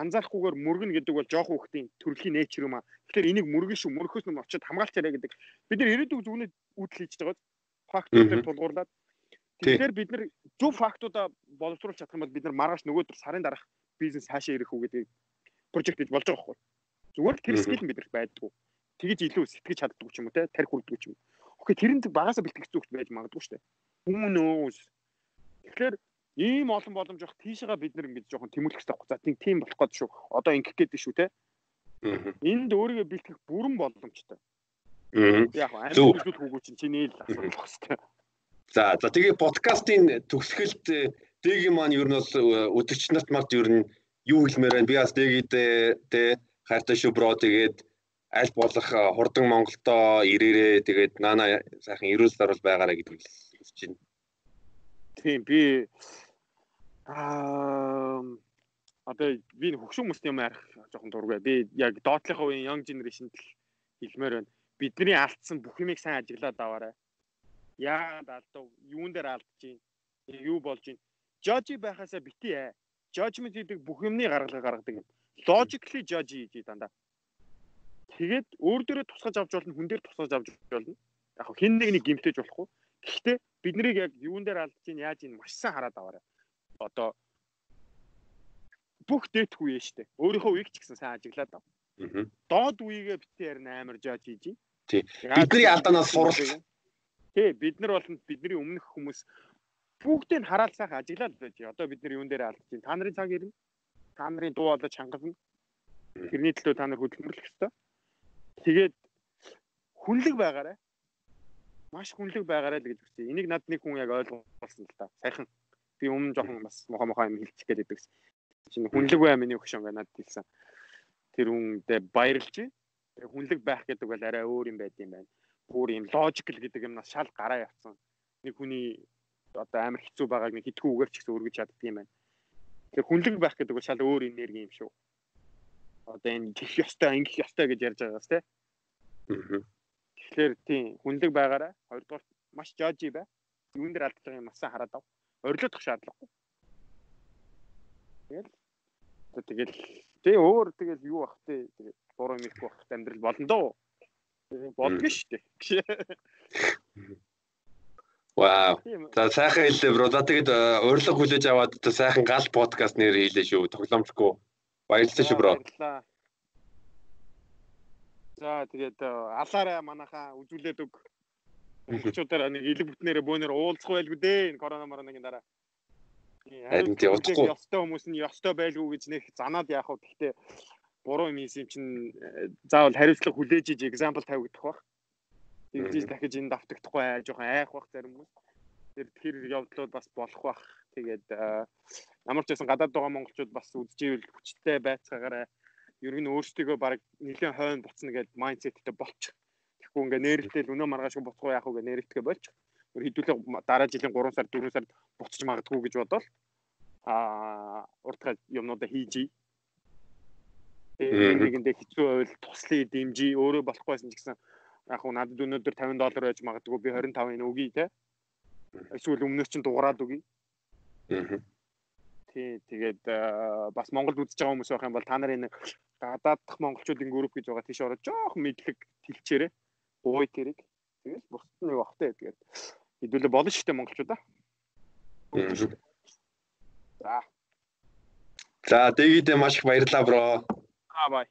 анзаарахгүйгээр мөргөн гэдэг бол жоох хүүхдийн төрөлхийн нэчр юм аа. Тэгэхээр энийг мөргөн шүү мөрөхөөс нь очиод хамгаалчаарэ гэдэг. Бид нар ирээдүйг зүгнээ үүдэл хийж байгаа. Фактуудыг тулгуурлаад Тэгэхээр бид нар зөв фактуудаа боловсруулах чадах юм бол бид нар маргааш нөгөөдөр сарын дараах бизнес хаашаа ирэх үү гэдэг прожект гэж болж байгаа байхгүй. Зүгээр л тэр скил бид нар байдгүй. Тэгэж илүү сэтгэж чаддаг ч юм уу те тарих хүрдэг ч юм. Окей тэрэнд багасаа бэлтгэх зүгт байж магадгүй шүү дээ. Хүн нөөс. Тэгэхээр ийм олон боломж авах тийшээгээ бид нар ингэж жоохон тэмүүлэх хэрэгтэй. За тийм болох гээд шүү. Одоо ингэх гээд шүү те. Энд өөрийгөө бэлтгэх бүрэн боломжтой. Яг амин зүйлүүд хөгөө чинь чиний л асуудал байх хэрэгтэй. За за тэгээ подкастын төгсгөлд э, дэги маань ер нь бол э, өдөрч нарт март ер нь юу хэлмээр байна. Би бас дэгидээ тэ хайртай шүү бро тэгээд аль болох э, хурдан Монголдо ирээрээ тэгээд наана сайхан эрүүл зарвал байгаарэ гэдэг хэлж байна. Тийм би аа одоо би хөгшин хүмүүст юм арих жоохон дургүй. Би яг доотлихын үеийн young generation-д хэлмээр байна. Бидний алдсан бүх юмыг сайн ажиглаад аваарай яагаад алдав? Юун дээр алдчих? Юу болж байна? Judge байхасаа бити ээ. Judgment гэдэг бүх юмны гаргалгаа гаргадаг юм. Logically judge хийж дандаа. Тэгээд өөр дөрөө тусгаж авч болно, хүн дээр тусгаж авч болно. Яг хин нэг нэг гимтэж болохгүй. Гэхдээ бид нарыг яг юун дээр алдаж чинь яаж ин маш сайн хараад аваарай. Одоо бүх дэт үе штэ. Өөрийнхөө үеийг ч гэсэн сайн ажиглаад ав. Доод үеигээ битээ ярина амар жаж хийж. Тий. Бидний алдаанаас сурал Тий, бид нар бол бидний өмнөх хүмүүс бүгдийг хараал сайхан ажиглаад байж. Одоо бид нар юун дээр алдаж байна? Та нарын цаг ирнэ. Та нарын дуу болоо чангасна. Тэрний төлөө та нар хөдөлмөрлөх ёстой. Тэгээд хүнлэг байгаарай. Маш хүнлэг байгаарай л гэж үгтэй. Энийг над нэг хүн яг ойлгуулсан л та. Сайхан. Би өмнө жоохон бас мохо мохо юм хэлчих гээд байдаг. Чинь хүнлэг бай миний өгш ингээ надад хэлсэн. Тэр хүндээ баярлж. Хүнлэг байх гэдэг бол арай өөр юм байд юм байна бүр юм логикл гэдэг юмнаас шал гараа явцсан. Нэг хүний одоо амар хэцүү байгааг нэг хитгэн үгээр ч гэсэн өргөж чаддаг юм байна. Тэгэхээр хүнлэг байх гэдэг бол шал өөр энерги юм шүү. Одоо энэ гих ёстой, ингэх ёстой гэж ярьж байгаас тий. Тэгэхээр тийм хүнлэг байгаараа хоёрдугаар маш жожи бай. Юун дээр алдаж байгаа юм асаа хараад ав. Орилоодох шаардлагагүй. Тэгэл тэгэл тий өөр тэгэл юу бах тий тэгэл буруу мэдэх бах амьдрал болно доо. Бодно шүү дээ. Вау. За сайхан хэллээ бро. За тэгэд э, урилга хүлээж аваад одоо сайхан гал подкаст нэр хийлээ шүү. Тоглоомчгүй. Баярлалаа шүү бро. За тэгээд э, алаарай манайхаа үзүүлээд өг. Монголчуудаар нэг илэг бүтнээрээ бөөнөр уулзах байлгүй дээ. Энэ корона мороногийн дараа. Харин тий удахгүй. Ёстой хүмүүс нь ёстой байлгүй гэж нэг занаад яах вэ? Гэхдээ буруу юм юм чинь э, заавал хариуцлага хүлээж иж example тавигдах бах. Тэгжиж дахиж энэ давтагдахгүй жоохон айх бах зарим хүмүүс. Тэр тэр явдлууд бас болох бах. Тэгээд ямар ч байсан гадаад байгаа монголчууд бас үдчихвэл хүчтэй байцгаагаараа ер нь өөрсдөө баг нэлийн хойно буцна гэдэг майндсеттэй болчих. Тэгэхгүй ингээ нэрэлтэл өнөө маргааш буцахгүй яах вэ гэж нэрэлтгээ болчих. Өөр хэдүүлээ дараа жилийн 3 сар 4 сар буцаж магадгүй гэж бодвол аа уртгаа юмнуудаа хийж нэгэндээ хэцүү байвал туслахыг дэмжиж өөрөө болохгүйсэн ч гэсэн яг хуу надад өнөөдөр 50 доллар байж магадгүй би 25 энэ өгье те. Эсвэл өмнөөс чинь дуурайд өгье. Тий, тэгээд бас Монголд үзэж байгаа хүмүүс байх юм бол та нарын нэг гадааддах монголчуудын групп гэж байгаа тийш ороод жоох мэдлэг тэлчээрээ гуй тэрэг. Тэгээд бусд нь явахтай тэгээд хэдүүлээ болно шүү дээ монголчуудаа. За. За, дээгийдээ маш их баярлалаа бро. Аа бай.